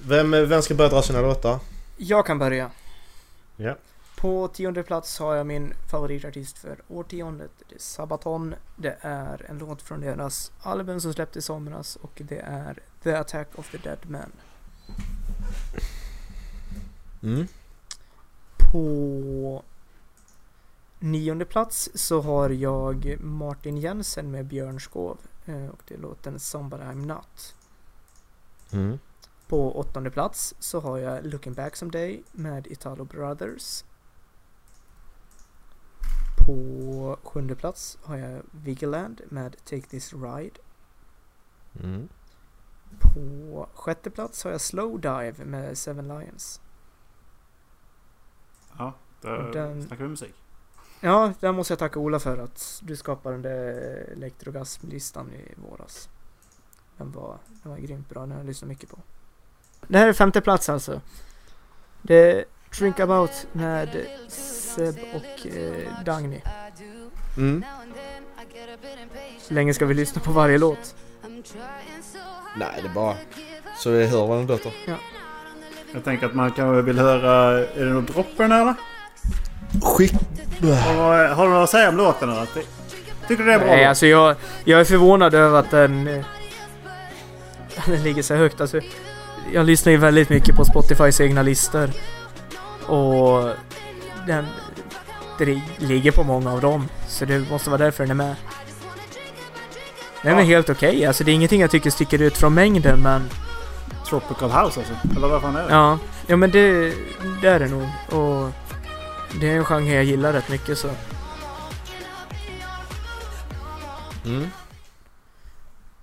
Vem, vem ska börja dra sina låtar? Jag kan börja. Ja. På tionde plats har jag min favoritartist för årtiondet. Det är Sabaton. Det är en låt från deras album som släpptes i somras och det är The Attack of the Dead Men. Mm. På nionde plats så har jag Martin Jensen med Björn Skov eh, och det är låten Somebody I'm Not. Mm. På åttonde plats så har jag Looking Back Someday med Italo Brothers. På sjunde plats har jag Vigeland med Take This Ride. Mm. På sjätte plats har jag Slow Dive med Seven Lions. Ja, där Den- snackar vi musik. Ja, där måste jag tacka Ola för att du skapade den där elektrogasmlistan i våras. Den var, den var grymt bra, den har jag lyssnat mycket på. Det här är femte plats alltså. Det är Drink About med Seb och eh, Dagny. Mm. Hur länge ska vi lyssna på varje låt? Nej, det är bara så vi hör vad den låter. Jag tänker att man kan vill höra... Är det något droppen eller? Skit... Har, har du något att säga om låten eller? Ty- Tycker du det är bra? Nej, alltså jag, jag är förvånad över att den, eh, (laughs) den ligger så högt. Alltså, jag lyssnar ju väldigt mycket på Spotifys egna listor. Och den, det ligger på många av dem. Så det måste vara därför den är med. Den är Ja. helt okej. Alltså det är ingenting jag tycker sticker ut från mängden men... Tropical House alltså? Eller vad fan är det? Ja, ja men det, det är det nog. Och det är en genre jag gillar rätt mycket så. Mm.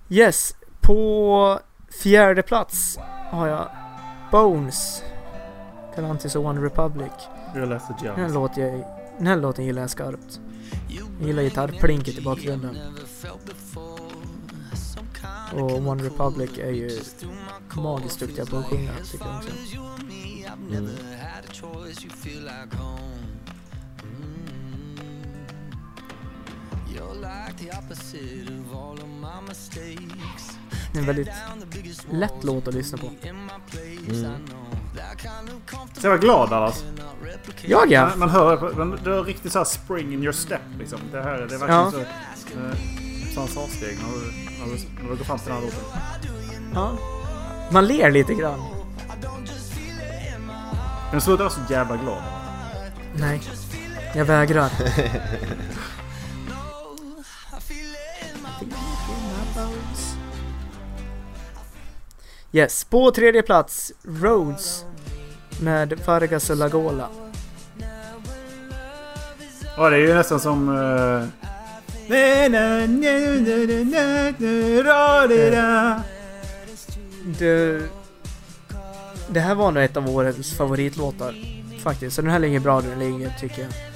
Yes, på fjärde plats har jag Bones. Galantis och One Republic. Jag läste Den här, låten jag, den här låten gillar jag skarpt. Jag gillar gitarrplinket i bakgrunden. Och One Republic är ju magiskt duktiga på att sjunga tycker jag också. Mm. En väldigt lätt låt att lyssna på. Mm. Så jag var glad Dallas. Jag ja! Man, man hör man, det är riktigt så här spring in your step liksom. Det här det är verkligen Ja. så... Eh, Fanfarsteg när du, när, du, när du går fram till den här låten. ja. Man ler lite grann. Men sluta vara så jävla glad. Nej. Jag vägrar. (laughs) Yes, på tredje plats Rhodes med Fargas och Lagola. Ja, det är ju nästan som... Uh, Det, det här var nog ett av årets favoritlåtar faktiskt. Så den här ligger bra den ligger tycker jag.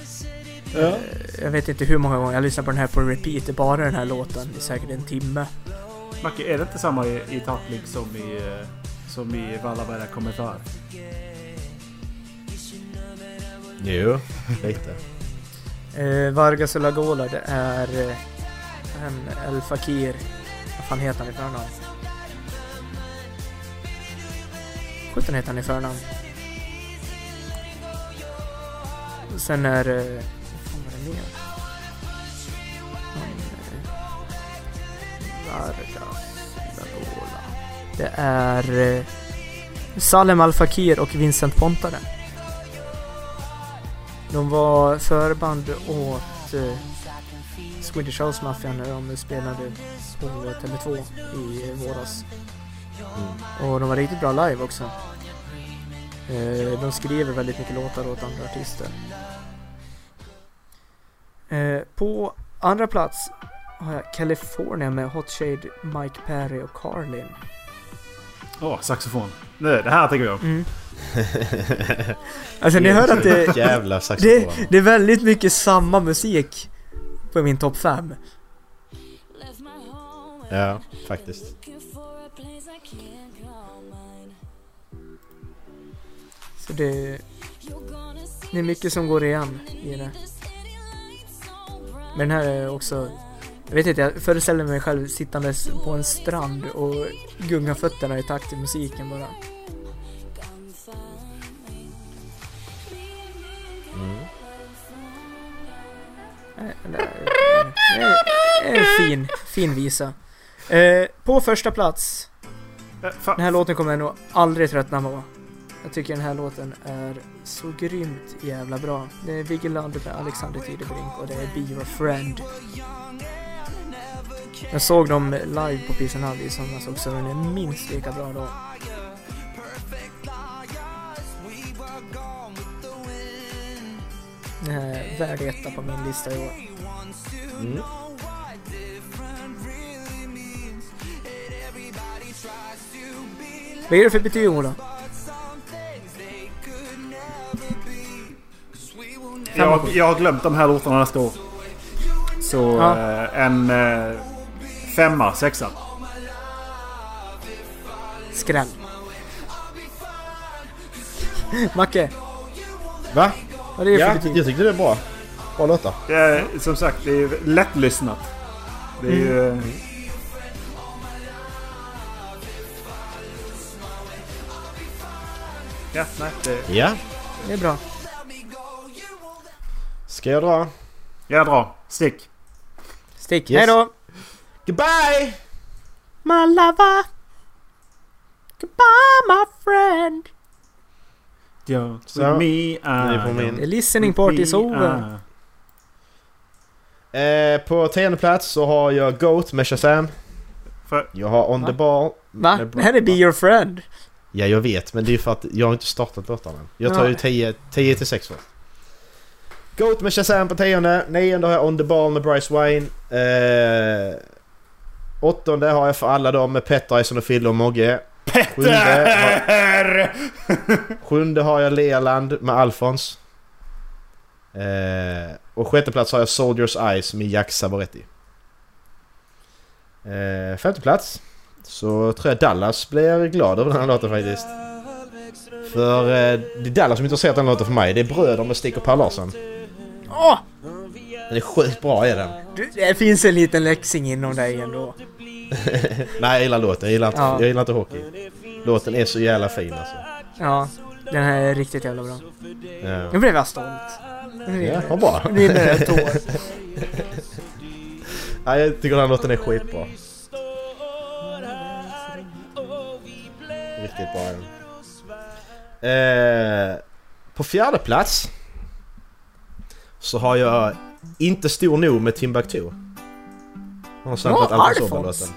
Ja. Eh, Jag vet inte hur många gånger jag lyssnar på den här på repeat. Bara den här låten i säkert en timme. Macke, är det inte samma i, i Taplik som i, eh, som i Vallaberga kommer för? Jo, lite. Eh, Vargas och Lagola det är eh, en El Fakir. Vad fan heter han i förnamn? Sjutton heter han i förnamn. Sen är det... mer? Det är eh, Salem Al Fakir och Vincent Pontare. De var förband åt eh, Swedish House Mafia när de spelade på Tele2 i våras. Mm. Och de var riktigt bra live också. Eh, de skriver väldigt mycket låtar åt andra artister. Eh, på andra plats har jag California med Hot Shade, Mike Perry och Carlin. Åh, saxofon. Nej, det här tycker jag om. Mm. (laughs) alltså ni hör att det, (laughs) Jävla det, saxofon. det är väldigt mycket samma musik på min topp 5. Ja, faktiskt. Så det, det är mycket som går igen i det. Men den här är också... Jag vet inte, jag föreställer mig själv sittandes på en strand och gunga fötterna i takt till musiken bara. Mm. Det är- en fin, fin visa. Eh, på första plats, Eh, den här låten kommer jag nog aldrig tröttna på. Jag tycker den här låten är så grymt jävla bra. Det är Vigeland med Alexander Tidebrink och det är Be Your Friend. Jag såg dem live på Peace and Love i somras också och den är minst lika bra då. Är värd etta på min lista i år. Mm. Vad är det för betyg Ola? Jag, jag har glömt de här låtarna nästa år. Så Ja. eh, en eh, femma, sexa. Skräll. (laughs) Macke, Va? vad är det för Ja, betyg? jag tyckte det var bra. Bra låtar. Det är, som sagt, det är lättlyssnat. Det är ju... eh, Ja, nej. Det, Ja. Det är bra. Ska jag dra? jag drar. Stick. Stick. Yes. Hejdå! Goodbye! My lover. Goodbye my friend. Don't Så, with me, I min. The listening part is over. Eh, på tionde plats så har jag Goat med Shazam. För, Jag har On Va? the Ball. Va? Det här är Be Your Friend. Ja, jag vet. Men det är för att jag har inte startat låtarna än. Jag tar ju Nej. 10, 10 till 6 först. Goat med Shazam på tionde. Nionde har jag On the Ball med Bryce Wayne. Eh, åttonde har jag för alla dem med Petter, Ison och Fille och Mogge. Sjunde har, Petter! sjunde har jag Leland med Alfons. Eh, och sjätte plats har jag Soldiers Eyes med Jack Savoretti. Eh, femte plats så tror jag Dallas blir glad över den här låten faktiskt. För eh, det är Dallas som inte har sett den låten för mig. Det är Bröder med Stig och Per Larsson. Åh! Den är sjukt bra är den. Du, det finns en liten läxing inom dig ändå. (laughs) Nej jag gillar låten, jag gillar inte, Ja. jag gillar inte hockey. Låten är så jävla fin alltså. Ja, den här är riktigt jävla bra. Ja, Nu blev jag stolt. Ja vad bra. nu rinner det ett tår. Ja, jag tycker den här låten är skitbra. Riktigt bra är den. Eh, på fjärde plats så har jag Inte stor nog med Timbuktu. Han har samplat Ja, Alfons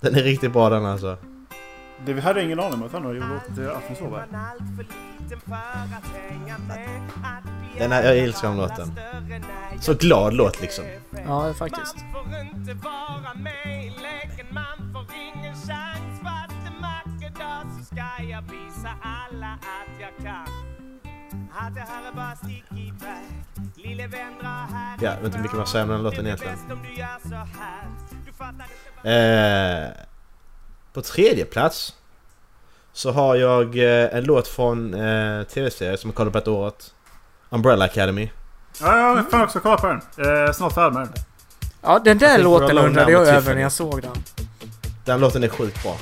Den är riktigt bra den alltså. Det, vi hade ingen aning om att han hade gjort till Alfons Åberg. Den är, jag älskar den låten. Så glad låt liksom. Ja, faktiskt. Ja, jag vet inte mycket mer att säga om den låten egentligen. Eh, på tredje plats så har jag eh, en låt från eh, tv-serie som jag kollade på ett året. Umbrella Academy. Ja, jag får också kolla på den. Eh, snart färdig med den. Ja, den där låten undrade jag över när jag såg den. Den låten är sjukt bra.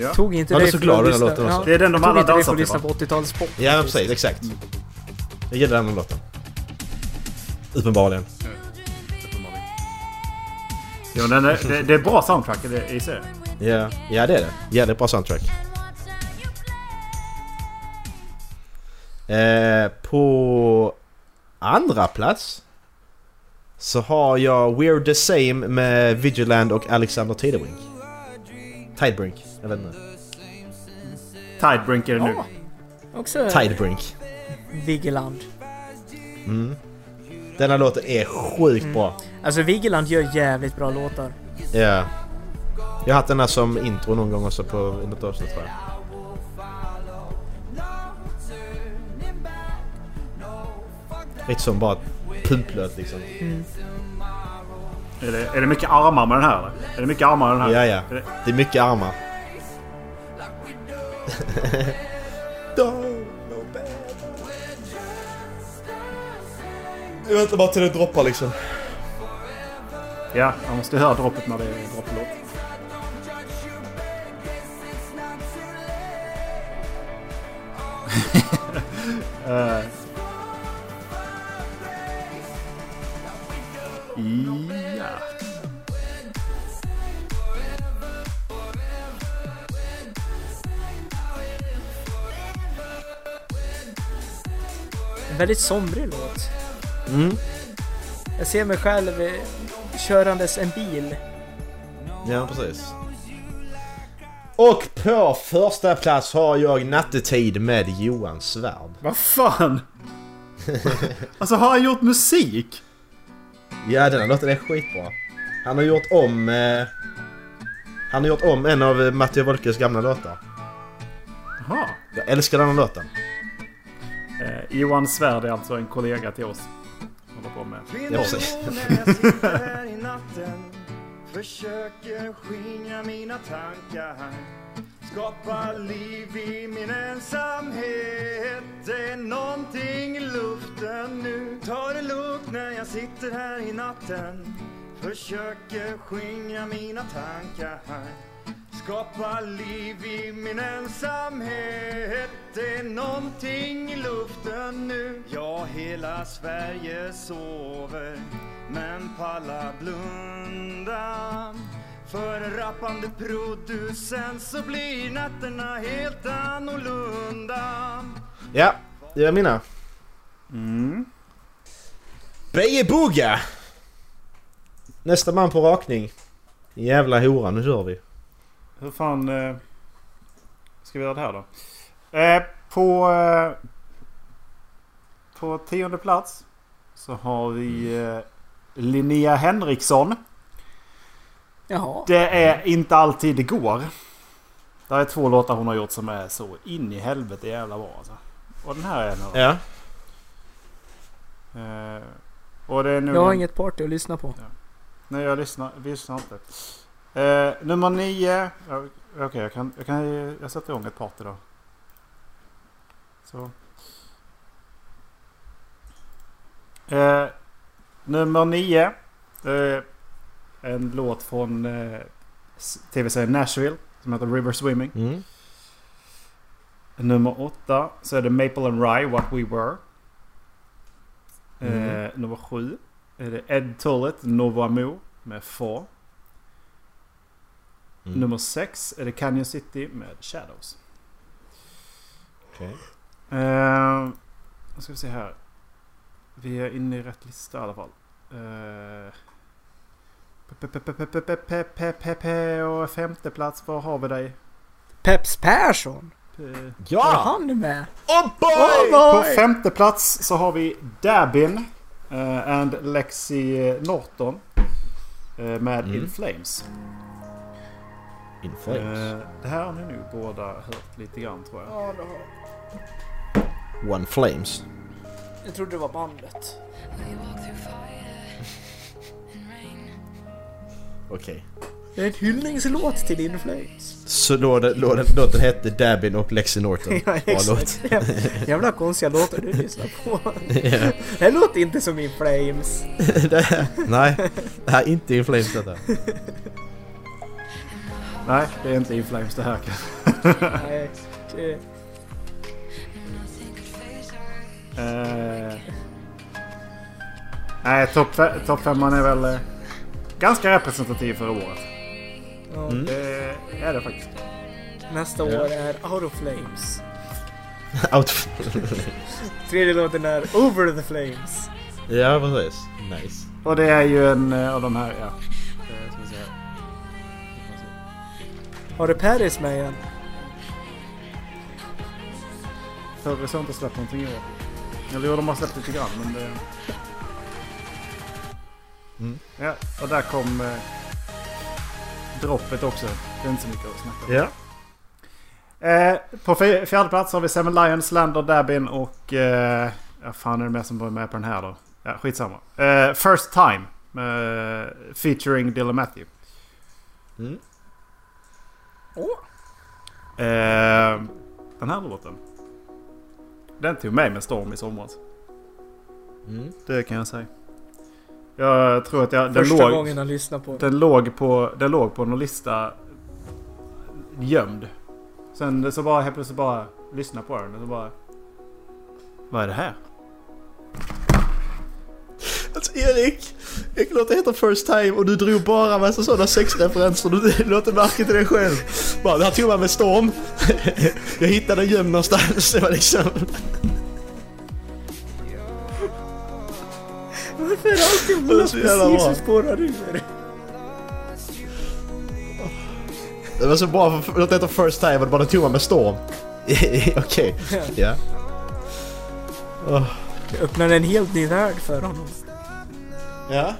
Ja. Tog inte Jag är dig så för glad att lyssna- låten också. Det är den de alla dansar till lyssna på 80-talets pop. Ja men precis, exakt. Jag gillar den låten. Uppenbarligen. Jo, den är, det, det är bra soundtrack i, det- i serien. Ja, ja det är det. Jävligt bra soundtrack. Eh, på andra plats så har jag We're the same med Vigiland och Alexander Tidebrink. Tidebrink, jag vet inte. Tidebrink är det nu. Ja. Också Tidebrink. Vigeland. Mm. Denna låten är sjukt bra. Alltså Vigeland gör jävligt bra låtar. Ja. Jag har haft den här som intro någon gång också på i något avsnitt tror jag. Lite som bara pumplöt liksom. Är det, är det mycket armar med den här eller? Är det mycket armar med den här? Ja, ja. Är det, Det är mycket armar. (laughs) Jag väntar bara till det droppar liksom. ja, man måste höra droppet när det är dropplåt. uh. (laughs) Ja. En väldigt somrig låt. Mm. Jag ser mig själv eh, körandes en bil. Ja, precis. Och på första plats har jag Nattetid med Johan Svärd. Vad fan? (laughs) alltså har han gjort musik? Ja, den här låten är skitbra. Han har gjort om... Eh, han har gjort om en av eh, Matti Wolkes gamla låtar. Jaha. Jag älskar den här låten. Eh, Johan Svärd är alltså en kollega till oss. Håller på med. Ja, precis. Försöker skingra mina tankar Skapa liv i min ensamhet. Det är någonting i luften nu. Ta det lugnt när jag sitter här i natten. Försöker skingra mina tankar Skapa liv i min ensamhet. Det är någonting i luften nu. Ja, hela Sverige sover. Men palla blunda för en rappande producent så blir nätterna helt annorlunda Ja, det är mina. Mm. Beje Boga! Nästa man på rakning. Jävla hora, nu kör vi. Hur fan eh, ska vi göra det här då? Eh, på, eh, på tionde plats så har vi eh, Linnea Henriksson. Jaha. Det är inte alltid det går. Det är två låtar hon har gjort som är så in i helvete jävla bra alltså. Och den här är en av dem. Ja. Eh, och det är nu... Jag har inget party att lyssna på. Nej, jag lyssnar, vi lyssnar inte. Eh, nummer nio. Ja, Okej, jag kan... Jag, kan jag sätter igång ett party då. Så. Eh, nummer nio. Eh, en låt från eh, tv-serien Nashville som heter River Swimming. Mm. Nummer åtta så är det Maple and Rye, What We Were. Eh, Mm. nummer sju är det Ed Tullet, Novo Amor med Få. Mm. Nummer sex är det Canyon City med Shadows. Okej. Eh, nu ska vi se här. Vi är inne i rätt lista i alla fall. Eh, och femte plats, var har vi dig? Peps Persson! Ja! Var han med? Oh boy! Oh boy! På femte plats så har vi Dabin uh, and Lexi Norton uh, med Mm. In Flames. In flames. Uh, det här har ni nog båda hört lite grann tror jag. Ja, det har One flames. Jag trodde det var bandet. Okej. Det är en hyllningslåt till In Flames. Så låten, låten, låten hette Dabin och Lexi Norton. (laughs) Ja, exakt. Jävla konstiga låtar du lyssnar på. (laughs) Ja. Det låter inte som In Flames. (laughs) Det Nej, det här är inte In flames detta. Nej, det är inte In Flames det här kanske. Nej, det... Eh, nej, topp topp femman är väl eh, ganska representativ för året. Ja. Mm. Det är det faktiskt. Nästa Ja. år är Out of Flames. (laughs) Out... Tredje låten är Over the Flames. ja, precis. Nice. Och det är ju en eh, av de här, ja. Har du Paris med igen? Så har inte släppt någonting i år. Eller jo, de har släppt lite grann men det... Mm. Ja, och där kom eh, droppet också. Det är inte så mycket att snacka om. Ja. Eh, på fj- fjärde plats har vi Seven Lions, Lander, Dabin och... Eh, ja, fan är det mer som var med på den här då? Ja, skitsamma. Eh, First Time. Eh, featuring Dylan Matthew. Mm. Åh! Eh, den här låten. Den tog mig med storm i somras. Mm. Det kan jag säga. Jag tror att jag... Den Första låg, gången han lyssnar på den. den, låg på, den låg på någon lista gömd. Sen så bara helt plötsligt bara lyssna på den och så bara... Vad är det här? Alltså Erik! Erik låten heter First Time och du drog bara massa sådana sexreferenser. Du (laughs) låter märke till dig själv. Bara, det här tog man med storm. (laughs) Jag hittade den gömd någonstans. Det var liksom... bra. precis som spårar ur? Det var så bra för låten heter First Time och det bara tog man med storm. Okej. (laughs) Ja. Åh. Det öppnar en helt ny värld för honom. Ja.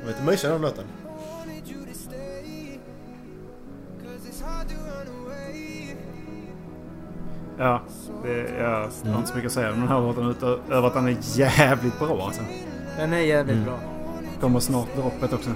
Jag vet inte mysig den låten. Ja, det, jag har inte så mycket att säga om den här låten utöver att den är jävligt bra alltså. Den är jävligt Mm. bra. Kommer snart droppet också.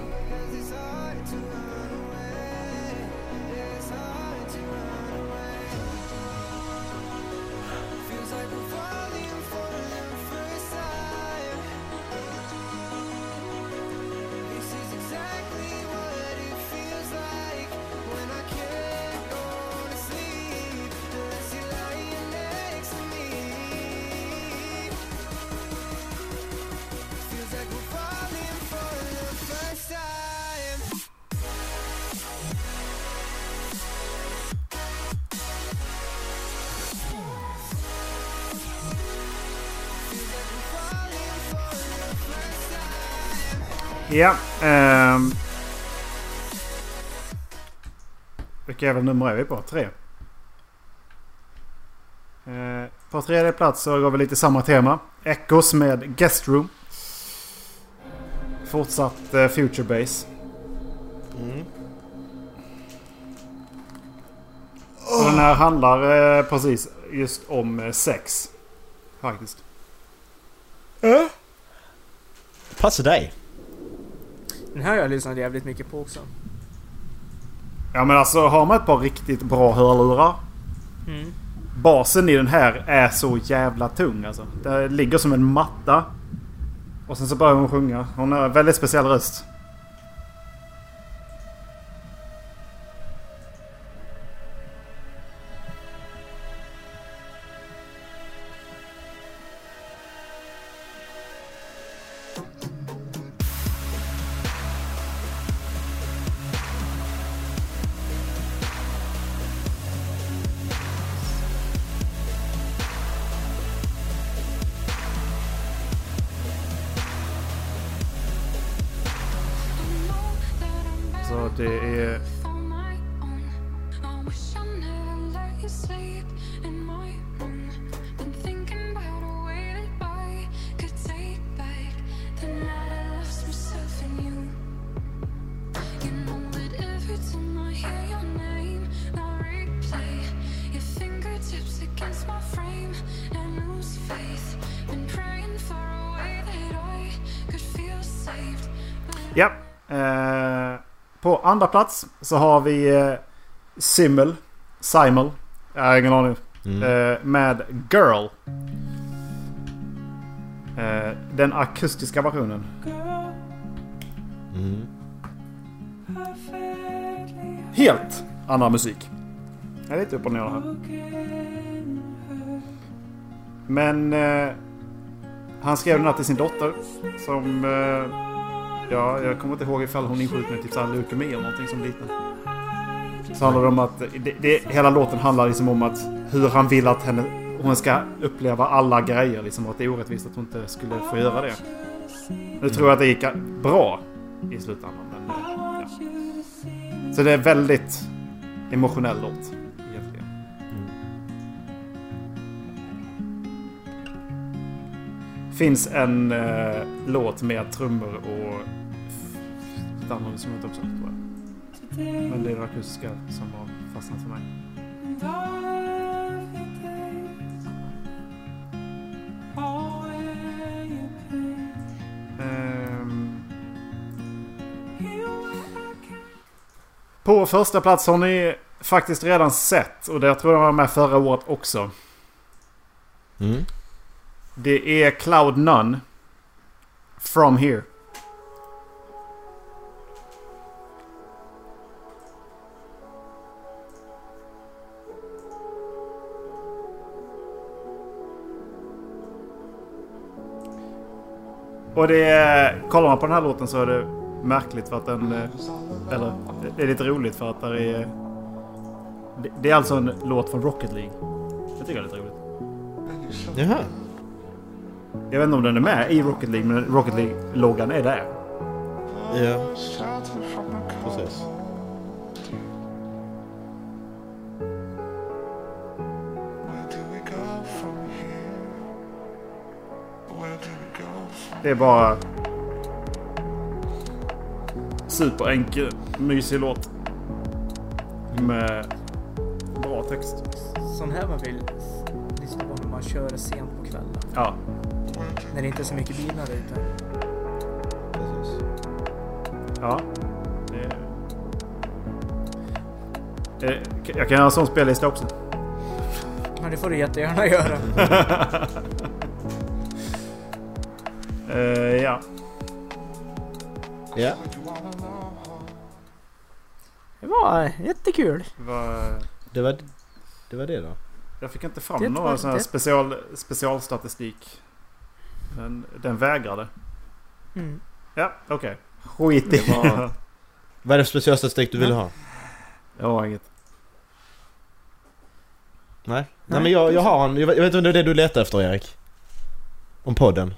Ja. ehm. Vilka jävla nummer är vi på? Tre. Eh, på tredje plats så går vi lite samma tema. Echoes med Guest Room. Fortsatt eh, Future Base. Mm. Och den här handlar eh, precis just om eh, sex. Faktiskt. Passar dig. Den här har jag lyssnat jävligt mycket på också. Ja men alltså har man ett par riktigt bra hörlurar. Mm. Basen i den här är så jävla tung alltså. Det ligger som en matta. Och sen så börjar hon sjunga. Hon har en väldigt speciell röst. Andra plats så har vi eh, Simmel. Simel. Jag har ingen aning. Mm. Eh, med Girl. Eh, den akustiska versionen. Mm. Helt annan musik. Jag är lite upp och ner här. Men eh, han skrev den här till sin dotter. Som... Eh, ja, jag kommer inte ihåg ifall hon insjuknade typ såhär leukemi eller någonting som liten. Så handlar det om att... Det, det, hela låten handlar liksom om att hur han vill att henne, hon ska uppleva alla grejer. Liksom, och att det är orättvist att hon inte skulle få göra det. Nu tror jag att det gick bra i slutändan. Men, ja. Så det är väldigt emotionell låt. Finns en eh, låt med trummor och ett annat instrument också tror jag. Men det är det akustiska som har fastnat för mig. Ehm. På första plats har ni faktiskt redan sett och det jag tror jag var med förra året också. Mm. Det är Cloud None. From Here. Och det är... Kollar man på den här låten så är det märkligt för att den... Eh, eller det är lite roligt för att det är... det- Det är alltså en låt från Rocket League. Det tycker jag är lite roligt. Jaha. Jag vet inte om den är med i Rocket League, men Rocket League-loggan är där. Ja. Precis. Det är bara... Superenkel, mysig låt. Med bra text. Sån här man vill lyssna på när man kör sent på kvällen. Ja. När det inte är så mycket bilar ute. Precis. Ja. Det... Eh, Jag kan göra en sån spellista också. Men det får du jättegärna göra. (laughs) Eh, ja. Ja. Det var jättekul. Vad- Det var det, var det då. Jag fick inte fram Det några var- sån här det- special, specialstatistik. Den, den vägrade. Mm. Ja, okej. Skit i Det var- (laughs) Vad är det för specialstatistik du vill ha? Jag har inget. Nej. Nej men jag, jag har en, jag vet inte om det är det du letar efter Erik? Om podden?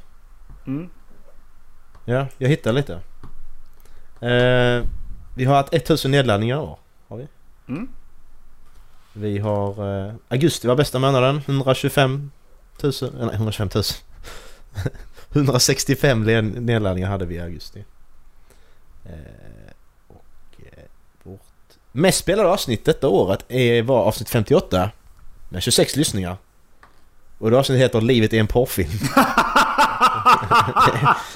Mm. Ja, jag hittar lite. Eh, vi har haft 1000 nedladdningar i år. Har vi. Mm. Vi har... Eh, augusti var bästa månaden. 125 000... eh, Nej, 125 000. (laughs) 165 le- nedladdningar hade vi i augusti. Eh, och eh, vårt mest spelade avsnitt detta året är, var avsnitt 58. Med 26 lyssningar. Och det avsnittet heter Livet är en porrfilm. (laughs)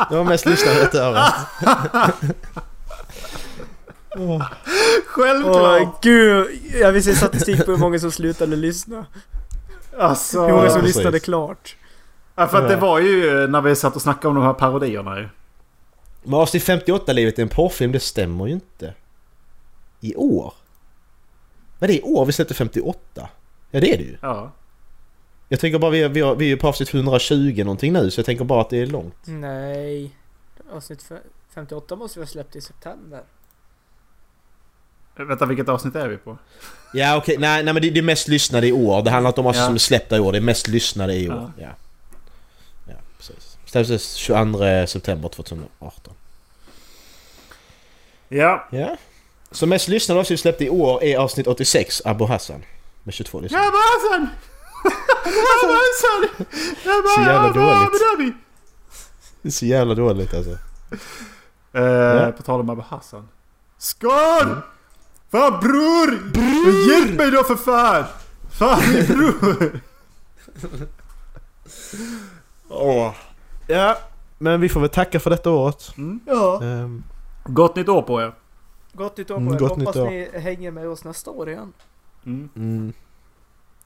det var mest lyssnade detta året. (laughs) Självklart! Åh gud, jag vill se statistik på hur många som slutade lyssna. Alltså... Hur många som lyssnade klart. Ja, för att det var ju eh, när vi satt och snackade om de här parodierna ju. Men avsnitt 58 livet är en porrfilm, det stämmer ju inte. I år? Men det är i år vi släppte 58? Ja det är det ju. Ja. Jag tänker bara, vi är, vi är, vi är på avsnitt 120 någonting nu så jag tänker bara att det är långt. Nej. Avsnitt fe- 58 måste vi ha släppt i september. Vänta, vilket avsnitt är vi på? Ja okej, nej, nej men det, det är mest lyssnade i år. Det handlar inte om vad Ja. som är släppta i år, det är mest lyssnade i år. Ja, ja precis. Släpptes 22 september 2018. Ja. Ja. Så mest lyssnade avsnitt släppte i år är avsnitt 86, Abu Hassan. Med 22 lyssnare. Abba Hassan! Abba Hassan! Så jävla dåligt. Abu! Det är så jävla dåligt alltså. Eh, På tal om Abba Hassan. Skål! Fan bror! bror! Hjälp mig då för fan! Fan bror! (laughs) Åh. Ja, men vi får väl tacka för detta året. Ja. Ehm, Gott nytt år på er. Gott nytt år Mm, på er. gott Hoppas nytt år. ni hänger med oss nästa år igen. Mm. mm,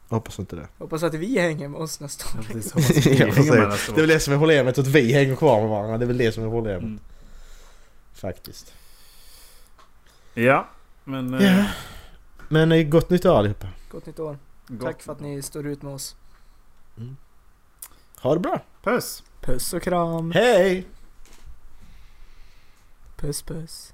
hoppas inte det. Hoppas att vi hänger med oss nästa år. Precis, (laughs) vi Ja, hänger precis. med nästa år. Det är väl det som är problemet, att vi hänger kvar med varandra. Det är väl det som är problemet. Mm. Faktiskt. Ja, men... eh, Ja. Men eh, gott nytt år allihopa. Gott nytt år. gott. Tack för att ni står ut med oss. Ha det bra. Puss! Puss och kram. Um, Hej! Puss puss.